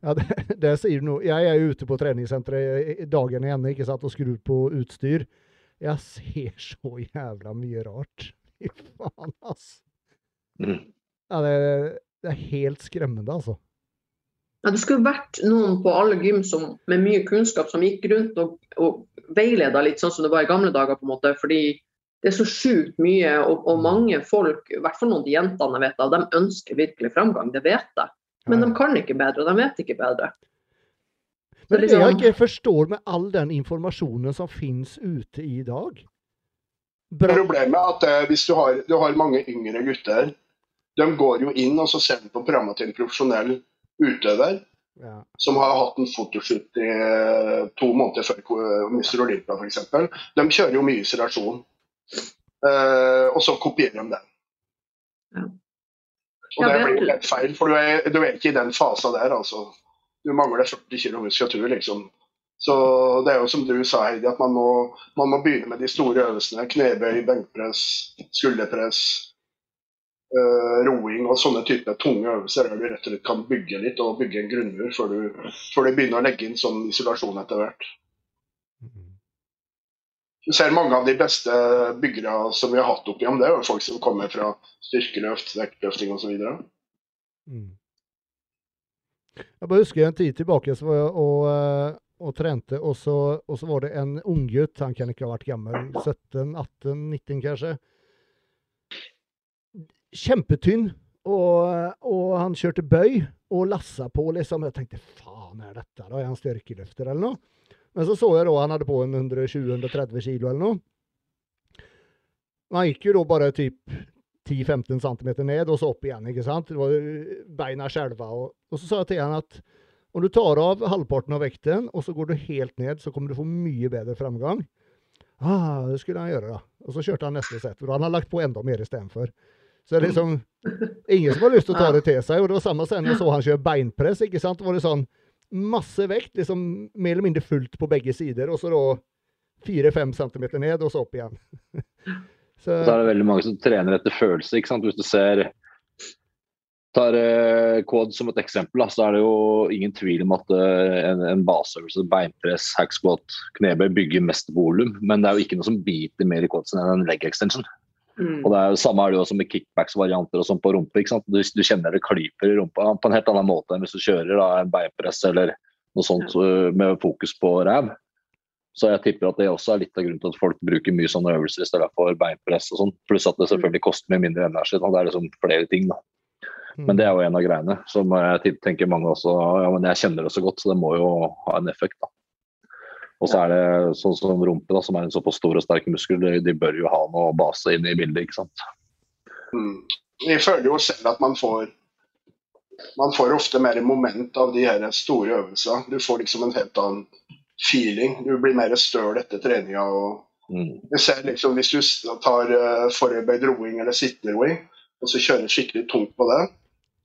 Ja, det, det sier du noe. Jeg er jo ute på treningssenteret dagen i ikke sant, og skrur på utstyr. Jeg ser så jævla mye rart. Fy faen, ass. Mm. Ja, det, det er helt skremmende, altså. Ja, det skulle vært noen på alle gym som, med mye kunnskap som gikk rundt og, og veileda litt sånn som det var i gamle dager. på en måte, fordi det er så sjukt mye, og, og mange folk, i hvert fall noen av de jentene jeg vet av, de ønsker virkelig framgang, det vet jeg. Men de kan ikke bedre, og de vet ikke bedre. Men det liksom- jeg ikke forstår med all den informasjonen som finnes ute i dag Bra. Problemet er at eh, hvis du har, du har mange yngre gutter, de går jo inn og så ser de på programmet til en profesjonell utøver Ja. som har hatt en fotoshoot i eh, to måneder før Mr. Olympia f.eks. De kjører jo mye isolasjon. Eh, og så kopierer de den. Ja. Og det blir litt jo helt feil, for du er, du er ikke i den fasa der, altså. Du mangler 40 kg muskulatur, liksom. Så det er jo som du sa, Heidi, at man må, man må begynne med de store øvelsene. Knebøy, benkpress, skulderpress, eh, roing og sånne typer tunge øvelser der du rett og slett kan bygge litt og bygge en grunnmur før du, før du begynner å legge inn sånn isolasjon etter hvert. Du ser mange av de beste byggere som vi har hatt opp igjen, det er folk som kommer fra styrkeløft, vektløfting osv. Mm. Jeg bare husker en tid tilbake så var jeg og, eh, og trente, og så, og så var det en unggutt, han kan ikke ha vært gammel, 17, 18, 19 kanskje. Kjempetynn, og, og han kjørte bøy og lassa på, liksom. Jeg tenkte faen er dette, da? Er han styrkeløfter eller noe? Men så så jeg da han hadde på en 120-130 kilo eller noe. Men han gikk jo da bare typ 10-15 cm ned, og så opp igjen. ikke sant? Det var beina skjelva. Og, og så sa jeg til han at om du tar av halvparten av vekten, og så går du helt ned, så kommer du få mye bedre framgang. Ah, det skulle han gjøre, da. Og så kjørte han neste sett. Og han har lagt på enda mer istedenfor. Så det er liksom ingen som har lyst til å ta det til seg. Og det var samme sen jeg så han kjøre beinpress. ikke sant? Det var det sånn masse vekt, liksom mer eller mindre fullt på begge sider. Og så da fire-fem centimeter ned, og så opp igjen. så, Så er det veldig mange som trener etter følelse. ikke sant? Hvis du ser tar Quad som et eksempel, så er det jo ingen tvil om at eh, en, en baseøvelse, beinpress, hack squat, knebøy bygger mest volum. Men det er jo ikke noe som biter mer i quadsen enn en leg extension. Mm. Og det er jo Samme er det jo også med kickbacks-varianter og sånn på rumpe. ikke sant? Du, du kjenner det klyper i rumpa på en helt annen måte enn hvis du kjører da, en beinpress eller noe sånt øh, med fokus på ræv. Så jeg tipper at det også er litt av grunnen til at folk bruker mye sånne øvelser i stedet for beinpress og sånn. Pluss at det selvfølgelig koster mye mindre energi. Det er liksom flere ting, da. Men det er jo en av greiene som jeg tenker mange også Ja, men jeg kjenner det så godt, så det må jo ha en effekt, da. Og så er det sånn som rumpe, da, som er en såpass stor og sterk muskel, de, de bør jo ha noe base inn i bildet, ikke sant. Mm. Vi føler jo selv at man får man får ofte mer moment av de her store øvelsene. Du får liksom en helt annen feeling. Du blir mer støl etter treninga. og Mm. jeg ser liksom Hvis du tar uh, forarbeidet roing eller sittende roing, og så kjører skikkelig tungt på det,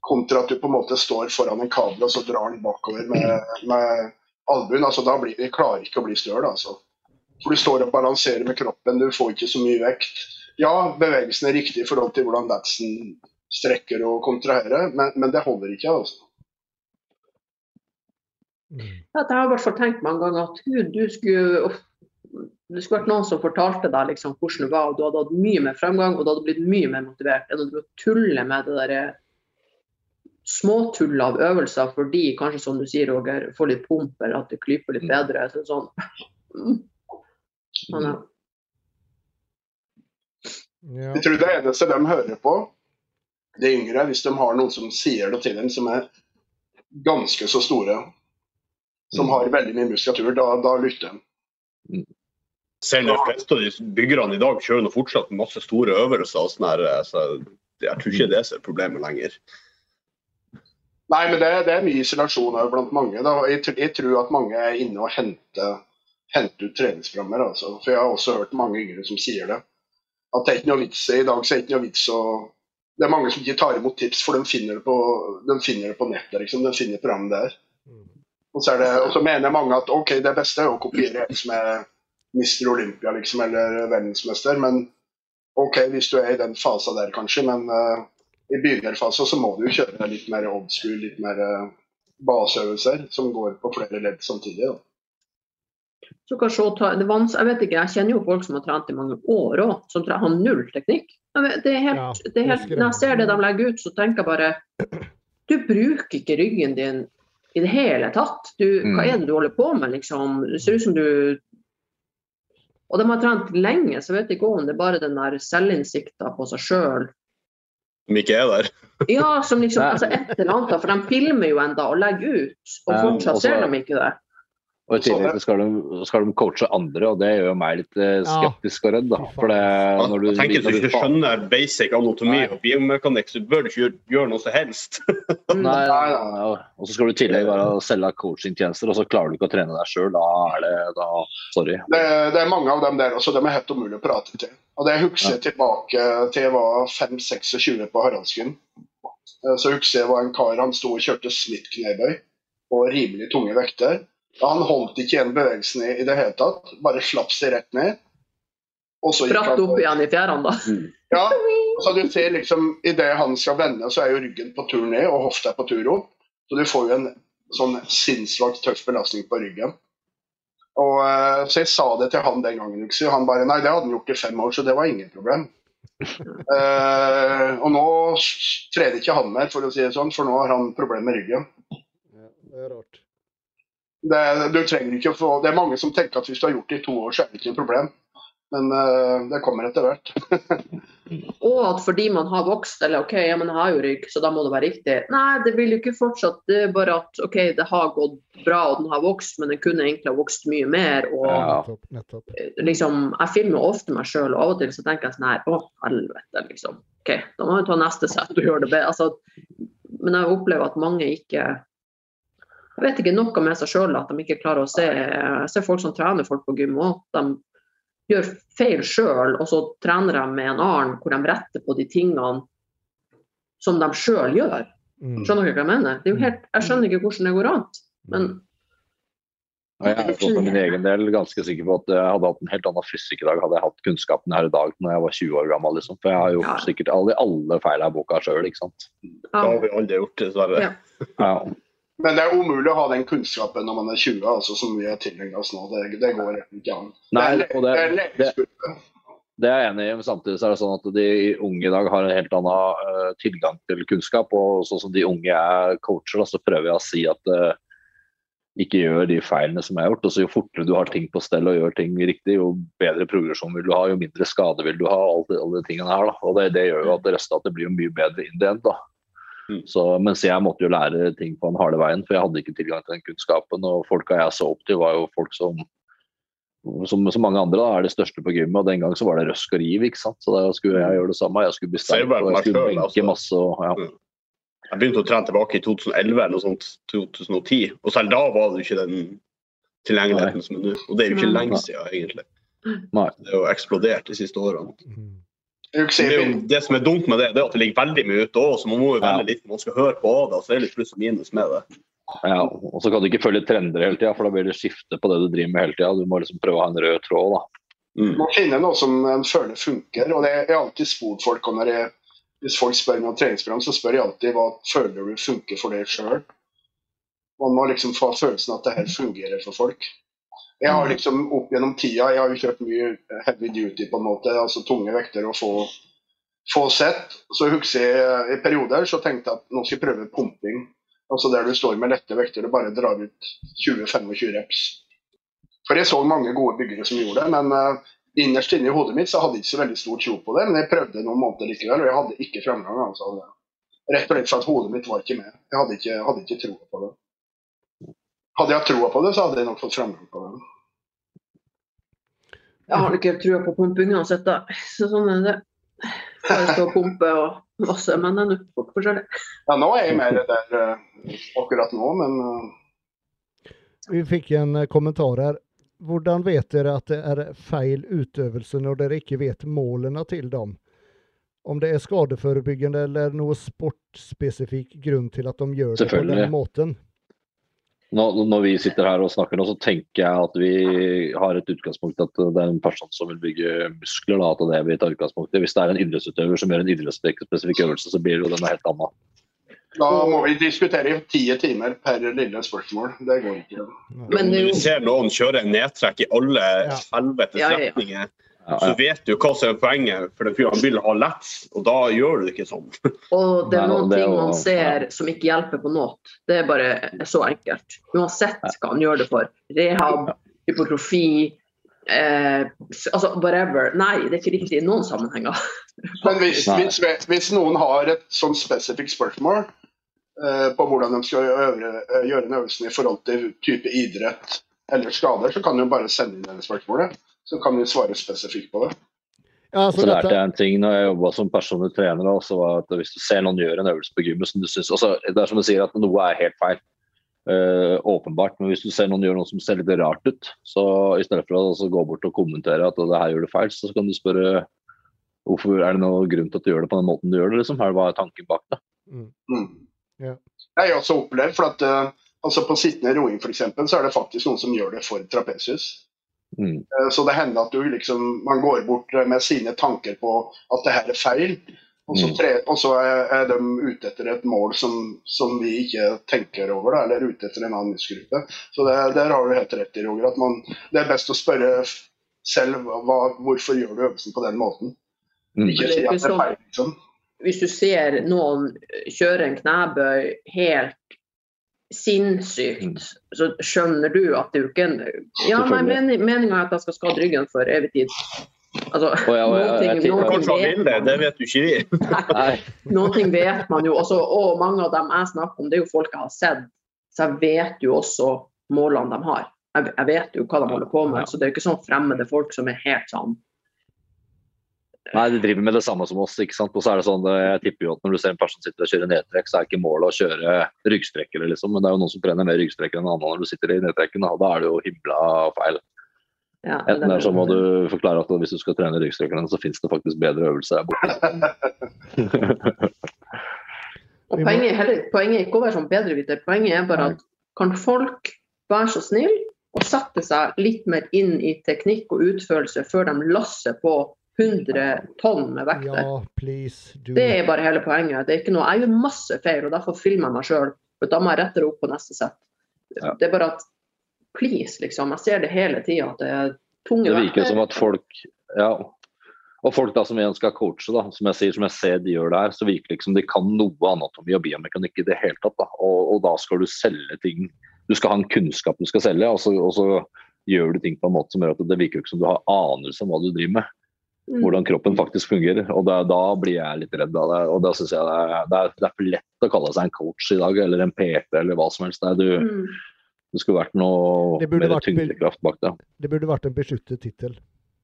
kontra at du på en måte står foran en kabel og så drar den bakover med, med albuen. Altså, da blir vi klarer ikke å bli støl. Altså. For du står og balanserer med kroppen, du får ikke så mye vekt. Ja, bevegelsen er riktig i forhold til hvordan Datsen strekker og kontraherer, men, men det holder ikke. altså. Ja, Jeg har i hvert fall tenkt mange ganger at Gud, du skulle, det skulle vært noen som fortalte deg liksom hvordan det var, og du hadde hatt mye mer fremgang og du hadde blitt mye mer motivert enn å tulle med det derre småtull av øvelser fordi kanskje, som du sier, Roger, får litt pump eller at det klyper litt bedre. Så sånn. Mm. Men, ja. Jeg tror det eneste de hører på, de yngre, hvis de har noen som sier det til dem, som er ganske så store, som har veldig mye muskulatur, da, da lytter de. Ser de fleste av de byggerne i dag kjører fortsatt masse store øvelser. og sånn her, så jeg tror ikke det er problemet lenger. Nei, men det, det er mye isolasjon her blant mange. Da. Jeg, jeg tror at mange er inne og henter, henter ut treningsprogrammer. Altså. For jeg har også hørt mange yngre som sier det. At det er ikke noe vits i dag, så er det ikke noe vits å Det er mange som ikke tar imot tips, for de finner det på, de finner det på nettet. Liksom. De finner programmet der. Og så, det, og så mener mange at ok, det beste er å kopiere en som er Mr. Olympia liksom, eller verdensmester, men ok, hvis du er i den fasen der kanskje, men eh, i begynnerfasen så må du kjøre litt mer old school, litt mer eh, baseøvelser som går på flere ledd samtidig. Da. Så kanskje å ta, det vans, jeg vet ikke, jeg kjenner jo folk som har trent i mange år òg, som har null teknikk. Vet, det er helt, Ja, det er helt, når jeg ser det de legger ut, så tenker jeg bare Du bruker ikke ryggen din i det hele tatt. Du, hva Mm. er det du holder på med, liksom? Det ser ut som du Og de har trent lenge, så jeg vet ikke om det er bare den der selvinnsikta på seg sjøl. Som ikke er der. Ja, som liksom altså et eller annet, for de filmer jo enda og legger ut, og fortsatt um, også, ser de ikke det. Og i tillegg så skal de, skal de coache andre, og det gjør jo meg litt eh, skeptisk og redd. da. For det, når du, Jeg tenker at du ikke skjønner basic anatomi Nei. og biomekanikk, så bør du ikke gjøre, gjøre noe som helst. nei, Nei, Nei, ja. Og så skal du i tillegg bare selge coachingtjenester, og så klarer du ikke å trene deg sjøl. Da er det da Sorry. Det, det er mange av dem der også, de er helt umulig å prate til. Og det husker jeg tilbake til jeg var 5-26 på Haraldskuen. Eh, Så husker jeg var en kar han sto og kjørte snittknebøy på rimelig tunge vekter. Og Han holdt ikke igjen bevegelsen i, i det hele tatt, bare slapp seg rett ned. Og så gikk Bratt han opp igjen i fjærene, da. Ja, så du ser liksom Idet han skal vende, så er jo ryggen på tur ned og hofta er på tur opp. Så du får jo en sånn sinnssvakt tøff belastning på ryggen. Og, eh, så jeg sa det til han den gangen, husker han bare Nei, det hadde han gjort i fem år, så det var ingen problem. uh, og nå trener ikke han mer, for å si det sånn, for nå har han problemer med ryggen. Ja, det er rart. Det, du trenger ikke å få, det er mange som tenker at hvis du har gjort det i to år, så er det ikke noe problem. Men uh, det kommer etter hvert. Og at fordi man har vokst, eller OK, ja, men jeg har jo rygg, så da må det være riktig. Nei, det vil jo ikke fortsatt. Det er bare at OK, det har gått bra og den har vokst, men den kunne egentlig ha vokst mye mer. Og Ja. Nettopp. nettopp. liksom, jeg filmer ofte meg sjøl, og av og til så tenker jeg sånn her Å, helvete, liksom. OK, da må vi ta neste sett og gjøre det bedre. Altså, men jeg opplever at mange ikke Jeg vet ikke noe med seg sjøl at de ikke klarer å se Jeg ser folk som trener folk på gym òg. De gjør feil sjøl, og så trener de med en annen hvor de retter på de tingene som de sjøl gjør. Mm. Skjønner dere hva jeg mener? Det er jo helt, jeg skjønner ikke hvordan det går an. Men Og jeg er for min egen del ganske sikker på at jeg hadde hatt en helt annen fysikk i dag hadde jeg hatt kunnskapen her i dag når jeg var 20 år gammel. Liksom. For jeg har gjort Ja. sikkert alle, alle feil av boka sjøl, ikke sant. Det har vi aldri gjort, dessverre. Ja. Ja. Men det er umulig å ha den kunnskapen når man er 20, altså, som vi er tilhengt oss nå. Det, det går ikke an. Nei, det er, det- det er. Det er jeg enig i, men samtidig så er det sånn at de unge i dag har en helt annen uh, tilgang til kunnskap. Og sånn som de unge er coacher, da, så prøver jeg å si at uh, ikke gjør de feilene som jeg har gjort. Og så Jo fortere du har ting på stell og gjør ting riktig, jo bedre progresjon vil du ha, jo mindre skade vil du ha. Alt, alle de tingene her da. Og det, det gjør jo at resultatet blir mye bedre in the end. da. Mm. Så, mens jeg måtte jo lære ting på den harde veien, for jeg hadde ikke tilgang til den kunnskapen. Og folka jeg så opp til, var jo folk som som som mange andre da, er det største på gymmet, og den gang så var det røsk og riv. ikke sant? Så da skulle jeg gjøre det samme. Jeg skulle bli sterk og jeg skulle selv, benke altså. masse. Og, ja. Jeg begynte å trene tilbake i 2011 eller noe sånt. 2010. Og selv da var det jo ikke den tilgjengeligheten som er nå. Og det er jo ikke lenge siden, egentlig. Nei. Det har jo eksplodert de siste årene. Det, er jo, det som er dumt med det, det er at det ligger veldig mye ute òg, så man må jo velge litt man skal høre på det. Så er det litt pluss og minus med det. Ja, og så kan du ikke følge trender hele tida, for da blir det skifte på det du driver med hele tida. Du må liksom prøve å ha en rød tråd. da. Mm. Man finner noe som en føler funker. og det er alltid spurt folk om når jeg, Hvis folk spør meg om treningsprogram, så spør jeg alltid hva føler du funker for deg sjøl. Man må liksom få følelsen at det her fungerer for folk. Jeg har liksom opp gjennom tida jeg har jo kjørt mye heavy duty, på en måte, altså tunge vekter å få, få sett. Så husker jeg i perioder så tenkte jeg at nå skal jeg prøve pumping. Altså der du står med lette vekter og bare drar ut 20-25 reps. For jeg så mange gode byggere som gjorde det, men eh, innerst inne i hodet mitt så hadde jeg ikke så veldig stor tro på det. Men jeg prøvde noen måneder likevel, og jeg hadde ikke framgang. Altså. Rett og slett for at hodet mitt var ikke med. Jeg hadde ikke, hadde ikke troa på det. Hadde jeg troa på det, så hadde jeg nok fått framgang på det. Jeg har ikke trua på pumping uansett, da. Så sånn er det. Bare stå og pumpe og masse, men det er nok folk forskjellig. Ja, nå er jeg mer der eh, akkurat nå, men eh, Vi fikk en eh, kommentar her. Hvordan vet dere at det er feil utøvelse når dere ikke vet målene til dem? Om det er skadeforebyggende eller noe sportspesifikk grunn til at de gjør det på den måten? Nå, når vi sitter her og snakker nå, så tenker jeg at vi har et utgangspunkt at det er en person som vil bygge muskler. Da, at det er vi tar utgangspunkt. Hvis det er en idrettsutøver som gjør en idrettsspesifikk øvelse, så blir det jo den helt anna. da må vi diskutere i ti timer per lille spørsmål. Det går ikke. Men du ser noen kjøre en nedtrekk i alle Ja. helvetes Ja, ja, ja. Ja, så vet du hva som er poenget, for det fordi han vil ha lett, og da gjør du det ikke sånn. Og det er Nei, noen det ting man ser som ikke hjelper på noe. Det er bare så enkelt. Uansett hva han gjør det for. Rehab, hypotrofi, eh, altså whatever. Nei, det er ikke riktig i noen sammenhenger. Men hvis, hvis, hvis noen har et sånn spesifikt spørsmål eh, på hvordan de skal øve, eh, gjøre en øvelse i forhold til type idrett eller skader, så kan du bare sende inn det spørsmålet. Så kan vi svare spesifikt på det. Ja, altså så lærte jeg en ting når jeg jobba som personlig trener. Også var at Hvis du ser noen gjøre en øvelse på gymmet som du syns altså, Det er som du sier at noe er helt feil. Uh, åpenbart. Men hvis du ser noen gjøre noe som ser litt rart ut, så i stedet for å altså, gå bort og kommentere at det her gjør du feil, så kan du spørre hvorfor er det noen grunn til at du gjør det på den måten du gjør det. liksom? Er det Hva er tanken bak det? Mm. Yeah. Jeg har også opplevd, for at uh, altså på sittende roing f.eks., så er det faktisk noen som gjør det for trapesius. Mm. Eh, Så det hender at du liksom, man går bort med sine tanker på at det her er feil. Og så, Mm. tre, og så er, de ute etter et mål som, som vi ikke tenker over, da, eller ute etter en annen muskelgruppe. Så det, der har du helt rett i, Roger. at man, Det er best å spørre selv hva, hvorfor gjør du øvelsen på den måten. Mm. Ikke si at det er feil. liksom. Hvis du ser noen kjøre en knebøy helt sinnssykt, så skjønner du at det er jo ikke en Ja, nei, meninga er at jeg skal skade ryggen for evig tid. Altså, oh, ja, og jeg- noen ting, noen ting vet man. det, det vet jo ikke vi. Nei. Noen ting vet man jo også, og mange av dem jeg snakker om, det er jo folk jeg har sett. Så jeg vet jo også målene de har. Jeg, jeg vet jo hva de holder på Ja. med. Så det er jo ikke sånn fremmede folk som er helt sånn Nei, de driver med det samme som oss. ikke sant? Og så er det sånn, jeg tipper jo at Når du ser en person sitter og kjører nedtrekk, så er ikke målet å kjøre ryggstrekkere. liksom. Men det er jo noen som trener mer ryggstrekkere enn andre når du sitter i nedtrekken. og Da er det jo himla feil. ja, Enten er så må du forklare at hvis du skal trene ryggstrekkerne, så finnes det faktisk bedre øvelser der borte. Og poenget, er heller, poenget er ikke å være sånn bedreviter, poenget er bare at kan folk være så snill og sette seg litt mer inn i teknikk og utførelse før de lasser på 100 tonn med vekter. ja, please, do. Det er bare hele poenget. Det er ikke noe, jeg gjør masse feil, og derfor filmer jeg meg sjøl. Da må jeg rette det opp på neste sett. Ja. Det er bare at please, liksom. Jeg ser det hele tida, at det er tunge vekter. Det virker som at folk ja, og folk da som igjen skal coache, da, som jeg sier, som jeg ser de gjør der, så virker det liksom de kan noe anatomi og biomekanikk i det hele tatt. da, og, og da skal du selge ting. Du skal ha en kunnskap du skal selge, og så, og så gjør du ting på en måte som gjør at det virker ikke som du har anelse om hva du driver med. Mm. Hvordan kroppen faktisk fungerer. og Da, da blir jeg litt redd av det. og da synes jeg det er, det, er, det er for lett å kalle seg en coach i dag, eller en PT eller hva som helst. Det, du, Mm. det skulle vært noe mer tyngdekraft bak det. Det burde vært en beskyttet tittel.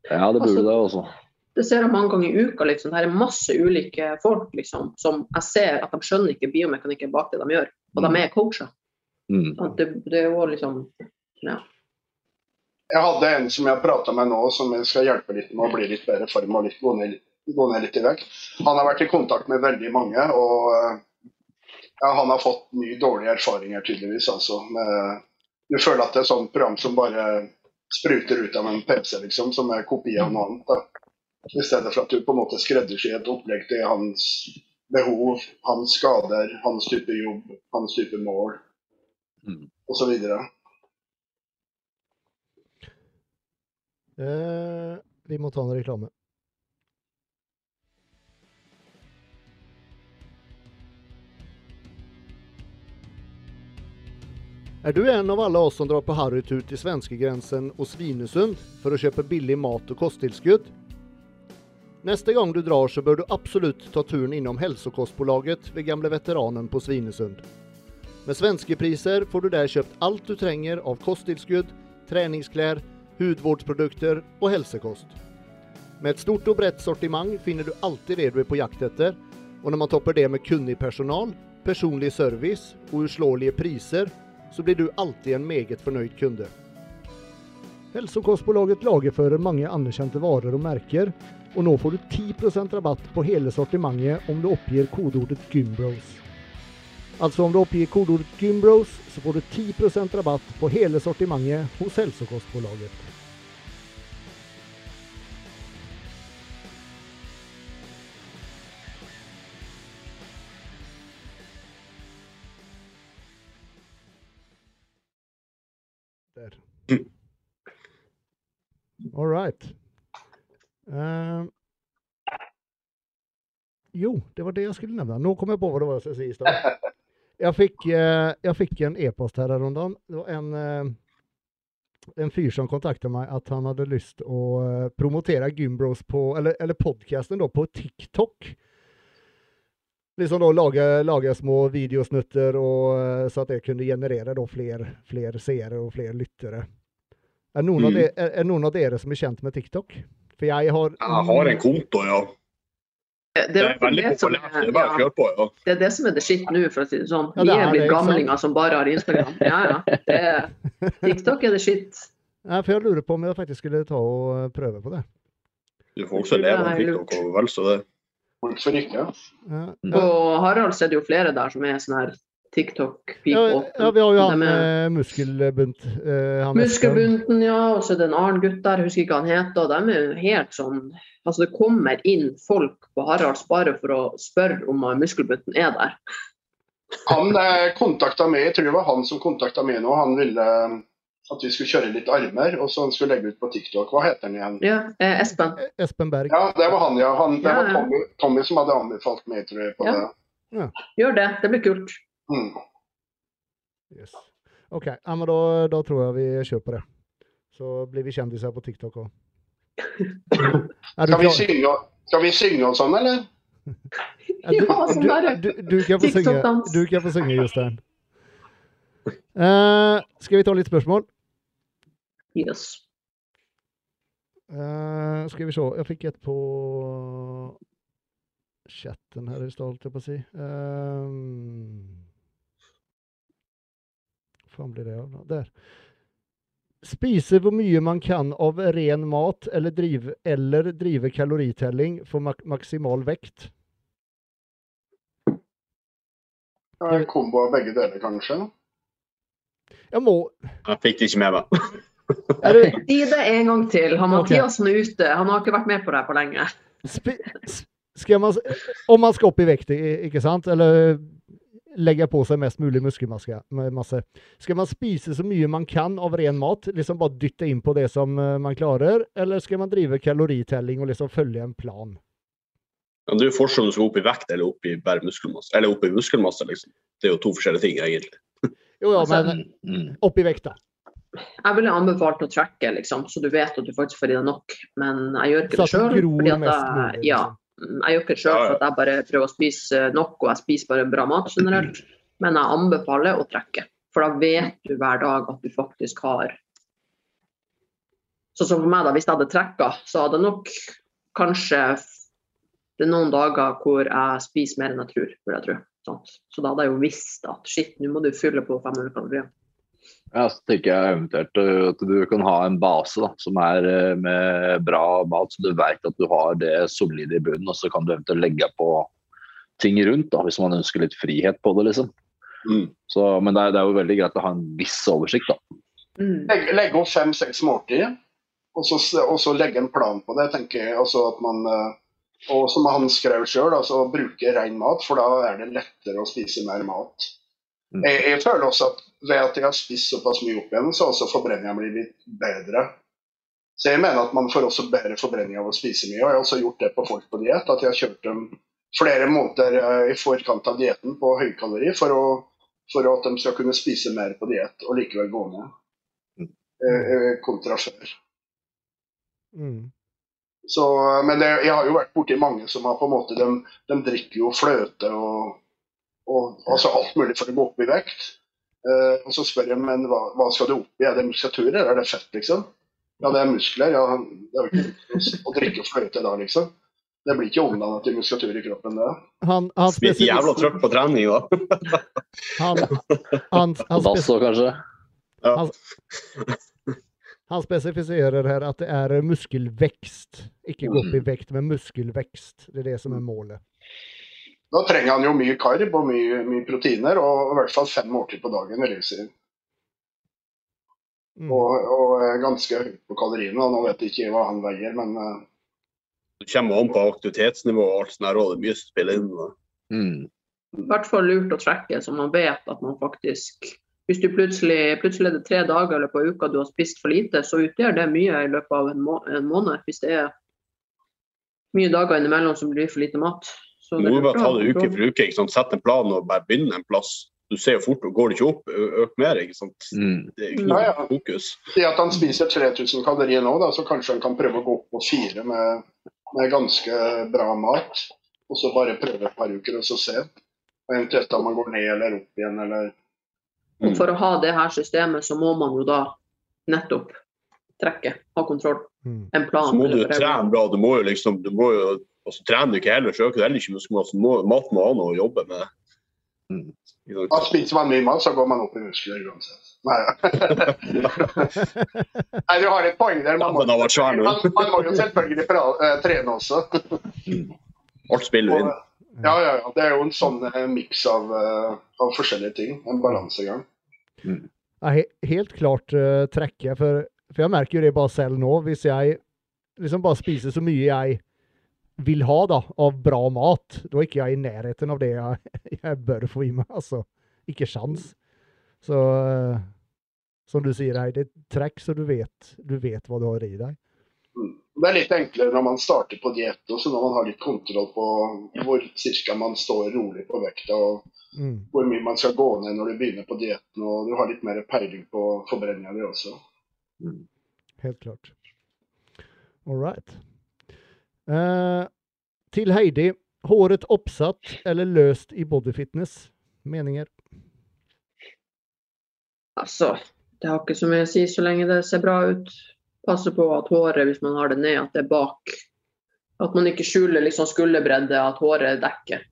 Ja, det burde Altså- det også. Det ser jeg mange ganger i uka. Liksom. Det er masse ulike folk liksom, som jeg ser at de skjønner ikke biomekanikken bak det de gjør. Og de er coacher. Mm. Det, det er jo liksom ja. Jeg hadde en som jeg prata med nå, som jeg skal hjelpe litt med å bli litt bedre form og litt, gå ned, gå ned litt i vekt. Han har vært i kontakt med veldig mange, og eh, ja, han har fått mye dårlige erfaringer, tydeligvis. altså. Med, du føler at det er et sånt program som bare spruter ut av en PC, liksom, som er kopi av noe annet. da. I stedet for at du på en måte skreddersyr et opplegg til hans behov, hans skader, hans type jobb, hans type mål Mm. osv. Eh, vi må ta en reklame. Er du en av alle oss som drar på harrytur til svenskegrensen og Svinesund for å kjøpe billig mat og kosttilskudd? Neste gang du drar så bør du absolutt ta turen innom Hälsokostbolaget ved gamle veteranen på Svinesund. Med svenske priser får du der kjøpt alt du trenger av kosttilskudd, treningsklær, hudvårdsprodukter og helsekost. Med et stort og bredt sortiment finner du alltid det du er på jakt etter, og når man topper det med kunnig personal, personlig service og uslåelige priser, så blir du alltid en meget fornøyd kunde. Hälsokostbolaget lagerfører mange anerkjente varer og merker, og nå får du 10% rabatt på hele sortimentet om du oppgir kodeordet Gymbros. Altså om du oppgir kodeordet Gymbros, så får du 10% rabatt på hele sortimentet hos Hälsokostbolaget. All right. Uh, jo, det var det jeg skulle nevne. Nå kom jeg på hva det var jeg skulle si. Jeg fikk, eh, jeg fikk en e-post häromdagen. Det var en, eh, en fyr som kontaktet meg at han hadde lyst å eh, promotere Gymbros på, eller, eller podcasten på TikTok. Liksom da lage, lage små videosnutter og, eh, så at det kunne generere flere, fler seere og flere lyttere. Er noen, av Mm. de, er, er noen av dere som er kjent med TikTok? For jeg har Jeg har en konto, ja. Det Det er, er det, som er, Det er ja, på, ja. det er det som er det skitt nå, for å si det sånn. Vi er blitt gamlinger som bare har Instagram. Ja, ja. Det er, TikTok er det skitt. Ja, for jeg lurer på om jeg faktisk skulle ta og eh, prøve på det. Du får også leve av TikTok og vel så det. Hvorfor ikke? Ja, Mm. ja, På Harald så er det jo flere der som er sånn her ja, TikTok-people. ja, vi har jo han er- med muskelbunt. eh. Muskelbunten, ja. Og så er det en annen gutt der, husker ikke hva han heter. og De er jo helt sånn Altså, det kommer inn folk på Haralds bare for å spørre om muskelbunten er der. Han eh, kontakta meg, jeg tror det var han som kontakta meg nå. Han ville eh, at vi skulle kjøre litt armer, og så han skulle legge ut på TikTok. Hva heter han igjen? Ja, eh, Espen. Espen Berg. Ja, det var han, ja. Han, det Ja, var. Tommy, Tommy som hadde anbefalt meg, tror jeg. på Ja. det. Gjør det. Det blir kult. Mm. Yes. OK, ja, men da, da tror jeg vi kjøper det. Så blir vi kjendiser på TikTok òg. Skal, vi synge, skal vi synge og sånn, eller? Ja, du, sånn du, du, du, kan få synge, du kan få synge, Jostein. Uh, skal vi ta litt spørsmål? Yes. Uh, skal vi se. Jeg fikk et på chatten her i stad, holdt jeg på å si. Um, faen blir det av? Der. Spise hvor mye man kan av ren mat, eller drive, eller drive kaloritelling for mak maksimal vekt. En kombo av begge deler, kanskje? Jeg må Jeg fikk det ikke med meg. Si det en gang til. Han Ok. okay. er ute. Han har ikke vært med på det her på lenge. Sp skal man, Om man skal opp i vekt, ikke sant, eller legge på seg mest mulig muskelmasse, skal man spise så mye man kan av ren mat? Liksom bare dytte inn på det som eh, man klarer? Eller skal man drive kaloritelling og liksom følge en plan? Ja, det er jo forskjell om du skal opp i vekt eller opp i bare muskelmasse. Eller opp i muskelmasse, liksom. Det er jo to forskjellige ting, egentlig. Jo, ja, Altså, men Mm. opp i vekt, da. Jeg ville anbefalt å tracke, liksom, så du vet at du faktisk får i deg nok. Men jeg gjør ikke Så det sjøl. Ja, liksom. Jeg gjør ikke det ja. for at jeg bare prøver å spise nok, og jeg spiser bare bra mat generelt. Men jeg anbefaler å trekke. For da vet du hver dag at du faktisk har Sånn som for meg, da, hvis jeg hadde trekka, så hadde nok kanskje Det er noen dager hvor jeg spiser mer enn jeg tror, vil jeg tro. Så da hadde jeg jo visst at shit, nå må du fylle på 500 kalorier. Ja, så tenker jeg eventuelt uh, at du kan ha en base da, som er uh, med bra mat, så du vet at du har det solide i bunnen. Og så kan du eventuelt legge på ting rundt, da, hvis man ønsker litt frihet på det. liksom. Mm. Så, men det er, det er jo veldig greit å ha en viss oversikt. da. Mm. Legge, legge opp fem-seks måltider, og så, og så legge en plan på det. tenker jeg. Altså at man, eh, og som han skrev sjøl, altså bruke ren mat, for da er det lettere å spise mer mat. Mm. Jeg, jeg føler også at ved at jeg har spist såpass mye opp igjen, så har også forbrenninga blitt litt bedre. Så jeg mener at man får også bedre forbrenning av å spise mye. Og jeg har også gjort det på folk på diett. At jeg har kjørt dem flere måneder eh, i forkant av dietten på høykalori for, å, for at de skal kunne spise mer på diett og likevel gå ned. Mm. Eh, eh, kontra før. Mm. Så, men det, jeg har jo vært borti mange som har på en måte De, de drikker jo fløte og, og altså alt mulig for å gå opp i vekt. Eh, og så spør jeg men hva, hva skal du opp i, er det muskulaturer eller er det fett, liksom? Ja, det er muskler. Ja, det er jo ikke å, drikke fløyte da, liksom. Det blir ikke omdanna til muskulatur i kroppen, det. Han, han, Blir jævla trøtt trøkk på trening da. han, og kanskje. han spesifiserer her at det er muskelvekst. Ikke gå opp i vekt, men muskelvekst. Det er det som er målet. Da trenger han jo mye karb og mye, mye proteiner, og i hvert fall fem måltider på dagen. vil jeg si. Mm. Og, og ganske høyt på kaloriene. og Nå vet jeg ikke hva han veier, men eh, Det kommer an på aktivitetsnivå og alt sånt og det er mye som spiller inn. Mm. I hvert fall lurt å trekke, så man vet at man faktisk Hvis du plutselig, plutselig er det tre dager eller på uka du har spist for lite, så utgjør det mye i løpet av en, må en måned. Hvis det er mye dager innimellom som blir for lite mat. Så Nå må bare ta det uke for uke. ikke sant? Sette en plan og bare begynne en plass. Du ser jo fort, går det ikke opp, øk mer. ikke sant? Mm. Det er ikke noe ja. fokus. Det at han spiser 3000 kalorier nå, da, så kanskje han kan prøve å gå opp på fire med, med ganske bra mat. Og så bare prøve et par uker og så se. Og Eventuelt om man går ned eller opp igjen eller Og for å ha det her systemet, så må man jo da nettopp trekke, ha kontroll. Mm. En plan. Så må du trene bra. Du må jo liksom, du må jo, og så trener du ikke heller, så øker du heller ikke muskelmassen. Mat må ha noe å jobbe med. Mm. Ikke spiser man mye mat, så går man opp i muskler uansett. Nei, Nei du har et poeng der. Man må, Den svær man, man må jo selvfølgelig pra, uh, trene også. Alt spiller inn. inn. Ja, ja, ja. Det er jo en sånn uh, miks av, uh, av forskjellige ting. En balansegang. Ja, he helt klart uh, trekke, for, for jeg merker jo det bare selv nå. Hvis jeg liksom bare spiser så mye jeg vil ha da, av bra mat, da er ikke jeg i nærheten av det jeg, jeg bør få i meg. Altså, ikke sjans. Så uh, som du sier, Heidi, trekk så du vet, du vet hva du har i deg. Mm. Det er litt enklere når man starter på diett, også når man har litt kontroll på hvor cirka man står rolig på vekta, og Mm. hvor mye man skal gå ned når du begynner på dietten, og du har litt mer peiling på forbrenninga di også. Helt klart. All right. Eh, til Heidi. Håret oppsatt eller løst i bodyfitness? Meninger? Altså, det har ikke så mye å si så lenge det ser bra ut. Passe på at håret, hvis man har det ned, at det er bak. At man ikke skjuler liksom skulderbredde, at håret dekker.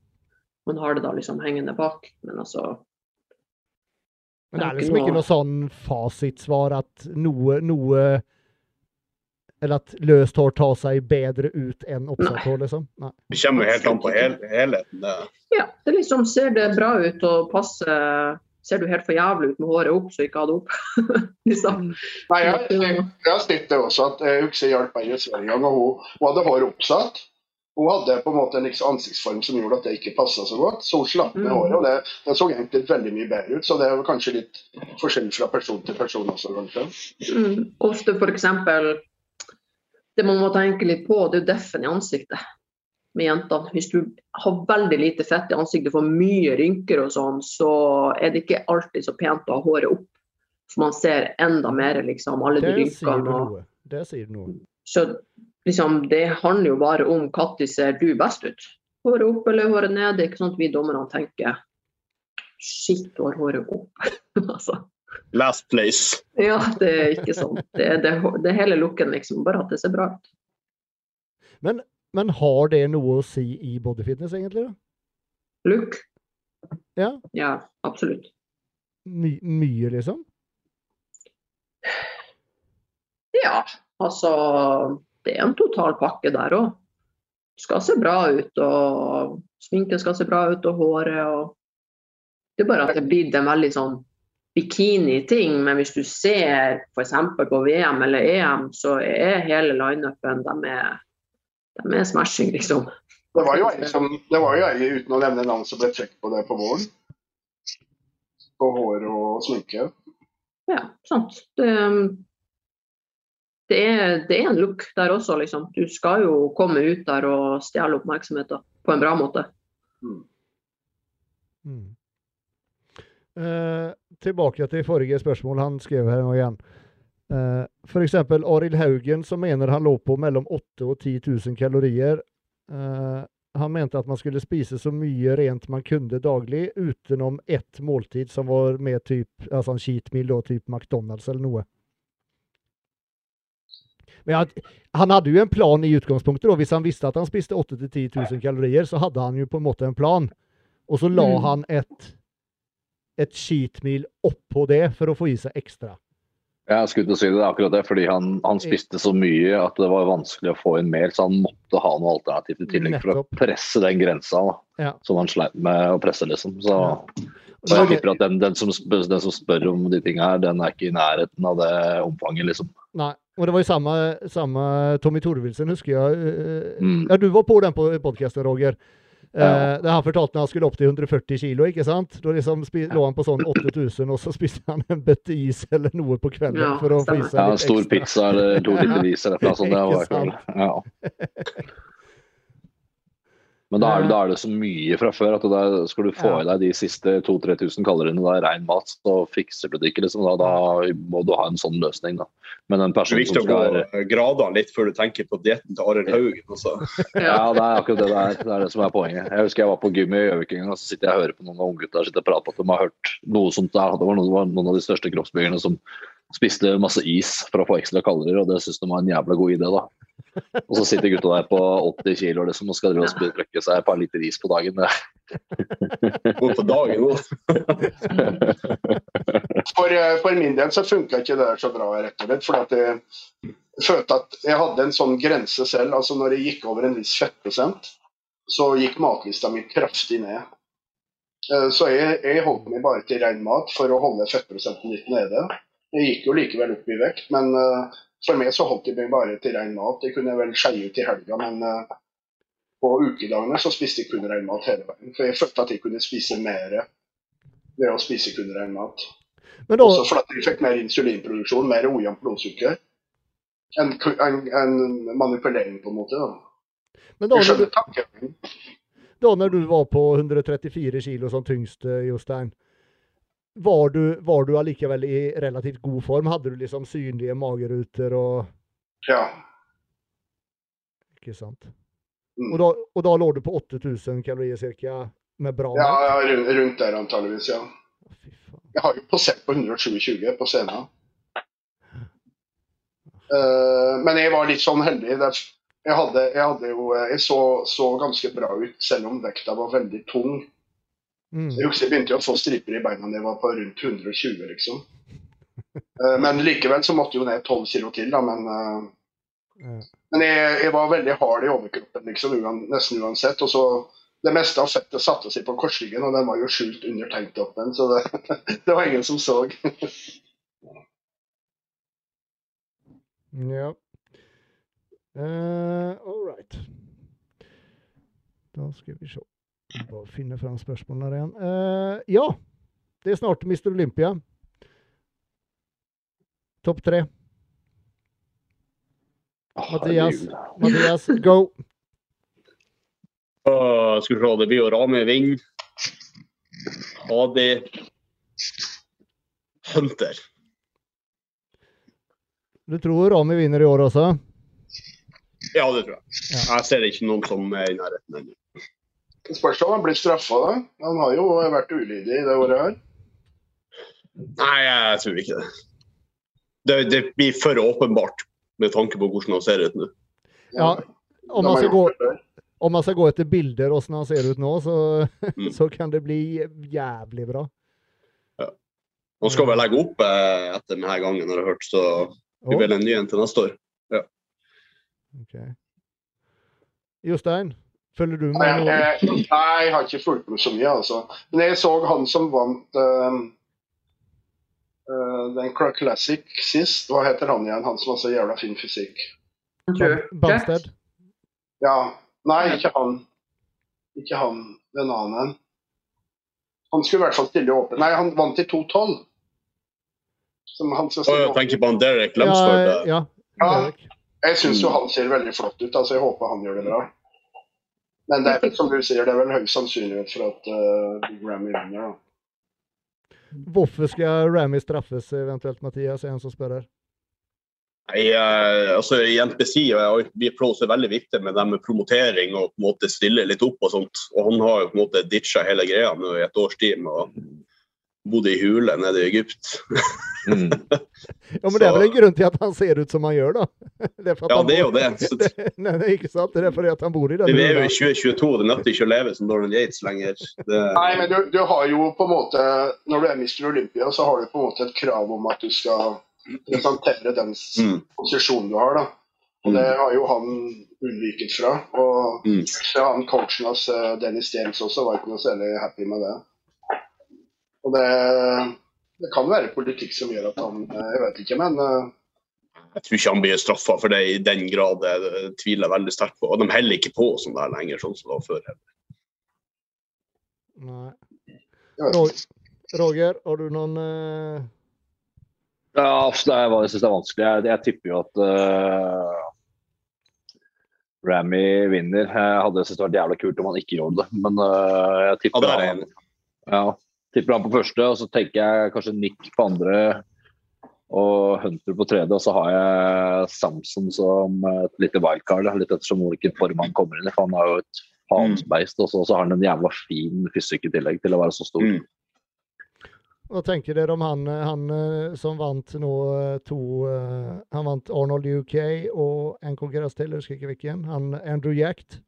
Man har det da liksom hengende bak. Men altså Men det er liksom ikke noe- noe sånn fasitsvar at noe, noe Eller at løst hår tar seg bedre ut enn oppsatt hår, liksom? Nei. Det kommer jo helt an på hel, helheten. Det. Ja, det liksom ser det bra ut og passer Ser du helt for jævlig ut med håret opp, så ikke ha det opp. liksom. Nei, jeg, jeg, jeg har sett det også, at jeg husker jeg hjalp meg i Sverige en gang, hun, hun hadde håret oppsatt. Hun hadde på en måte en liksom ansiktsform som gjorde at det ikke passa så godt, så hun slapp ned Mm. håret. og det, det så egentlig veldig mye bedre ut, så det er kanskje litt forskjell fra person til person også, kanskje. Mm. Ofte f.eks. Det man må tenke litt på, det er jo deffen i ansiktet med jentene. Hvis du har veldig lite fett i ansiktet, får mye rynker og sånn, så er det ikke alltid så pent å ha håret opp. For man ser enda mer liksom alle de rynkene. og. Der sier du noe. Så liksom, det handler jo bare om når ser du best ut. Håret opp eller håret ned. Det er ikke sånn at vi dommerne tenker Shit, du har håret opp. altså. Last place. Ja, det er ikke sånn. Det det, det hele looken, liksom. Bare at det ser bra ut. Men, men har det noe å si i bodyfitness, egentlig? da? Look? Ja, Ja, absolutt. My, mye, liksom? Ja, altså Det er en total pakke der òg. Skal se bra ut, og sminken skal se bra ut, og håret og Det er bare at det blir en veldig sånn bikini-ting, men hvis du ser f.eks. på VM eller EM, så er hele lineupen de er, de er smashing, liksom. Det var jo ei som, det var jo ei, uten å nevne navn, som ble trukket på det på våren. På hår og sminke. Ja, sant. Det, det, er, det er en look der også, liksom. Du skal jo komme ut der og stjele oppmerksomheten på en bra måte. Mm. Eh, tilbake til forrige spørsmål han skrev her nå igjen. Uh, F.eks. Arild Haugen som mener han lå på mellom 8000 og 10 000 kalorier. Uh, han mente at man skulle spise så mye rent man kunne daglig, utenom ett måltid som var med typ, altså en cheat meal, da, typ McDonald's eller noe. Men han, han hadde jo en plan i utgangspunktet. da, Hvis han visste at han spiste 8000 10 000 kalorier, så hadde han jo på en måte en plan. Og så la Mm. han et, et meal oppå det for å få i seg ekstra. Jeg skulle til å si det, akkurat det, fordi han, han spiste så mye at det var vanskelig å få inn mer, så han måtte ha noe alternativt i tillegg for å presse den grensa da, Ja. som han sleit med å presse. liksom. Så så jeg tipper at den, den, som den som spør om de tinga her, den er ikke i nærheten av det omfanget, liksom. Nei. Og det var jo samme, samme Tommy Thorvildsen, husker jeg. eh, Mm. Ja, du var på den på podkasten, Roger. Eh, Ja. Der han fortalte han skulle opp til 140 kilo, ikke sant? Da liksom spi- lå han på sånn 8000, og så spiste han en bøtte is eller noe på kvelden Ja, for å få i seg Ja, en litt stor ekstra. pizza eller to liter is eller noe sånt. Det var Ikke sant? ja. Men da er, det, da er det så mye fra før at da skal du få Ja. i deg de siste 2000-3000 kaloriene da rein mat, så fikser du det ikke. liksom. Da, da må du ha en sånn løsning. da. Men en Det er person viktig som å gå skal gradene litt før du tenker på dietten til Arild Haugen. Altså. Ja, det er akkurat det det er. Det er det som er poenget. Jeg husker jeg var på gym i Gjøvik en gang, og så sitter jeg og hører på noen av unggutta og på at de har hørt noe sånt der. Det var noen, det var noen av de største kroppsbyggerne som spiste masse is for å få ekstra kalorier, og det syns de var en jævla god idé, da. Og så sitter gutta der på 80 kilo liksom, og skal drive og drikke seg et par liter is på dagen. Gå på dagen nå. For, eh, for min del så funka ikke det der så bra, rett og slett. For at jeg følte at jeg hadde en sånn grense selv. altså Når jeg gikk over en viss fettprosent, så gikk matlista mi kraftig ned. Eh, Så jeg, jeg holdt meg bare til ren mat for å holde fettprosenten litt nede. Jeg gikk jo likevel opp i vekt, men uh, for meg så holdt jeg meg bare til ren mat. Jeg kunne vel skeie ut i helga, men uh, på ukedagene så spiste jeg kun ren mat hele veien. For jeg følte at jeg kunne spise mer ved å spise kun ren mat. Men da, Også fordi jeg fikk mer insulinproduksjon, mer ojevnt blodsukker. En, en, en manipulering, på en måte. da. men da, skjønner, når du, da når du var på 134 kilo som tyngste, Jostein, var du, var du allikevel i relativt god form? Hadde du liksom synlige mageruter og Ja. Ikke sant? Mm. Og da, og da lå du på 8000 kalorier cirka med bra ja, mat? ja rundt, rundt der antageligvis, ja. Jeg har jo posert på 127 på scenen. Uh, men jeg var litt sånn heldig. Jeg, hadde, jeg, hadde jo, eh, jeg så, så ganske bra ut, selv om vekta var veldig tung. Mm. Jeg jeg begynte jo å få striper i beina da jeg var på rundt 120, liksom. Eh, men likevel så måtte jo ned 12 kilo til, da. Men, eh, Ja. men jeg, jeg var veldig hard i overkroppen, liksom, nesten uansett. Og så det meste av fettet satte seg på korsryggen, og den var jo skjult under tanktoppen, så det, det var ingen som så. Ja. Uh, all right. Da skal vi se. Bare finne fram spørsmålene igjen. Uh, ja, det er snart Mr. Olympia. Topp tre. Å, Mathias. Mathias, go! Uh, skal vi se, det blir jo Rami Ving. Hadi. Hunter. Du tror Rami vinner i år også? Ja, det tror jeg. Ja. Jeg ser ikke noen som er i nærheten ennå. Spørs om han blir straffa, da. Han har jo vært ulydig i det året her. Nei, jeg tror ikke det. det. Det blir for åpenbart med tanke på hvordan han ser ut nå. Ja, om man skal gå, om man skal gå etter bilder hvordan han ser ut nå, så, Mm. så kan det bli jævlig bra. Ja. Han skal vel legge opp eh, etter denne gangen, har jeg hørt, så Blir vel en ny en til neste år. Ok. Jostein, følger du med Nei, jeg, nei, jeg har ikke fulgt med så mye, altså. Men jeg så han som vant uh, uh, den Classic sist. Hva heter han igjen? Han som har så jævla fin fysikk. Andrew Ban- Jack. Banstead? Ja. Nei, ikke han. Ikke han. Den annen. Han skulle i hvert fall stille åpen. Nei, han vant i 2-12. Som han skal stille jeg åpen. tenker på han Derek Ja, Lemsford. ja. Ja. Derek. Jeg syns jo han ser veldig flott ut, altså jeg håper han gjør det bra. Men det er vel som du sier, det er vel høy sannsynlighet for at uh, Big Ramy vinner. da. Hvorfor skal Rammy straffes eventuelt, Mathias? Er en som spør her. Nei, eh, altså I NPC og vi pros er det veldig viktig med det med promotering og på en måte stille litt opp og sånt. Og han har jo på en måte ditcha hele greia nå i et års tid med å bodde i hule nede i Egypt. Mm. Ja, men Det er vel en grunn til at han ser ut som han gjør, da? Det er for at Ja, han det er jo det. Så det- Nei, det er ikke sant. Det er fordi at han bor i den Vi er jo i 2022, det nytter ikke å leve som Dorian Yates lenger. Det, Nei, men du, du har jo på en måte Når du er Mr. Olympia, så har du på en måte et krav om at du skal presentere den mm, posisjonen du har. da. Og det har jo han unnviket fra. Og mm. så han coachen hans, eh, Dennis James, også var ikke noe særlig happy med det. Og det, det kan være politikk som gjør at han eh, Jeg vet ikke, men eh, Jeg tror ikke han blir straffa for det i den grad. Det, det tviler veldig sterkt på. Og de holder ikke på sånn der lenger, sånn som det var før. Nei. jeg Ro- ikke. Roger, har du noen uh... Ja, altså, det er, jeg synes det er vanskelig. Jeg, jeg tipper jo at uh, Rammy vinner. Jeg hadde syntes det vært jævla kult om han ikke gjorde det, men uh, jeg Ja, tipper, det er jeg han, ja, tipper han på første. Og så tenker jeg kanskje Nick på andre og Hunter på tredje. Og så har jeg Samson som et lite wildcard, litt ettersom hvilken form han kommer inn i. For han har jo et faensbeist, og så og så har han en jævla fin fysikk i tillegg til å være så stor. Mm. Hva tenker dere om han, han eh, som vant nå eh, to eh, Han vant Arnold UK og en konkurranse til, jeg husker ikke hvilken. Han Andrew Yacht.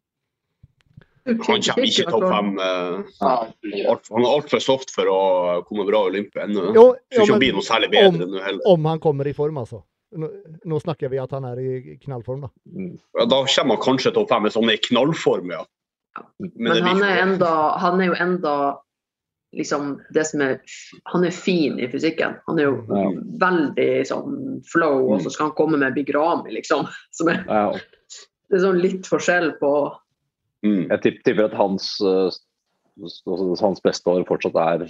Han kommer ikke topp fem. eh, Nei, alt- Han er altfor soft for å komme bra i Olympia ennå. Jo, jo, ikke blir noe særlig bedre nå heller. om han kommer i form, altså. Nå, nå snakker vi at han er i knallform, da. Mm. Ja, Da kommer han kanskje topp fem hvis han er i knallform, ja. Men, Men han er, enda, han er jo enda liksom det som er Han er fin i fysikken. Han er jo Ja. veldig sånn flow, og så skal han komme med Big Ramy, liksom. Som er, Ja, det er sånn litt forskjell på mm. Jeg tipper at hans, altså, hans beste år fortsatt er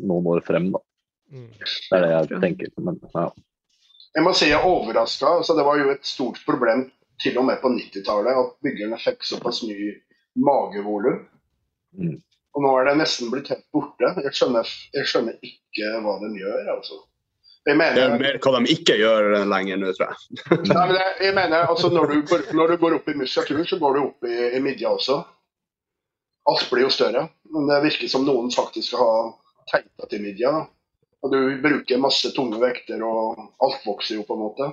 noen år frem. Da. Mm. Det er det jeg jeg. tenker. Men, ja. Jeg må si jeg er overraska. Altså, det var jo et stort problem til og med på 90-tallet at byggerne fikk såpass mye magevolum. Mm. Og nå er det nesten blitt helt borte. Jeg skjønner, jeg skjønner ikke hva de gjør, altså. Jeg Det er mer hva de ikke gjør lenger nå, tror jeg. nei, men jeg, jeg mener altså, når, du går, når du går opp i muskulaturen, så går du opp i, i midja også. Alt blir jo større, men det virker som noen faktisk har ha teita til midja. Og du bruker masse tunge vekter, og alt vokser jo på en måte.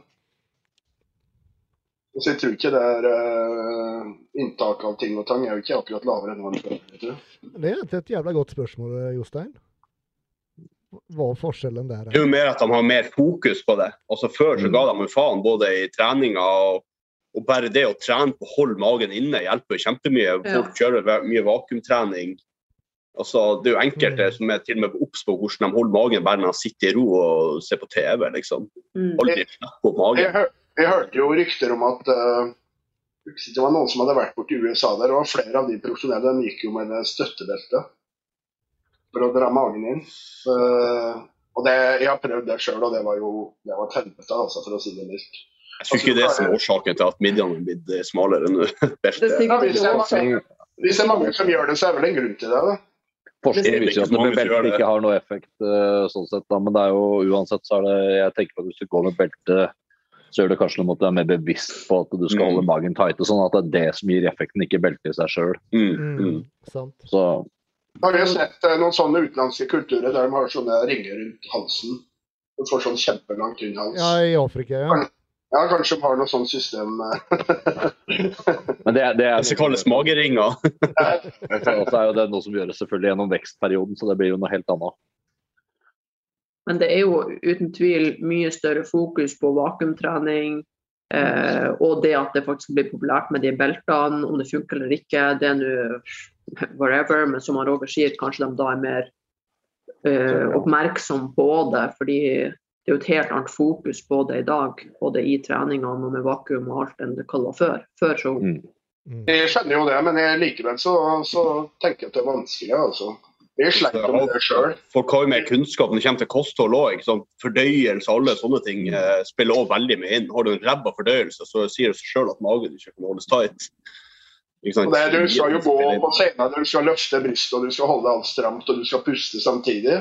Så jeg tror ikke det er uh, inntak av ting og tang er jo ikke akkurat lavere enn hva den før. Det er et, jævla godt spørsmål, Jostein. Hva er forskjellen der? Det er jo mer at de har mer fokus på det. Altså Før så ga de jo faen både i treninga og, og bare det å trene på å holde magen inne hjelper jo kjempemye. Folk kjører mye vakuumtrening. Altså, det er jo enkelte Mm. som er til og med obs på hvordan de holder magen bare når de sitter i ro og ser på TV. liksom. mm. Aldri knekke opp Jeg, magen. hør, jeg hørte jo rykter om at uh, det var noen som hadde vært borti USA der, og flere av de profesjonelle de gikk jo med støttebelte. For å dra magen inn. Eh, og det, Jeg har prøvd det sjøl, og det var jo det var et helvete, altså, for å si det mildt. Jeg tror ikke det er som årsaken til at midjene er blitt eh, smalere nå. Det Beltet. Ja, hvis det er mange, hvis det er mange som gjør det, så er vel en grunn til det. da. Forskning er viser at mange belte ikke har noe effekt, øh, sånn sett, da. men det er jo uansett så er det Jeg tenker på at hvis du går med belte, så gjør det kanskje noe med at du er mer bevisst på at du skal Mm. holde magen tight, og sånn at det er det som gir effekten, ikke beltet i seg sjøl. Mm, Mm, mm. Så Har vi jo sett eh, noen sånne utenlandske kulturer der de har sånne ringer rundt halsen. Du får sånn kjempelang, tynn hals. Ja, i Afrika, ja. Ja, kanskje de har noe sånt system. eh. Men det, det er Det skal kalles mageringer. Og så er jo det noe som gjøres selvfølgelig gjennom vekstperioden, så det blir jo noe helt annet. Men det er jo uten tvil mye større fokus på vakuumtrening. Eh, og det at det faktisk blir populært med de beltene, om det funker eller ikke, det er nå whatever. Men som Roger sier, kanskje de da er mer uh, oppmerksom på det. Fordi det er jo et helt annet fokus på det i dag. Både i treningene og med vakuum og alt enn det hva før. Før så Mm. Mm. Jeg skjønner jo det, men jeg, likevel så, så tenker jeg at det er vanskelig. altså. Jeg sliter med det sjøl. Folk har jo mer kunnskap når det kommer til kosthold òg. Fordøyelse og alle sånne ting eh, spiller også veldig mye inn. Har du en ræva fordøyelse, så sier det seg sjøl at magen ikke kan holdes tight. Ikke sant? Og det, du skal jo gå på scenen, du skal løfte brystet, og du skal holde alt stramt, og du skal puste samtidig.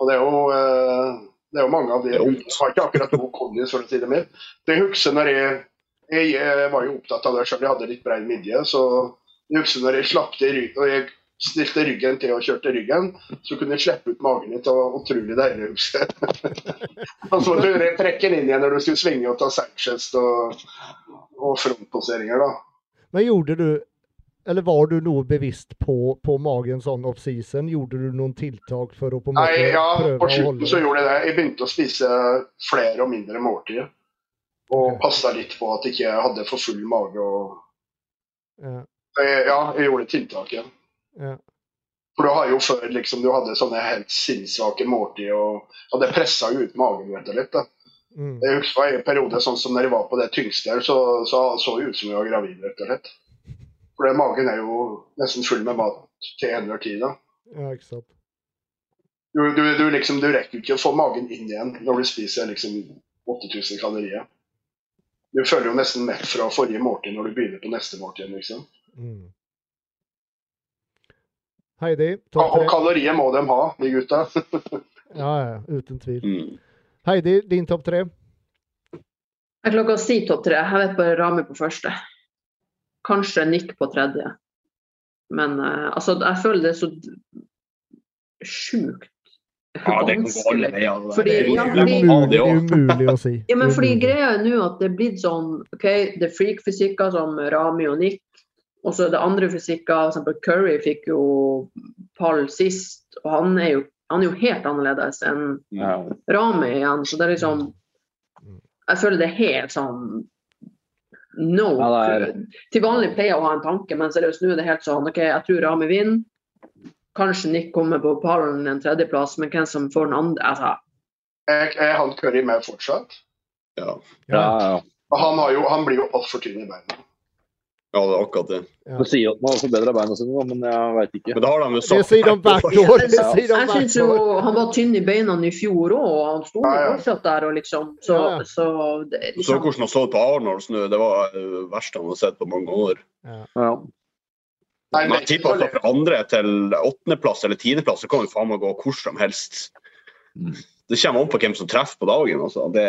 Og det er jo, eh, det er jo mange av de er. Jeg har ikke akkurat god kondis, for å si det mildt. Det jeg husker når jeg, jeg var jo opptatt av det sjøl, jeg hadde litt brei midje. Så jeg husker når jeg slapp til ryggen, og jeg stilte ryggen til og kjørte ryggen, så kunne jeg slippe ut magen litt. Det var utrolig deilig. husker jeg. og så måtte du trekke den inn igjen når du skulle svinge og ta sidechest og, og frontposeringer. da. Men gjorde du, eller var du noe bevisst på, på magen sånn off-season? Gjorde du noen tiltak for å på en måte Nei, ja, prøve på slutten så gjorde jeg det. Jeg begynte å spise flere og mindre måltider. Og okay. passa litt på at jeg ikke hadde for full mage. Og... Ja, Jeg, ja, jeg gjorde tiltak igjen. ja. For du har jo før liksom, du hadde sånne helt sinnssvake måltider og hadde pressa ut magen vet du, litt. da. Mm. Jeg husker en periode sånn som når jeg var på det tyngste her, så så så ut som jeg var gravid. rett og slett. For det, magen er jo nesten full med mat til enhver tid. da. ja, ikke sant. Du, du, du, liksom, du rekker ikke å få magen inn igjen når du spiser liksom 8000 kalorier. Du føler jo nesten mett fra forrige måltid når du begynner på neste måltid. liksom. Mm. Heidi, Og topp tre. kalorier må de ha, de gutta. Ja, ja, uten tvil. Mm. Heidi, din topp tre? Jeg klarer ikke å si topp tre. Jeg vet bare Rami på første. Kanskje Nick på tredje. Men uh, altså, jeg føler det er så sjukt Ja, det kan gå alle veier. Fordi- er ja, fordi- det også. umulig å si. Ja, men fordi greia er nå at det er blitt sånn OK, det er freak-fysikker som Rami og Nick. Og så er det andre fysikker. Eksempel Curry fikk jo pall sist, og han er jo, han er jo helt annerledes enn Ja. Rami igjen. Så det er liksom Jeg føler det er helt sånn No. Ja, det Til vanlig pleier jeg å ha en tanke, men seriøst nå er det helt sånn OK, jeg tror Rami vinner. Kanskje Nick kommer på pallen en tredjeplass, men hvem som får den andre altså, Er, er han Curry med fortsatt? Ja. Ja, ja. Han, har jo, han blir jo altfor tynn i beina. Ja, det er akkurat det. De sier at man har forbedra beina sine, men jeg veit ikke. Men det har de jo Det sier de hvert år! Det sier de jeg syns jo han var tynn i beina i fjor òg, og han sto Ja, ja. fortsatt der og liksom Så, Ja, ja. så det, liksom. Så hvordan han så ut på Arnolds nå. Det var det verste han har sett på mange år. Ja. Nei, Men jeg tipper at fra andre til åttendeplass eller tiendeplass så kan jo faen meg gå hvor som helst. Mm. Det kommer an på hvem som treffer på dagen. Altså. Det,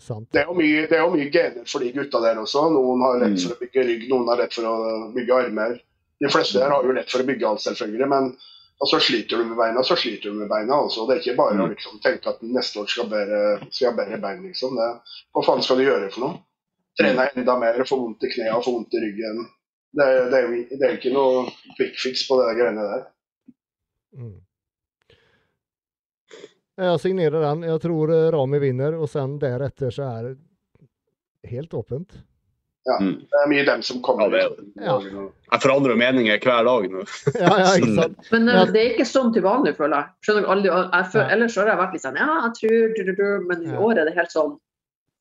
Sant. Det er jo mye, det er jo mye gener for de gutta der også. Noen har lett Mm. for å bygge rygg, noen har lett for å bygge armer. De fleste her har jo lett for å bygge alt, selvfølgelig. Men og så sliter du med beina, så sliter du med beina. Altså. Det er ikke bare å Mm. liksom, tenke at neste år skal, bedre, skal jeg ha bedre bein. Liksom. Det, hva faen skal du gjøre for noe? Trene enda mer, få vondt i knærne, få vondt i ryggen. Det, det, er jo det er jo ikke noe quick fix på de greiene der. Mm. Jag signerer den. Jeg tror eh, Rami vinner og sen deretter så er det helt åpent. Ja, Det er mye dem som kommer. Ja, det er liksom. Ja. Jeg forandrer meninger hver dag nå. Ja, ja, ikke sant? men uh, det er ikke sånn til vanlig, føler jeg. Skjønner du? Aldri, jeg føler, Ja. ellers har jeg vært litt sånn Ja, jeg tror du, du, du, Men i Ja. år er det helt sånn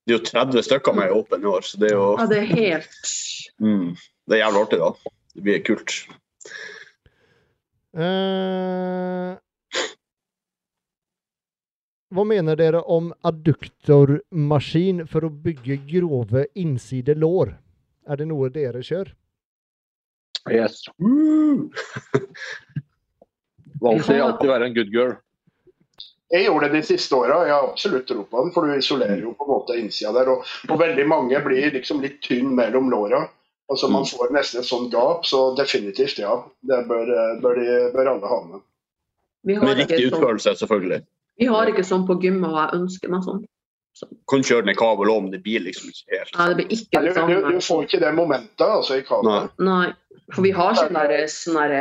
Det er jo 30 stykker med i Åpen i år, så det er jo Ja, det er helt mm, Det er jævlig artig, da. Det blir kult. Eh, hva mener dere om adduktormaskin for å bygge grove innsidelår? Er det noe dere kjører? Yes. Valgte sier alltid være en good girl. Jeg gjorde det de siste åra. Jeg har absolutt tro på den, for du isolerer jo på en måte innsida der. Og, og veldig mange blir liksom litt tynn mellom låra. Altså Man får nesten et sånt gap, så definitivt, ja. Det bør, bør, de, bør alle ha med. Vi har, Med riktig sånn, utførelse, selvfølgelig. Vi har ikke sånn på gym, og jeg ønsker meg sånn. Kan kjøre den i kabel òg, men det blir liksom ikke helt Nei, det blir ikke Du, det du, samme. du får ikke det momentet altså, i Nei. Nei. For vi har sånn derre sånn der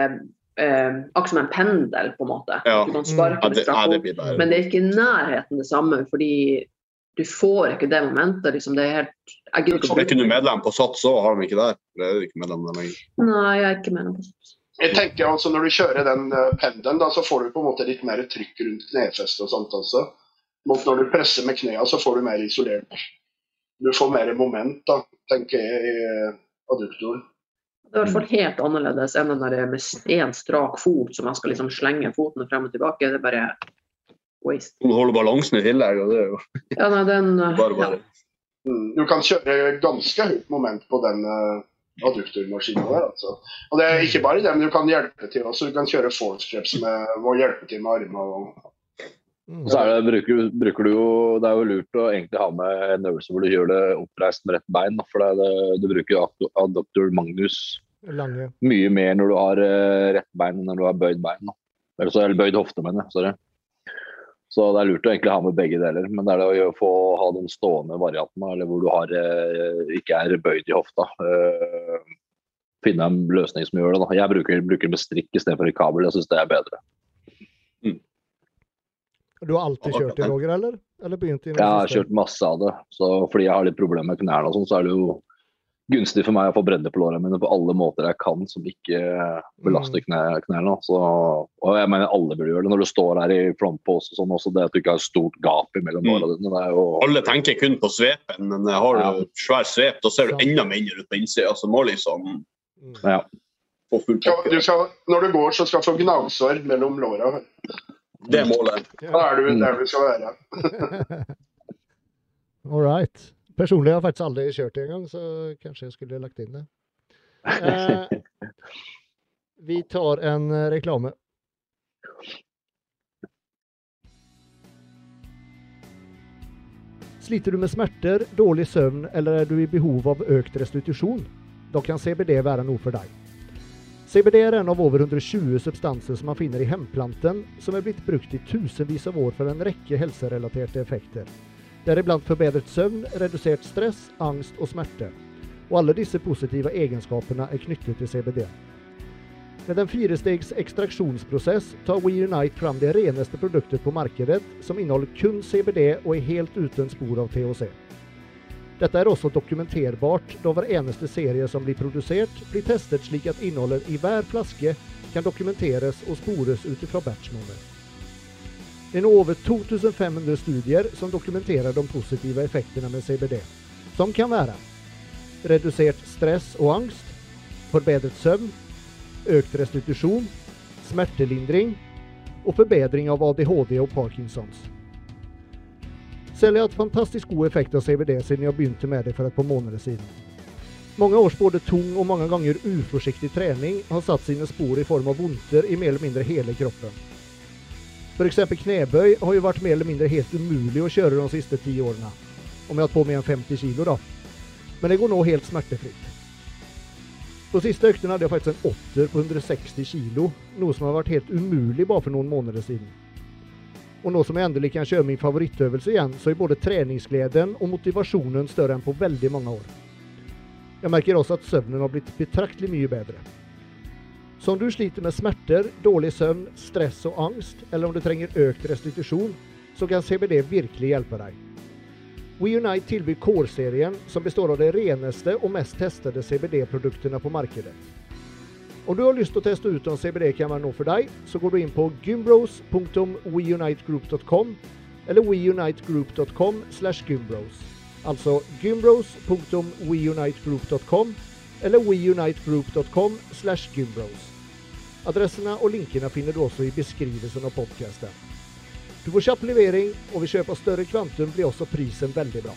eh, akkurat som en pendel, på en måte. Ja. Du kan sparke Ja, det ja, det bare Men det er ikke i nærheten det samme, fordi du får ikke det momentet. Liksom. Det er helt Jeg gidder ikke å Er ikke du medlem på SATS òg, har de ikke der? Det er ikke medlem der lenger. Nei, jeg er ikke medlem på sånt. Jeg tenker altså Når du kjører den uh, pendelen, da, så får du på en måte litt mer trykk rundt knefestet og sånt også. Mot når du presser med knærne, så får du mer isolert. Du får mer moment, da, tenker jeg, i eh, adduktoren. Det er i hvert fall helt annerledes enn den der med én strak fot som man skal liksom slenge fotene frem og tilbake. Det er bare waste. Du holder balansen i tillegg, og det er jo Ja, nei, den bare ja. bare. Mm, Du kan kjøre ganske høyt moment på den uh, adduktormaskinen der. altså. Og det er ikke bare det, men du kan hjelpe til også. Du kan kjøre force med å hjelpe til med armer. og Mm. Og så er det, bruker, bruker du jo, det er jo lurt å egentlig ha med en øvelse hvor du gjør det oppreist med rett bein. For det, er det, du bruker jo adoptor magnus Lange. mye mer når du har eh, rett bein enn når du har bøyd bein. Eller, så, eller bøyd hofte, mener jeg. Sorry. Så det er lurt å egentlig ha med begge deler. Men det er det å få ha den stående varianten, eller hvor du har, eh, ikke er bøyd i hofta. Eh, finne en løsning som gjør det. da. Jeg bruker, bruker med strikk istedenfor i kabel. Jeg syns det er bedre. Du har alltid kjørt i Roger, eller? Eller i Jeg har kjørt masse av det. Så fordi jeg har litt problemer med knærne, og sånn, så er det jo gunstig for meg å få bredde på lårene mine på alle måter jeg kan som ikke belaster knæ, knærne. Så, og jeg mener alle burde gjøre det når du står her i frontpose og sånn også, det at du ikke har stort gap mellom Mm. lårene dine. Det er jo Alle tenker kun på svepen, men har Ja. du svær svep, da ser du enda mindre ut på innsida. Så må liksom Mm. ja. få full Du skal, når du går, så skal du få gnagsår mellom låra. Det er målet. Da er du Mm. der du skal være. All right. Personlig har jeg faktisk aldri kjørt det engang, så kanskje jeg skulle lagt inn det. Eh, vi tar en eh, reklame. Sliter du med smerter, dårlig søvn eller er du i behov av økt restitusjon? Da kan CBD være noe for deg. CBD er en av over 120 substanser som man finner i hemplanten, som er blitt brukt i tusenvis av år for en rekke helserelaterte effekter. Deriblant forbedret søvn, redusert stress, angst og smerte. Og alle disse positive egenskapene er knyttet til CBD. Med en firestegs ekstraksjonsprosess tar WeUnite fram det reneste produktet på markedet, som inneholder kun CBD og er helt uten spor av THC. Dette er også dokumenterbart, da hver eneste serie som blir produsert, blir testet slik at innholdet i hver flaske kan dokumenteres og spores ut ifra batchnummer. Nå over 2500 studier som dokumenterer de positive effektene med CBD, som kan være redusert stress og angst, forbedret søvn, økt restitusjon, smertelindring og forbedring av ADHD og Parkinsons. Selv har hatt fantastisk god effekt av CBD siden jeg begynte med det for et par måneder siden. Mange års både tung og mange ganger uforsiktig trening har satt sine spor i form av vondter i mer eller mindre hele kroppen. F.eks. knebøy har jo vært mer eller mindre helt umulig å kjøre de siste ti årene. Om jeg har hatt på meg en 50 kilo, da. Men det går nå helt smertefritt. På siste økten hadde jeg faktisk en åtter på 160 kilo, noe som har vært helt umulig bare for noen måneder siden. Og nå som jeg endelig kan kjøre min favorittøvelse igjen, så er både treningsgleden og motivasjonen større enn på veldig mange år. Jeg merker også at søvnen har blitt betraktelig mye bedre. Så om du sliter med smerter, dårlig søvn, stress og angst, eller om du trenger økt restitusjon, så kan CBD virkelig hjelpe deg. WeUnite tilbyr Core-serien, som består av de reneste og mest testede CBD-produktene på markedet. Om du har lyst til å teste ut om CBD kan være noe for deg, så går du inn på gymbros.weunitegroup.com eller weunitegroup.com slash gymbros. Altså gymbros.weunitegroup.com eller weunitegroup.com slash gymbros. Adressene og linkene finner du også i beskrivelsen av podcasten. Du får kjapp levering, og ved kjøp av større kvantum blir også prisen veldig bra.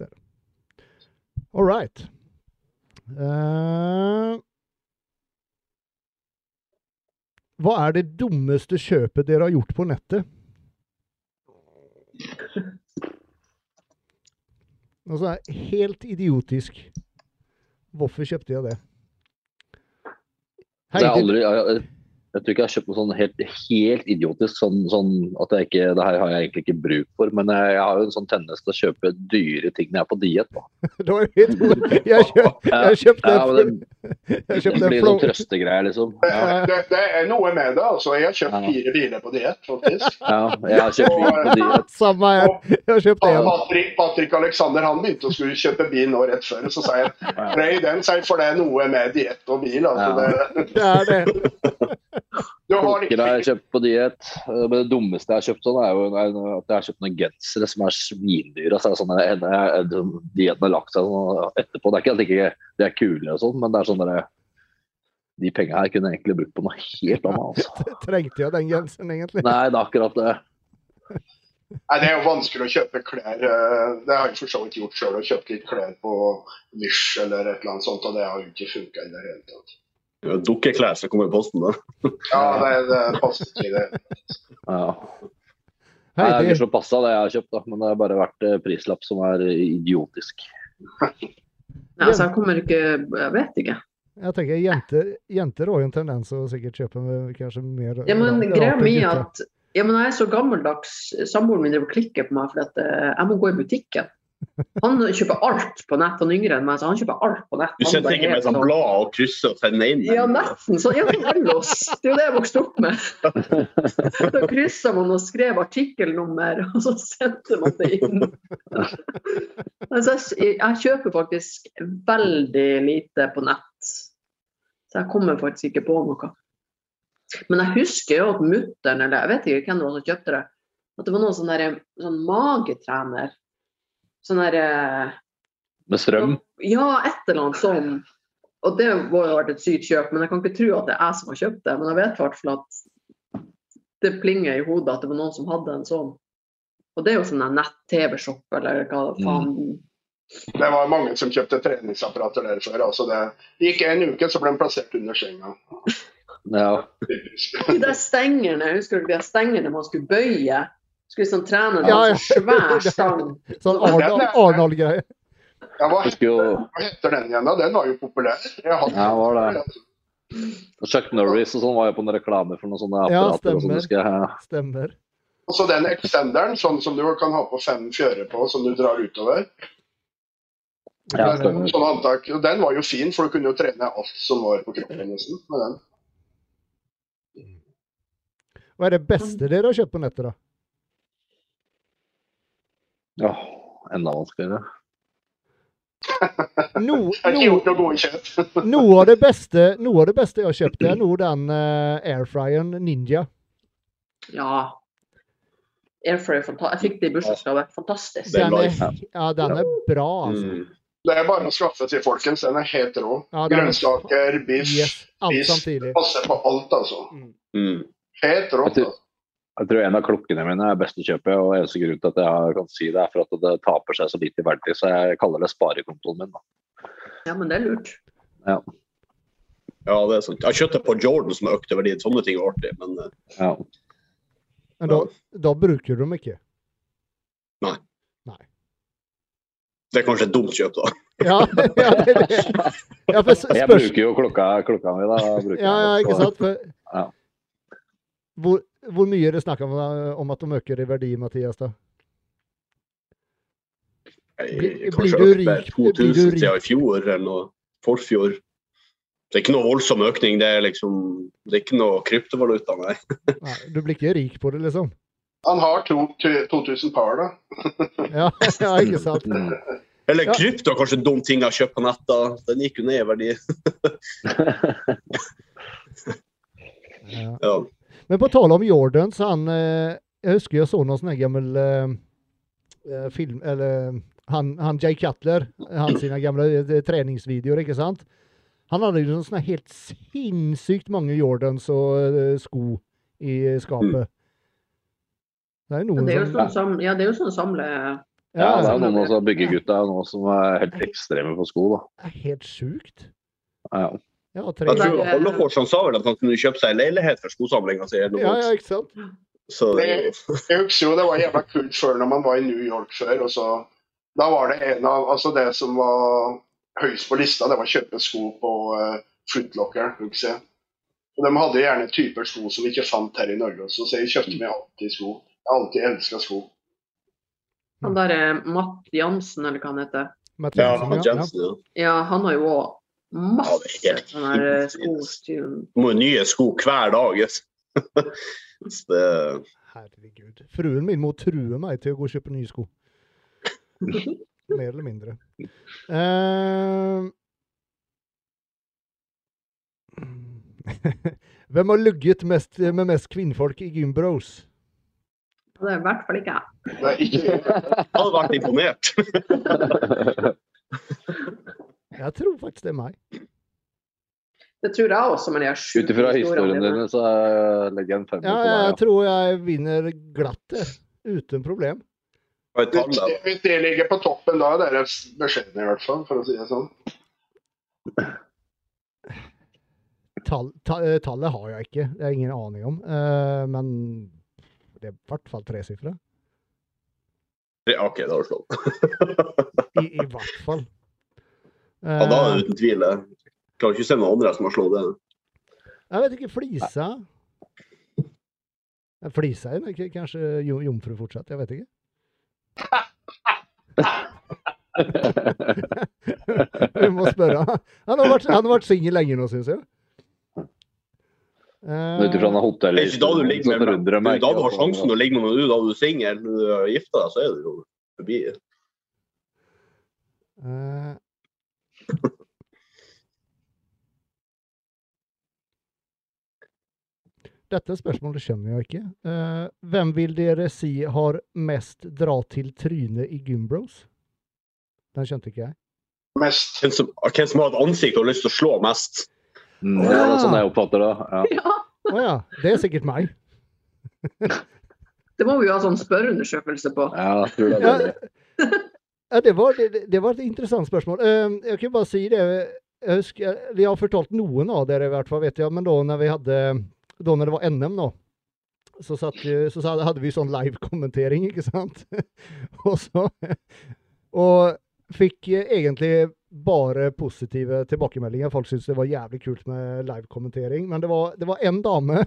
Der. All right. Uh, hva er det dummeste kjøpet dere har gjort på nettet? Noe sånn helt idiotisk. Hvorfor kjøpte jeg det? Det er aldri, jeg, tror ikke jeg har kjøpt noe sånn helt, helt idiotisk, sånn, sånn at jeg ikke, det her har jeg egentlig ikke bruk for. Men jeg, jeg har jo en sånn tendens til å kjøpe dyre ting når jeg er på diett. er. Jeg, kjøp, jeg kjøpte Ja, det, jeg det blir sånn trøstegreier, liksom. Ja, Det, det er noe med det. altså. Jeg har kjøpt fire biler på diett, faktisk. ja, jeg har kjøpt bil på diett. Samme her. Jeg har kjøpt én. Patrick, Patrick Alexander han begynte å skulle kjøpe bil nå rett før. Så sa jeg prøv den, for det er noe med diett og bil. altså. Det, Det er det. Du har jeg kjøpt på diett. Men det dummeste jeg har kjøpt sånn, er jo at jeg har kjøpt noen gensere som er svindyre. Altså, sånn, dietten har lagt seg sånn etterpå. Det er ikke at ikke de er kule og sånn, men det er sånn der, de pengene her kunne jeg egentlig brukt på noe helt annet. Altså. Trengte jo den genseren, egentlig? Nei, det er akkurat det. Nei, Det er jo vanskelig å kjøpe klær. eh, Det har jeg for så vidt gjort sjøl. Kjøpt litt klær på Wish eller et eller annet sånt, og det har jo ikke funka i det hele tatt. Dukkeklær som kommer i posten, da. Ja, det, det passer ikke i det. Ja. Hei, det er ikke så passa det jeg har kjøpt, da, men det har bare vært eh, prislapp som er idiotisk. Nei, altså, jeg kommer ikke Jeg vet ikke. jeg tenker jenter, jenter har jo en tendens å sikkert kjøpe med kanskje mer Ja, men greia mi er at ja, men jeg er så gammeldags. Samboeren min driver klikker på meg for at eh, jeg må gå i butikken. Han kjøper alt på nett. Han yngre enn meg, så han kjøper alt på nett. Du sitter ikke med sånn sånn- blad og krysser og sender inn? Ja, nesten. Så, ja. Det er jo det jeg vokste opp med. Da kryssa man og skrev artikkelnummer, og så sendte man det inn. Altså, jeg, jeg kjøper faktisk veldig lite på nett. Så jeg kommer faktisk ikke på noe. Men jeg husker jo at mutter'n, eller jeg vet ikke hvem det var som kjøpte det, at det var noen sånn der- sånn magetrener. Sånn derre Med strøm. ja, et eller annet sånn. Og det må jo ha vært et sykt kjøp, men jeg kan ikke tro at det er jeg som har kjøpt det. Men jeg vet i hvert fall at det plinger i hodet at det var noen som hadde en sånn. Og det er jo sånn nett-TV-shop, eller hva faen. Det var mange som kjøpte treningsapparater der før. altså det gikk en uke, så ble de plassert under senga. Ja. De der stengene, husker du de stengene man skulle bøye? Skulle sånn trene Ja, ja. sånn svær stang. Sånn Arnold- Arnold-greie. Hva, heter den igjen? da? Den var jo populær. Ja, var det. Chuck Norris og sånn var jo på en reklame for noen sånne Ja, apparater. og sånn, stemmer. Stemmer. Og så den extenderen, sånn som du kan ha på fem fjører på, som du drar utover. Ja, stemmer. sånn antak. Og Den var jo fin, for du kunne jo trene alt som var på kroppen nesten med den. Hva er det beste dere har kjøpt på nettet, da? Ja, enda vanskeligere. Kjøp. noe, av det beste, noe av det beste jeg har kjøpt, er nå den uh, airfryeren Ninja. Ja. Airfryer, fanta- jeg fikk det i bursdagsgave. Fantastisk. Den er, ja, den er bra, altså. Mm. Det er bare å skaffe til, folkens. Den er helt rå. Ja, er- Grønnsaker, biff, Yes, fisk. Passer på alt, altså. Mm. Helt rått. Altså. Jeg tror en av klokkene mine er best å kjøpe, og eneste grunn til at jeg kan si det, er for at det taper seg så lite i verdi, så jeg kaller det sparekontoen min. Da. Ja, men det er lurt. Ja, det er sant. Jeg kjøttet på Jordan som har økt i verdi. Sånne ting er artig, men eh, Ja. Men da, da bruker du dem ikke. Nei. Nei. det er kanskje et dumt kjøp, da. Ja, ja, det er det. Ja, Jeg bruker jo klokka, klokka mi, da. Ja, ja, ikke sant? For, Ja. hvor, hvor mye er det snakk om, om at de øker i verdi, Mathias? da? Blir- kanskje blir du økt med rik- blir du 2000 siden i fjor, eller noe. Forfjor. Det er ikke noe voldsom økning. Det er liksom Det er ikke noe kryptovaluta, nei. Nei, du blir ikke rik på det, liksom? Han har to, to- 2000 par, da. Ja, ja ikke sant? Eller Ja. krypto kanskje en dum ting jeg har kjøpt på nett. da. Den gikk jo ned i verdi. Ja. Ja. Men på tale om Jordan, så han eh, Jeg husker jeg så noen sånne gammel eh, eh, film Eller han, han Jay Cutler, han sine gamle eh, treningsvideoer, ikke sant? Han hadde jo sånne helt sinnssykt mange Jordans og uh, sko i skapet. Det er noen det er jo sånn som, ja, det er jo sånn samle... Ja, det er noen av byggergutta nå som er helt ekstreme på sko, da. Det er helt sjukt. Ja. Ja, tre, Jeg tror Hollefors han sa vel at han kunne kjøpe seg en leilighet for skosamlinga si. ja, ja, ikke sant? Så det er Jeg husker jo det var jævla kult før når man var i New York før. og så Da var det en av altså det som var høyest på lista, det var å kjøpe sko på uh, Footlocker. Og De hadde gjerne typer sko som vi ikke fant her i Norge også, så jeg kjøpte meg alltid sko. Jeg har alltid elska sko. Han der er Matt Jansen, eller hva han heter. Matt Ja, Matt Jansen, ja. Ja, han har jo òg Ja, masse er sånne her sko hinsides. til Du må nye sko hver dag. yes. Så det, Herregud. Fruen min må true meg til å gå og kjøpe nye sko. Mer eller mindre. Uh... Hvem har lugget mest med mest kvinnfolk i Gymbros? Det er i hvert fall ikke jeg hadde vært imponert. Jeg tror faktisk det er meg. Det tror jeg også, men jeg er Ut ifra historiene dine så legger jeg en femmer Ja, på jeg tror jeg vinner glatt det. Uten problem. Er Hvis det- ligger på toppen, da er dere beskjedne i hvert fall, for å si det sånn. Tall, ta, eh, tallet har jeg ikke. Det har jeg ingen aning om. Uh, men det er i hvert fall tresifra. Ja, OK, da har du slått. I, I hvert fall. Ja, da er Eh, det uten tvil. Jeg klarer ikke å se noen andre som har slått det. jeg vet ikke, Flisa Eh, Flisa er ikke kanskje jomfru fortsatt, jeg vet ikke. Vi må spørre. Han har vært, han har vært singel lenge nå, syns jeg. Ut ifra Eh, Det er ikke da du ligger med det meg Da du har sjansen sjansen å ligge med noen da du er singel, du gifta deg, så er du jo forbi. eh, Dette spørsmålet skjønner jeg ikke. Uh, hvem vil dere si har mest dra til trynet i Gymbros? Den skjønte ikke jeg. Mest. Hvem som, hvem som har et ansikt og har lyst til å slå mest. Mm, ja, det er sånn jeg oppfatter det. Ja. Ja, Oh, ja, det er sikkert meg. det må vi jo ha sånn spørreundersøkelse på. Ja, jeg tror det er det. Ja, det, var, det, det var et interessant spørsmål. Eh, jeg kan bare si det. Jeg, husker, jeg har fortalt noen av dere i hvert fall, vet jeg, men da når hadde da når det var NM nå, så, satt, så hadde vi sånn live-kommentering, ikke sant? og så Og fikk eh, egentlig bare positive tilbakemeldinger. Folk syntes det var jævlig kult med live-kommentering. Men det var, det var en dame.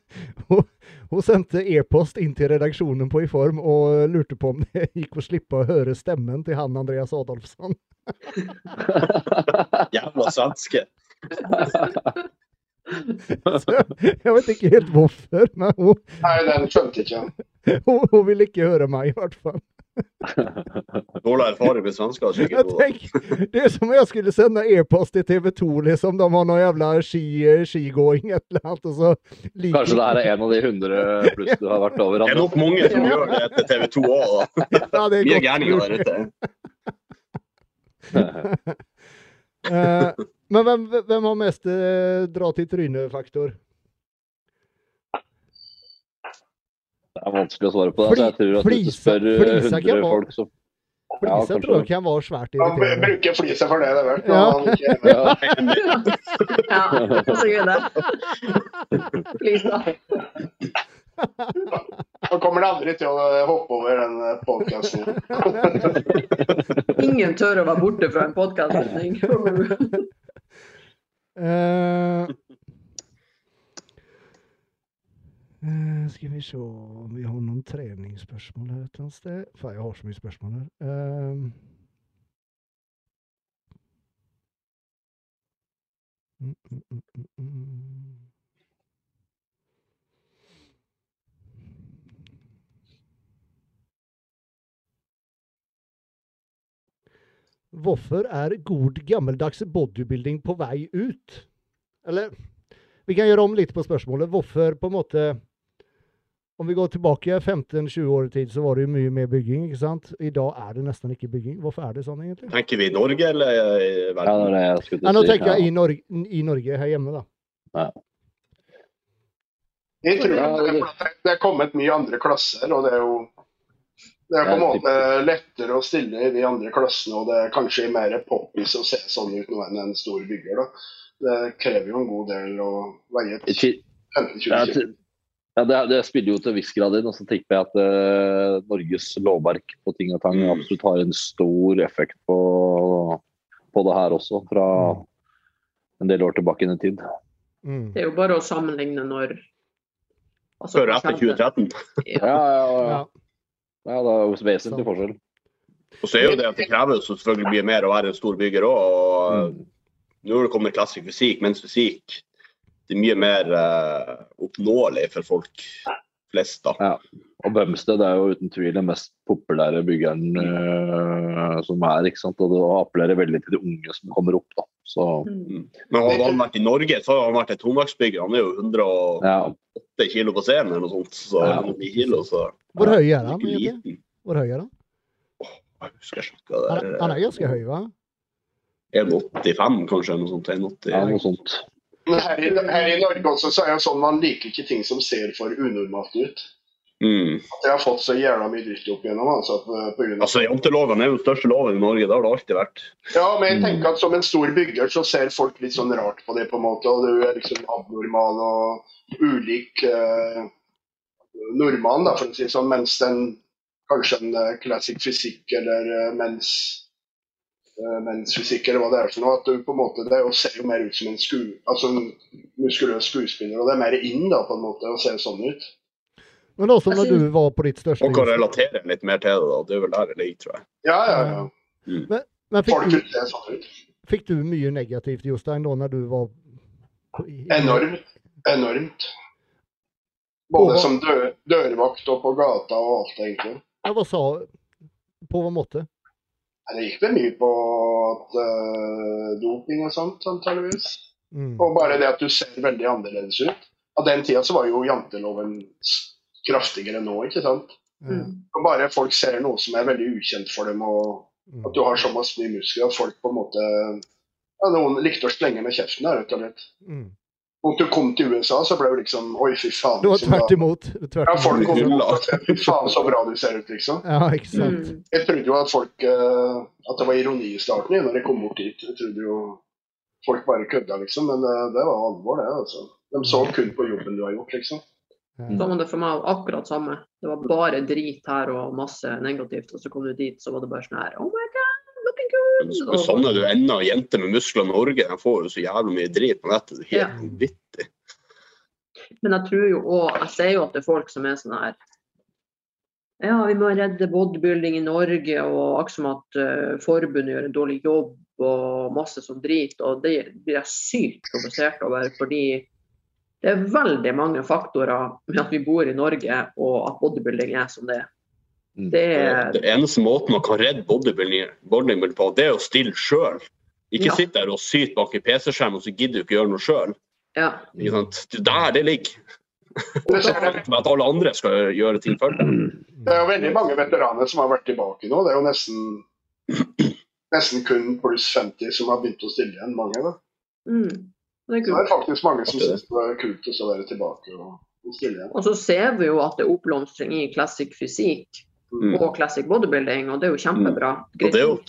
hun, hun sendte e-post inn til redaksjonen på Iform og lurte på om det gikk å slippe å høre stemmen til han Andreas Adolfsson. Jævla svenske. Så jeg vet ikke helt hvorfor, men hun, Nei, den skjønte ikke hun, hun ville ikke høre meg, i hvert fall. Dårlig erfaring med svensker. Sikkert. tenk, det er som om jeg skulle sende e-post til TV 2, liksom. De har noe jævla ski, skigåing, et eller annet. Og så liker Kanskje det her er en av de 100 pluss du har vært over. Det er nok mange som gjør det etter TV 2 òg. Ja, det er Mye godt gærninger mulig. der ute. Eh, men hvem, hvem har mest eh, dra til trynet-faktor? Det er vanskelig å svare på det. så Jeg tror at hvis du spør eh, 100 være- folk, så Ja, Flisa tror jeg det. var svært Han irriterende. bruker flisa for det det er vel. Ja. han ja. Så gøy det. Flisa. Nå kommer aldri til å hoppe over den podkasten. Ingen tør å være borte fra en podkast-sending. Eh, eh, skal vi se om vi har noen treningsspørsmål her et eller annet sted. Faen, jeg har så mye spørsmål her. Eh, mm, mm, mm, mm. Hvorfor er god gammeldags bodybuilding på vei ut? Eller vi kan gjøre om litt på spørsmålet. Hvorfor på en måte Om vi går tilbake 15-20 år i tid, så var det jo mye mer bygging. ikke sant? I dag er det nesten ikke bygging. Hvorfor er det sånn, egentlig? Tenker vi i Norge eller i verden? Ja, det jeg skulle Ja, nå tenker jeg i Norge, i Norge her hjemme, da. Jeg tror det, det- er kommet mye andre klasser, og det er jo det er på en måte lettere å stille i de andre klassene, og det er kanskje mer poppis å se sånn ut nå enn en stor bygger. da. Det krever jo en god del å veie I 15-20 Ja, kilo. til- ja, det, det spiller jo til en viss grad inn. Og så tenker jeg at eh, Norges lovverk på ting og tang absolutt har en stor effekt på, på det her også, fra en del år tilbake i tid. Mm. Det er jo bare å sammenligne når altså, Før og etter 2013. Ja, ja, ja. Ja. ja det er jo vesentlig forskjell. Og så er jo det at det krever selvfølgelig mye mer å være en stor bygger òg. Mm. nå kommer klassisk fysikk, mens fysikk det er mye mer eh, oppnåelig for folk flest. da. Ja. Og Bømsted er jo uten tvil den mest populære byggeren øh, som er. ikke sant? Og det appellerer veldig til de unge som kommer opp. da. Så Mm. Men hadde han vært i Norge, så hadde han vært en tungvektsbygger. Han er jo 108 ja, kilo på scenen eller noe sånt. Så Ja. kilo, så Hvor høy er han? liten. Hvor høy er han? Jeg husker jeg Han det er, han er ganske høy, hva? 1,85 kanskje, eller noe sånt. 1,80. ja, noe sånt. Men her i, her i Norge også så er det sånn man liker ikke ting som ser for unormalt ut. Mm. At jeg har fått så jævla mye dritt opp igjennom. Altså, eh, på grunn av Altså, Janteloven er jo den største loven i Norge. Det har det alltid vært. Ja, men jeg tenker at som en stor bygger så ser folk litt sånn rart på det, på en måte. Og du er liksom abnormal og ulik eh, nordmann, da, for å si det sånn. Mens den kanskje en eh, classic fysikk eller eh, mens mensfysikk eller hva det er for noe. At du på en måte, det er ser jo mer ut som en, sku, altså en muskuløs skuespiller. Og det er mer inn da, på en måte, å se sånn ut. Men også når du var på ditt største Man kan relatere litt mer til det. da. Det er vel der det ligger, tror jeg. Ja, ja, ja. Men fikk Folk du, sånn ut. fikk du mye negativt, Jostein, da når du var Enormt. Enormt. Både som dør, dørvakt og på gata og alt, egentlig. Ja, hva sa På hva måte? Det gikk vel mye på at, uh, doping og sånt, antageligvis. Mm. Og bare det at du ser veldig annerledes ut. Av den tida så var jo janteloven kraftigere enn nå, ikke sant. Mm. Og bare folk ser noe som er veldig ukjent for dem, og Mm. at du har såpass mye muskler at folk på en måte ja, Noen likte å slenge med kjeften, der rett og slett. Mm. Og du kom til USA, så ble det liksom Oi, fy faen. Du var liksom, tvert imot. Tvert Ja, folk kom og sa fy faen, så bra du ser ut, liksom. Ja, ikke sant. Mm. Jeg trodde jo at folk eh, At det var ironi i starten når jeg kom bort dit. Jeg trodde jo folk bare kødda, liksom. Men det, det var alvor, det. altså. De så kun på jobben du har gjort, liksom. Var det for meg akkurat samme. Det var bare drit her og masse negativt. Og så kom du dit, så var det bare sånn her Oh my god, looking Men good! så savner du ennå jenter med muskler i Norge. De får jo så jævlig mye drit på nettet. Det er helt vanvittig. Men jeg tror jo òg Jeg ser jo at det er folk som er sånn her Ja, vi må redde bodybuilding i Norge, og akkurat som at uh, forbundet gjør en dårlig jobb og masse sånn drit. Og det blir jeg sykt provosert over, fordi det er veldig mange faktorer med at vi bor i Norge og at bodybuilding er som det er. Mm. Det er Det eneste måten man kan redde bodybuilding bodybuilding på, det er å stille sjøl. Ikke Ja. sitte der og syte bak en PC-skjerm og så gidder du ikke gjøre noe sjøl. Ja. Det er der det ligger. Det, Med at alle andre skal gjøre ting for deg. det er jo veldig mange veteraner som har vært tilbake nå. Det er jo nesten, nesten kun pluss 50 som har begynt å stille igjen. Mange, da. Mm. Det er Det er faktisk mange som syns det er kult å være tilbake og, og stille igjen. Og så ser vi jo at det er oppblomstring i klassisk fysikk Mm. og classic bodybuilding, og det er jo kjempebra. Og det er jo-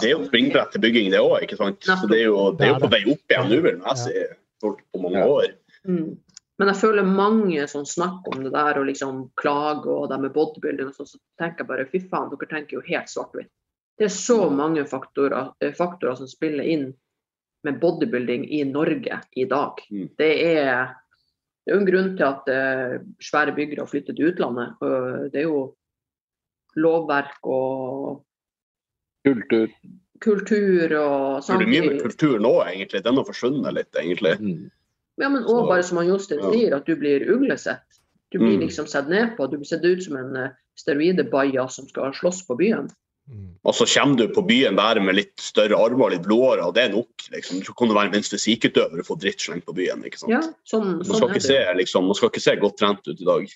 Det er jo springbrett til bygging, det òg. Så det er jo, det er jo på vei opp igjen nå, vil jeg si, på mange år. Mm. Men jeg føler mange som snakker om det der og liksom klager og det med bodybuilding og sånn, så tenker jeg bare fy faen, dere tenker jo helt svart-hvitt. Det er så mange faktorer, eh, faktorer som spiller inn med bodybuilding i Norge i dag. Mm. Det er det er jo en grunn til at uh, svære byggere flytter til utlandet. og Det er jo lovverk og Kultur. kultur og samtidig. det er mye med kultur nå, egentlig. Den har forsvunnet litt, egentlig. Mm. Ja, men òg bare som han Jostein ja. sier, at du blir uglesett. Du blir Mm. liksom sett ned på. Du blir sett ut som en steroidebaia steroidebaja som skal slåss på byen. Mm. Og så kommer du på byen bare med litt større armer og litt blåere, og det er nok. liksom. Så kan du være minst fysikkutøver og få dritt slengt på byen. ikke sant? Ja, sånn, Man sånn skal ikke se, liksom, man skal ikke se godt trent ut i dag.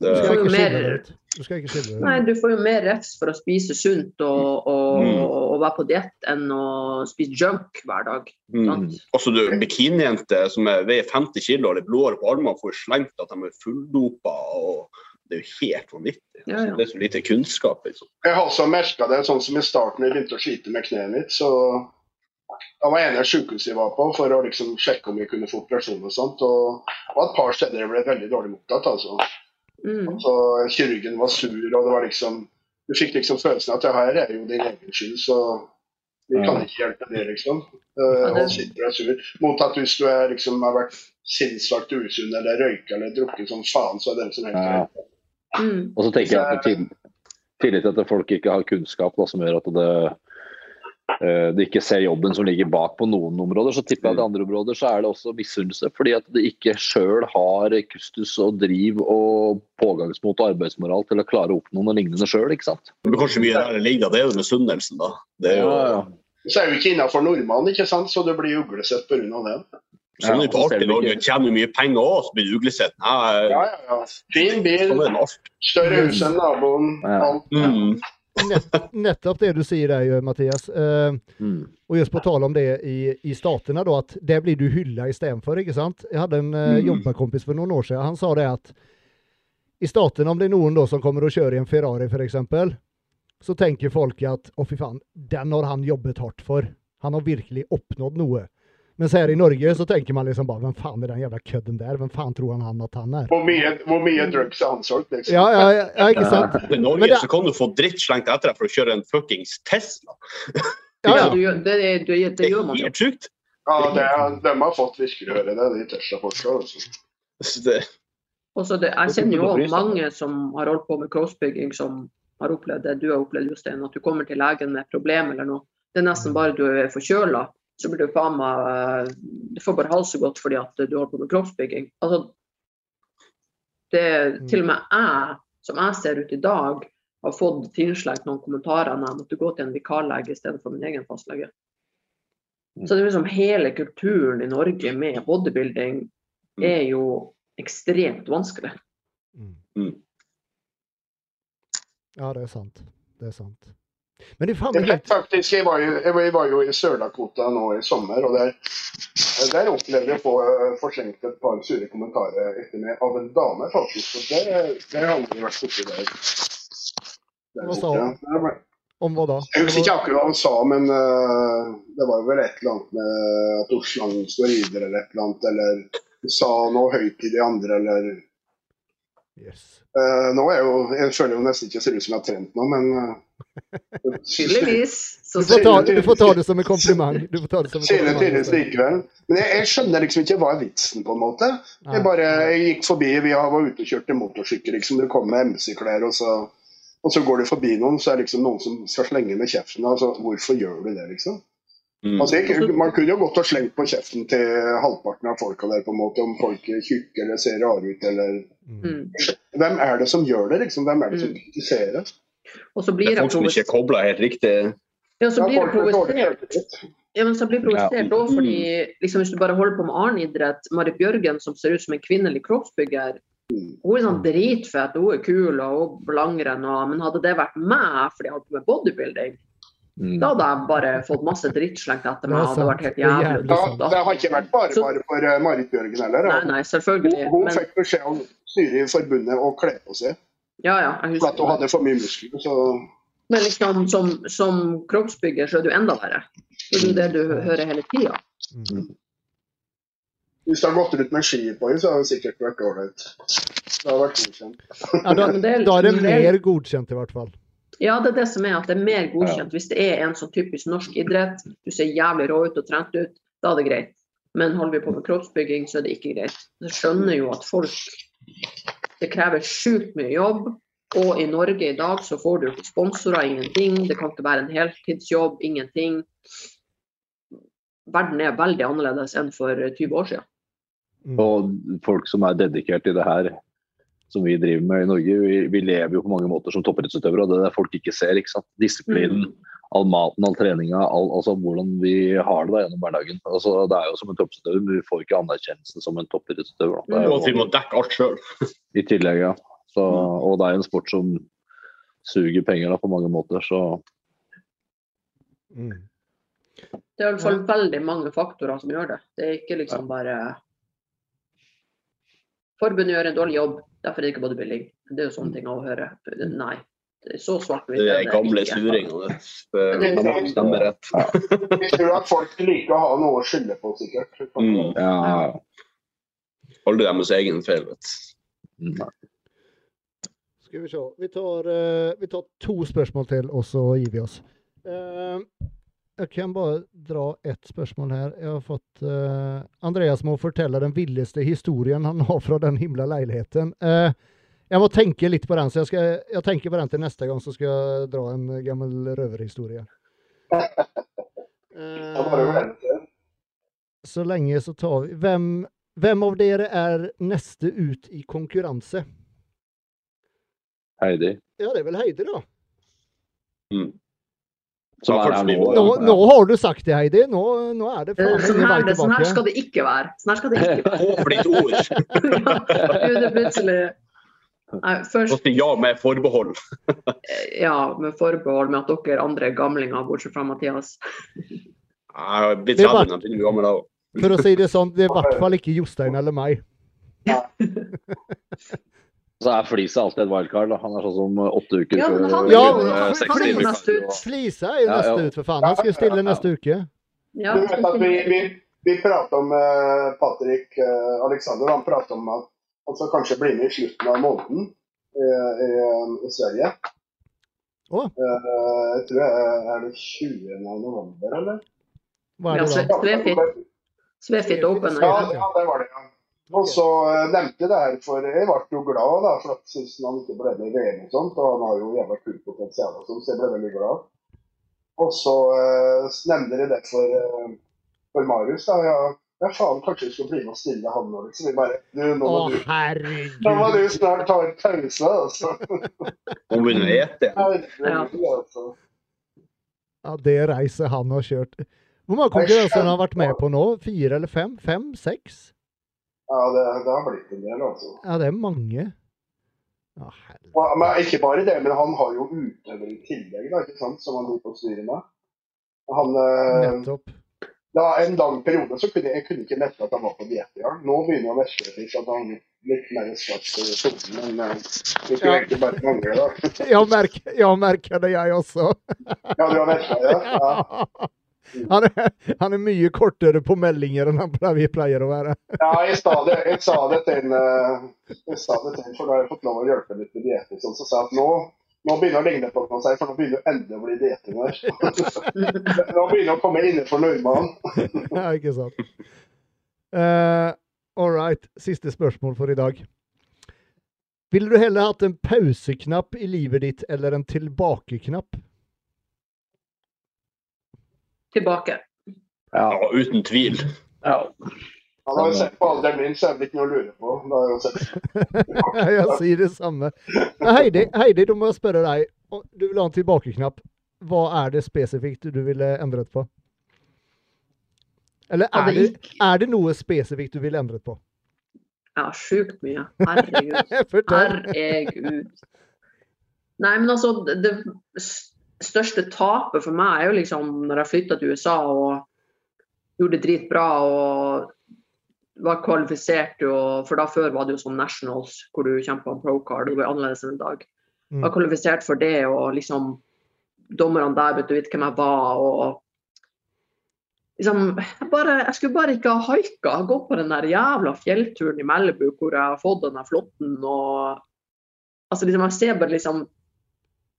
Du Det, skal jo mer- ut. Du skal ikke skille det Nei, du får jo mer refs for å spise sunt og, og, Mm. og være på diett enn å spise junk hver dag. mm. Også du, Bikinijenter som er, veier 50 kg og litt blåere på armene, får slengt at de er fulldopa. og Det er jo helt vanvittig. Ja, ja. Det er så lite kunnskap. liksom. Jeg har også merka det sånn som i starten jeg begynte å slite med kneet mitt. så Det var ene sykehuset jeg var på for å liksom sjekke om jeg kunne få operasjon og sånt. Og det var et par steder jeg ble veldig dårlig mottatt. altså. Mm. Så Kirurgen var sur, og det var liksom Du fikk liksom følelsen av at det her er jo din egen skyld, så Vi kan ikke hjelpe det, liksom. Uh, og sitter og er sur. Mot at hvis du er, liksom, har vært sinnssvakt usunn eller røyka eller drukket som faen, så er det som helst Ja. Mm. Og så tenker jeg at til- tillit til at folk ikke har kunnskap da, som gjør at det, eh, de ikke ser jobben som ligger bak på noen områder, så tipper jeg at i andre områder så er det også misunnelse. Fordi at de ikke sjøl har kustus og driv og pågangsmot og arbeidsmoral til å klare å oppnå noe lignende sjøl, ikke sant. Men kanskje mye der det ligger, det er jo misunnelsen, da. Det er jo Ja, ja. Så er vi ikke innafor nordmannen, ikke sant? så du blir uglesett pga. det. sånn er det Ja, på så du i Norge. Tjener mye penger òg, så blir du uglesett. Ja, Ja, ja. Fin bil, det alt. større hus enn naboen. Ja. Alt. Mm. Nett, nettopp det du sier der, jo, Mathias. Eh, Mm. og just på tal om det i, i statene, da, at der blir du hylla istedenfor. ikke sant? Jeg hadde en eh, Mm. jobbekompis for noen år siden. Han sa det at i statene, om det er noen da som kommer og kjører i en Ferrari f.eks., så tenker folk at å, fy faen, den har han jobbet hardt for. Han har virkelig oppnådd noe. Mens her i Norge så tenker man liksom bare Hvem faen er den jævla kødden der? Hvem faen tror han han at han er? Hvor mye, hvor mye drugs er han solgt, liksom? Ja, ja, ja, ja ikke sant? I Norge det- så kan du få dritt slengt etter deg for å kjøre en fuckings Tesla. Ja, Ja, ja. du, gjør- det, det, det gjør man jo. helt sjukt. Ja, det, de har fått virkelig høre det, de Tesla-folka. Altså. Det- Også det, jeg kjenner jo også mange som har holdt på med crossbygging, som har opplevd det du har opplevd, Jostein. At du kommer til legen med et problem eller noe. Det er nesten bare du er forkjøla, så blir du faen meg eh, Du får bare halsegodt fordi at du holder på med kroppsbygging. Altså, det til og med jeg, som jeg ser ut i dag, har fått tilslengt noen kommentarer når jeg måtte gå til en vikarlege istedenfor min egen fastlege. Så det er liksom hele kulturen i Norge med bodybuilding er jo ekstremt vanskelig. Mm. Mm. Ja, det er sant. Det er sant. Men det meg helt faktisk, jeg, var jo, jeg var jo i Sør-Dakota nå i sommer, og der, der opplevde jeg å få eh, forslengt et par sure kommentarer etter meg av en dame, faktisk. Og det, det har aldri vært borti der. der Hva sa hun? Det Om hva da? Jeg husker ikke akkurat hva han sa, men uh, det var vel et eller annet med at Osland står videre eller et eller annet, eller sa noe høyt i de andre, eller Yes. uh, Nå er jo Jeg føler jo nesten ikke ser ut som jeg har trent nå, men uh, Tydeligvis. Du får, ta, du får ta det som en kompliment. Du får ta det som en Synet tydeligvis kompliment. likevel. Men jeg, jeg skjønner liksom ikke hva er vitsen, på en måte. Jeg bare jeg gikk forbi, vi var ute og kjørte motorsykkel, liksom. Du kommer med MC-klær, og så og så går du forbi noen, så er det liksom noen som skal slenge med kjeften. Altså, hvorfor gjør du det, liksom? Mm. Altså, jeg, man kunne jo gått og slengt på kjeften til halvparten av folka der, på en måte, om folk er tjukke eller ser rare ut, eller Mm. mm. Hvem er det som gjør det, liksom? Hvem er det som Mm. Og så Det blir er jeg folk som ikke er kobla helt riktig. Ja, så blir jeg folk provosert. Ja, men så blir jeg provosert Ja. fordi liksom, hvis du bare holder på med annen idrett Marit Bjørgen, som ser ut som en kvinnelig kroppsbygger, hun er sånn dritfet, hun er kul og hun langrenn, men hadde det vært meg fordi jeg holdt på med bodybuilding, Mm. da hadde jeg bare fått masse dritt slengt etter meg. Det er Det hadde vært helt er jævlig. jævlig da. det har ikke vært bare bare for eh, Marit Bjørgen heller. Nei, nei, selvfølgelig. Hun, hun Men, fikk beskjed om styret i forbundet å kle på seg ja, ja, jeg for at hun hadde for mye muskler. Så Men liksom, som, som kroppsbygger så er du enda verre. Det er jo det du hører hele tida. Mm. hvis du har gått ut med ski på henne, så har hun sikkert vært ålreit. Det har vært godkjent. Ja, da, Men det er- da er det er- mer godkjent i hvert fall. Ja, det er det som er at det er mer godkjent. Hvis det er en sånn typisk norsk idrett, du ser jævlig rå ut og trent ut, da er det greit. Men holder vi på med kroppsbygging, så er det ikke greit. Jeg skjønner jo at folk Det krever sjukt mye jobb. Og i Norge i dag så får du ikke sponsorer, ingenting. Det kan ikke være en heltidsjobb, ingenting. Verden er veldig annerledes enn for 20 år siden. Mm. Og folk som er dedikert i det her, som vi driver med i Norge, vi, vi lever jo på mange måter som toppidrettsutøvere, og det er det folk ikke ser. ikke sant? Disiplinen, all maten, all treninga, all, altså hvordan vi har det da gjennom hverdagen. Altså, det er jo som en toppidrettsutøver, men vi får ikke anerkjennelsen som en toppidrettsutøver. er Og at vi må dekke alt sjøl. I tillegg, ja. Så, og det er en sport som suger penger da, på mange måter, så Mm. Det er i hvert fall veldig mange faktorer som gjør det. Det er ikke liksom bare Forbundet gjør en dårlig jobb, derfor er det ikke bodybuilding. Det er jo sånne ting å høre. Nei. Det så svart-hvitt. Det er gamle suringene. Det er stemmer rett. Jeg tror at folk liker å ha noe å skylde på, sikkert. Mm. ja. Aldri deres egen feil, vet du. Skal vi se. Vi tar, eh, vi tar to spørsmål til, og så gir vi oss. Eh, jeg kan bare dra ett spørsmål her. Jeg har fått eh, Andreas må fortelle den villeste historien han har fra den himla leiligheten. Eh, jeg må tenke litt på den, så jeg, skal, jeg tenker på den til neste gang, så skal jeg dra en gammel røverhistorie. Er Eh, så lenge så tar vi hvem, hvem av dere er neste ut i konkurranse? Heidi. Ja, det er vel Heidi, da. Som Ja, er her nå. Nå, nå har du sagt det, Heidi. Nå, nå er det faen Sånn her, sånn her skal det ikke være. Sånn her skal det ikke være. Ditt ord. Ja, plutselig Nei, først ja med forbehold. eh, ja, med forbehold med at dere andre er gamlinger, bortsett fra Mathias. Jeg har blitt Det var- 30, jeg begynner gammel da òg. For å si det sånn, det er i hvert fall ikke Jostein eller meg. Så er Flisa alltid et wildcard. Da. Han er sånn som åtte uker Ja, men før han- Ja, han- han er ut. Flisa er jo Ja, neste ja. ut, for faen. Han skal jo stille neste uke. Ja, Du vet at vi, vi, vi pratet om uh, Patrick uh, Alexander, han pratet om at skal kanskje bli med i slutten av måneden eh, i, i Sverige. Eh, jeg tror det er, er det 20. november, eller? Hva er Ja, det da? Svefit. Open. Ja, det. ja, det var det, ja. Og så eh, nevnte jeg det her, for jeg ble jo glad da, for at synes han ikke ble med i VM og sånt, og han har jo jævla kult potensial og sånt, så jeg ble veldig glad. Og så uh, nevnte jeg det for, eh, for Marius, da. Ja, ja, faen, kanskje vi skal bli med og stille han nå, liksom. Vi bare, du, nå Å, må du, nå må du snart ta en pause, altså. Hun begynner å. Herregud, altså. Ja, det reiset han har kjørt. Hvor mange konkurranser har han vært med på nå? Fire eller fem? Fem? Seks? Ja, det, det har blitt en del, altså. Ja, det er mange. Ja, helvete. Men ikke bare det, men han har jo utøvere i tillegg, da, ikke sant, som han lot oss styre med. Han, eh, Nettopp. Da, en lang periode så kunne jeg, jeg kunne ikke nette at han var på diett engang. Nå begynner jeg å mestre litt, at han litt mer svart i solen, men eh, det kunne Ja. egentlig bare mangle, da. Jeg merker, jeg merker det, jeg også. Ja, du har mestra det? Ja. Han er, han er mye kortere på meldinger enn han pleier, pleier å være. ja, jeg sa det, jeg sa det til en, eh, jeg sa det til en, for da har jeg fått lov å hjelpe litt med diett, sånn, så sa jeg at nå, nå begynner det å ligne på seg, for nå begynner det endelig å bli dieting her. Nå begynner det å komme innenfor normalen. Ja, ikke sant. Uh, All right. Siste spørsmål for i dag. Ville du heller hatt en pauseknapp i livet ditt eller en tilbakeknapp? Tilbake. Ja. Ja, uten tvil. ja. Han har jo sett på alderen min, så er det ikke noe å lure på. Da har jeg sett. jeg sier det samme. Heidi, Heidi, du må jeg spørre deg. Du vil ha en tilbakeknapp. Hva er det spesifikt du ville endret på? Eller er det det, er det noe spesifikt du ville endret på? Ja, sjukt mye. Herregud. Herregud. Nei, men altså, det det største tapet for meg er jo liksom når jeg flytta til USA og gjorde det dritbra og var kvalifisert jo, for da før var det jo sånn nationals hvor du kjempa pro card, det var annerledes enn i dag. Mm. Var kvalifisert for det og liksom dommerne der vet du vet hvem jeg var og liksom, jeg, bare, jeg skulle bare ikke ha haika, Gå på den der jævla fjellturen i Malibu hvor jeg har fått den der flåtten og altså liksom, Jeg ser bare liksom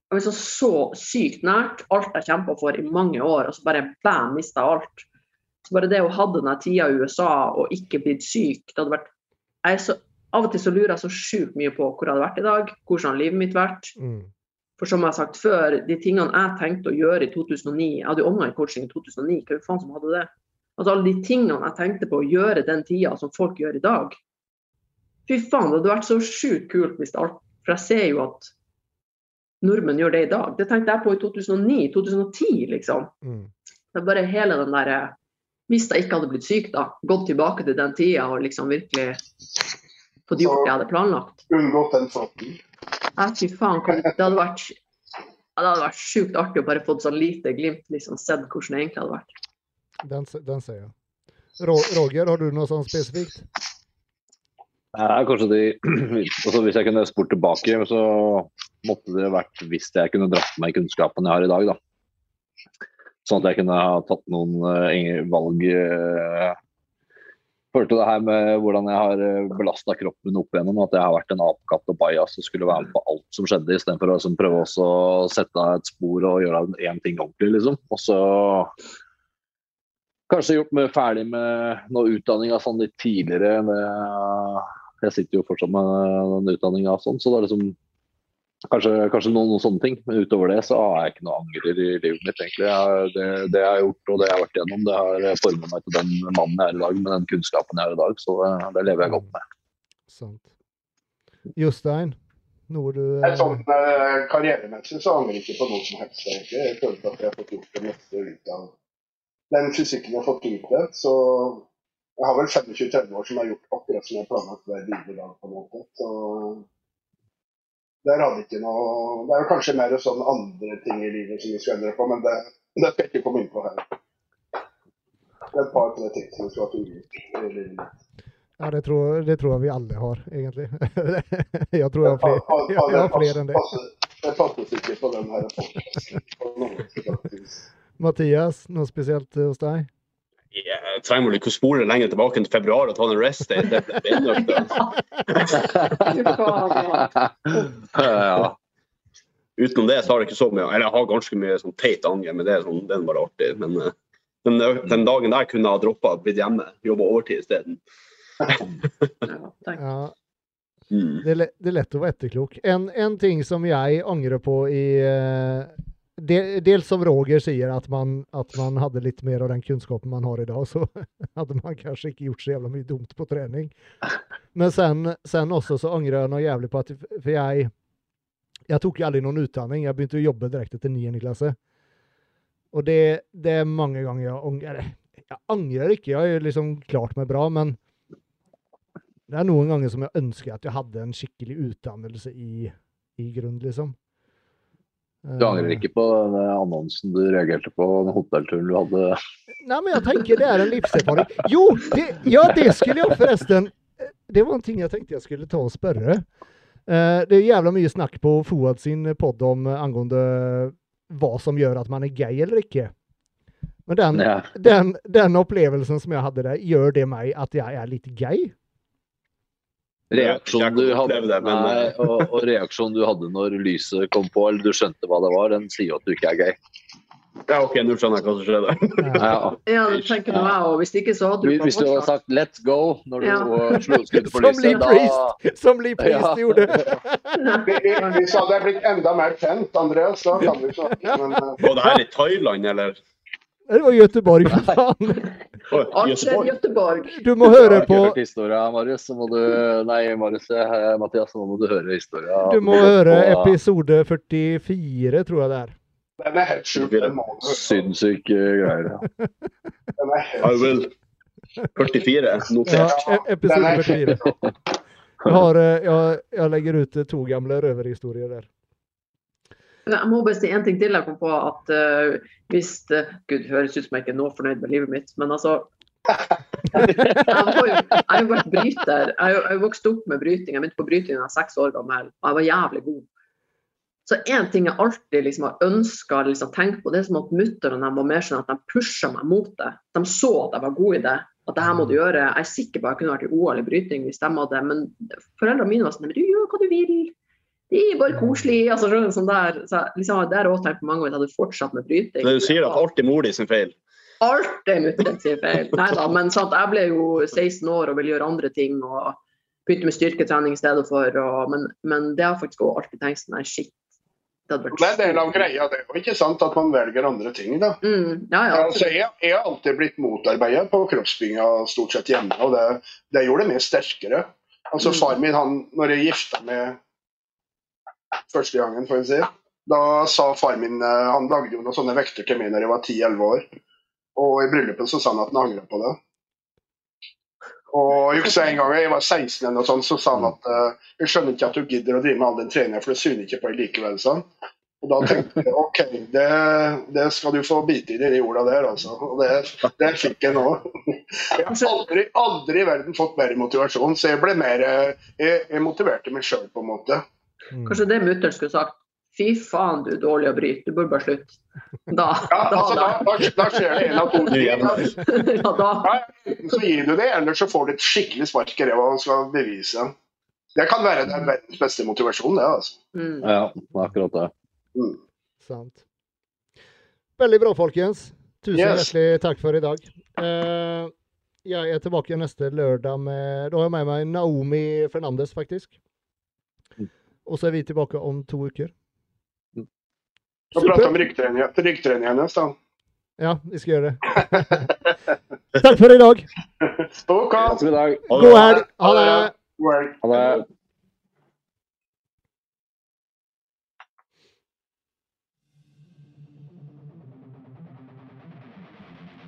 jeg var liksom så sykt nært alt jeg kjempa for i mange år, og så bare bam, mista jeg alt. Bare det å ha denne tida i USA og ikke blitt syk det hadde vært jeg så, Av og til så lurer jeg så sjukt mye på hvor jeg hadde vært i dag, hvordan hadde livet mitt vært. Mm. For som jeg har sagt før, de tingene jeg tenkte å gjøre i 2009 Jeg hadde jo online-coaching i 2009, hva faen som hadde det? Altså alle de tingene jeg tenkte på å gjøre den tida som folk gjør i dag. Fy faen, det hadde vært så sjukt kult hvis alt For jeg ser jo at nordmenn gjør det i dag. Det tenkte jeg på i 2009-2010, liksom. Mm. Det er bare hele den derre Hvis jeg ikke hadde blitt syk, da. Gått tilbake til den tida og liksom virkelig fått gjort det jeg hadde planlagt. Unngått den saken. Fy faen. Det hadde vært ja, det hadde vært sjukt artig å bare fått sånn lite glimt, liksom sett hvordan det egentlig hadde vært. Den, den ser jeg. Roger, har du noe sånn spesifikt? Er kanskje de altså Hvis jeg kunne spurt tilbake, så måtte det vært hvis jeg kunne dratt meg kunnskapen jeg har i dag. da. Sånn at jeg kunne ha tatt noen eh, valg eh, følte det her med hvordan jeg har belasta kroppen opp igjennom. At jeg har vært en apekatt og bajas og skulle være med på alt som skjedde, istedenfor å liksom, prøve å sette et spor og gjøre én ting ordentlig, liksom. Og så kanskje gjort meg ferdig med noe utdanning av sånn litt tidligere. jeg sitter jo fortsatt med den utdanninga sånn, så det er liksom Kanskje, kanskje noen, noen, sånne ting, men utover det så har jeg ikke noe angrer i livet mitt. egentlig. Jeg, det, det, jeg har gjort og det jeg har vært igjennom, det har formet meg til den mannen jeg er i dag, med den kunnskapen jeg har i dag. Så det, det lever jeg godt med. Sant. Jostein, noe du eh... Sånn eh, Karrieremessig så angrer jeg ikke på noe som helst. egentlig. Jeg føler at jeg har fått gjort det meste ut av den fysikken jeg har fått ut. Så jeg har vel 25-30 år som har gjort akkurat som jeg planlagt hver videre dag. på en måte. Så der hadde ikke noe Det er jo kanskje mer sånn andre ting i livet som vi skal endre på, men det, det skal jeg ikke komme inn på her. Det er et par-tre ting som skal ha ulikt i livet mitt. Ja, det tror, det tror, jeg vi alle har, egentlig. jeg tror jeg har flere, jeg, jeg har flere enn det. Jeg fantes ikke på den her Mathias, noe spesielt hos deg? Jeg trenger vel ikke å spole lenger tilbake enn til februar og ta en rest day. Det ble beinøkt. ja. Utenom det så har jeg ikke så mye Eller jeg har ganske mye sånn teit anger, men det er, sånn, den bare artig. Men den, den, dagen der kunne jeg ha droppa blitt hjemme, jobba overtid isteden. ja. Mm. Det, er lett å være etterklok. En, en, ting som jeg angrer på i Dels som Roger sier, at man, at man hadde litt mer av den kunnskapen man har i dag, så hadde man kanskje ikke gjort så jævla mye dumt på trening. Men sen, sen også så angrer jeg noe jævlig på at For jeg jeg tok jo aldri noen utdanning. Jeg begynte å jobbe direkte til 9. klasse. Og det, det, er mange ganger jeg angrer. Jeg angrer ikke, jeg har liksom klart meg bra, men det er noen ganger som jeg ønsker at jeg hadde en skikkelig utdannelse i, i grunn, liksom. Du angrer ikke på den annonsen du reagerte på, den hotellturen du hadde? Nei, men jeg tenker det er en livserfaring. Jo, det, ja, det skulle jeg forresten Det var en ting jeg tenkte jeg skulle ta og spørre. Eh, det er jævla mye snakk på Fouad sin pod om eh, angående hva som gjør at man er gay eller ikke. Men den, ja. den, den opplevelsen som jeg hadde der, gjør det meg at jeg er litt gay? Reaksjonen du hadde, det, men... nei, og, og, reaksjonen du hadde når lyset kom på, eller du skjønte hva det var, den sier at du ikke er gay. Ja, OK, nå skjønner jeg hva som skjedde. Ja, ja det tenker jeg òg. Hvis ikke så hadde du Hvis du hadde sagt 'let's go' når du ja. slo skuddet på lyset, Lee Priest, Som Lee Priest ja. gjorde. Hvis hadde jeg blitt enda mer kjent, Andreas, da kan vi snakke, men... Var det her i Thailand, eller? Det var Göteborg, for faen. Archer Göteborg. Du må høre på historia, Marius, så må du Nei, Marius, Mathias, nå må du høre historia. Du må høre episode 44, tror jeg det er. Den er helt sjuk. Sinnssyke greier. Den er helt vel. 44, notert. Ja, e- episode 44. Jeg, har, eh, jeg, jeg legger ut to gamle røverhistorier der. Jeg må bare si en ting til jeg kom på. at uh, hvis uh, Gud, høres ut som jeg ikke er noe fornøyd med livet mitt, men altså Jeg har jo, jeg vært bryter. Jeg har vokst opp med bryting. Jeg begynte på bryting da jeg var seks år gammel, og jeg var jævlig god. Så én ting jeg alltid liksom har ønska og liksom, tenkt på, det er som at mutter'n var mer sånn at de pusha meg mot det. De så at jeg var god i det. At det her må du gjøre. Jeg er sikker på at jeg kunne vært i OL i bryting hvis de hadde Men foreldrene mine var sånn Men du gjør hva du vil de er bare koselige. altså sånn der, så liksom, Der òg tenkt på mange ganger at jeg fortsatt med bryting. Så du sier at alt er mor di sin feil? Alt er mutter'n sin feil. Nei da, men sant, jeg ble jo 16 år og ville gjøre andre ting. og Begynte med styrketrening i stedet for. Og, men, men, det har faktisk også alltid tenkt sånn shit. Det, det er en del av greia, det. Og ikke sant at man velger andre ting, da. Mm, ja, ja. Altså, jeg, jeg, har alltid blitt motarbeidet på kroppsbygginga stort sett hjemme, og det, det gjorde meg sterkere. Altså mm. Far min, han, når jeg gifta med første gangen, får jeg si. Da sa far min eh, Han lagde jo noen sånne vekter til meg når jeg var 10-11 år. Og i bryllupet så sa han at han angra på det. Og jeg husker en gang jeg var 16 eller noe sånt, så sa han at uh, jeg skjønner ikke at du gidder å drive med all den treninga, for det syner ikke på deg likevel. sånn. Og da tenkte jeg OK, det, det, skal du få bite i de orda der, altså. Og det, det fikk jeg nå. Jeg har aldri, aldri i verden fått mer motivasjon, så jeg ble mer Jeg, jeg motiverte meg sjøl, på en måte. Mm. Kanskje det mutter'n skulle sagt Fy faen, du er dårlig å bryte. Du burde bare slutte. Da, Ja, da, altså, da, da, da, da skjer det en av to ting. ja, da. Ja, Enten så gir du det, eller så får du et skikkelig spark i ræva og skal bevise. Det kan være den verdens beste motivasjonen, det. altså. Mm. Ja, akkurat det. Mm. Sant. Veldig bra, folkens. Tusen Yes. hjertelig takk for i dag. Uh, jeg er tilbake neste lørdag med Da har jeg med meg Naomi Fernandes, faktisk. Og så er vi tilbake om to uker. Og prate om ryggtreningen hennes, da. Ja, vi skal gjøre det. takk for i dag. Dag. God helg. Ha det. Ha det.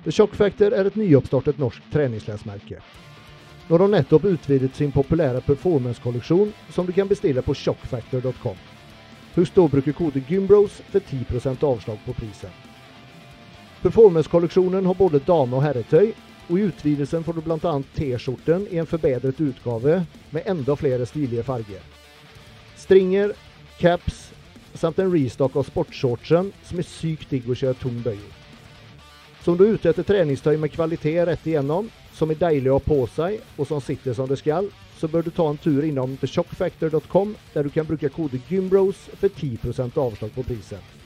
The Shock Factor er et nyoppstartet norsk treningsklesmerke. Nå har de nettopp utvidet sin populære performance-kolleksjon, som du kan bestille på shockfactor.com. Husk da å bruke kode GYMBROS for 10% avslag på prisen. Performance-kolleksjonen har både dame- og herretøy, og i utvidelsen får du bl.a. T-skjorten i en forbedret utgave med enda flere stilige farger. Stringer, caps samt en restock av sportsshortsen, som er sykt digg å kjøre tung bøy i. Så om du er ute etter treningstøy med kvalitet rett igjennom, som er deilig å ha på seg, og som sitter som det skal, så bør du ta en tur innom theshockfactor.com, der du kan bruke kode GYMBROS for 10% avslag på prisen.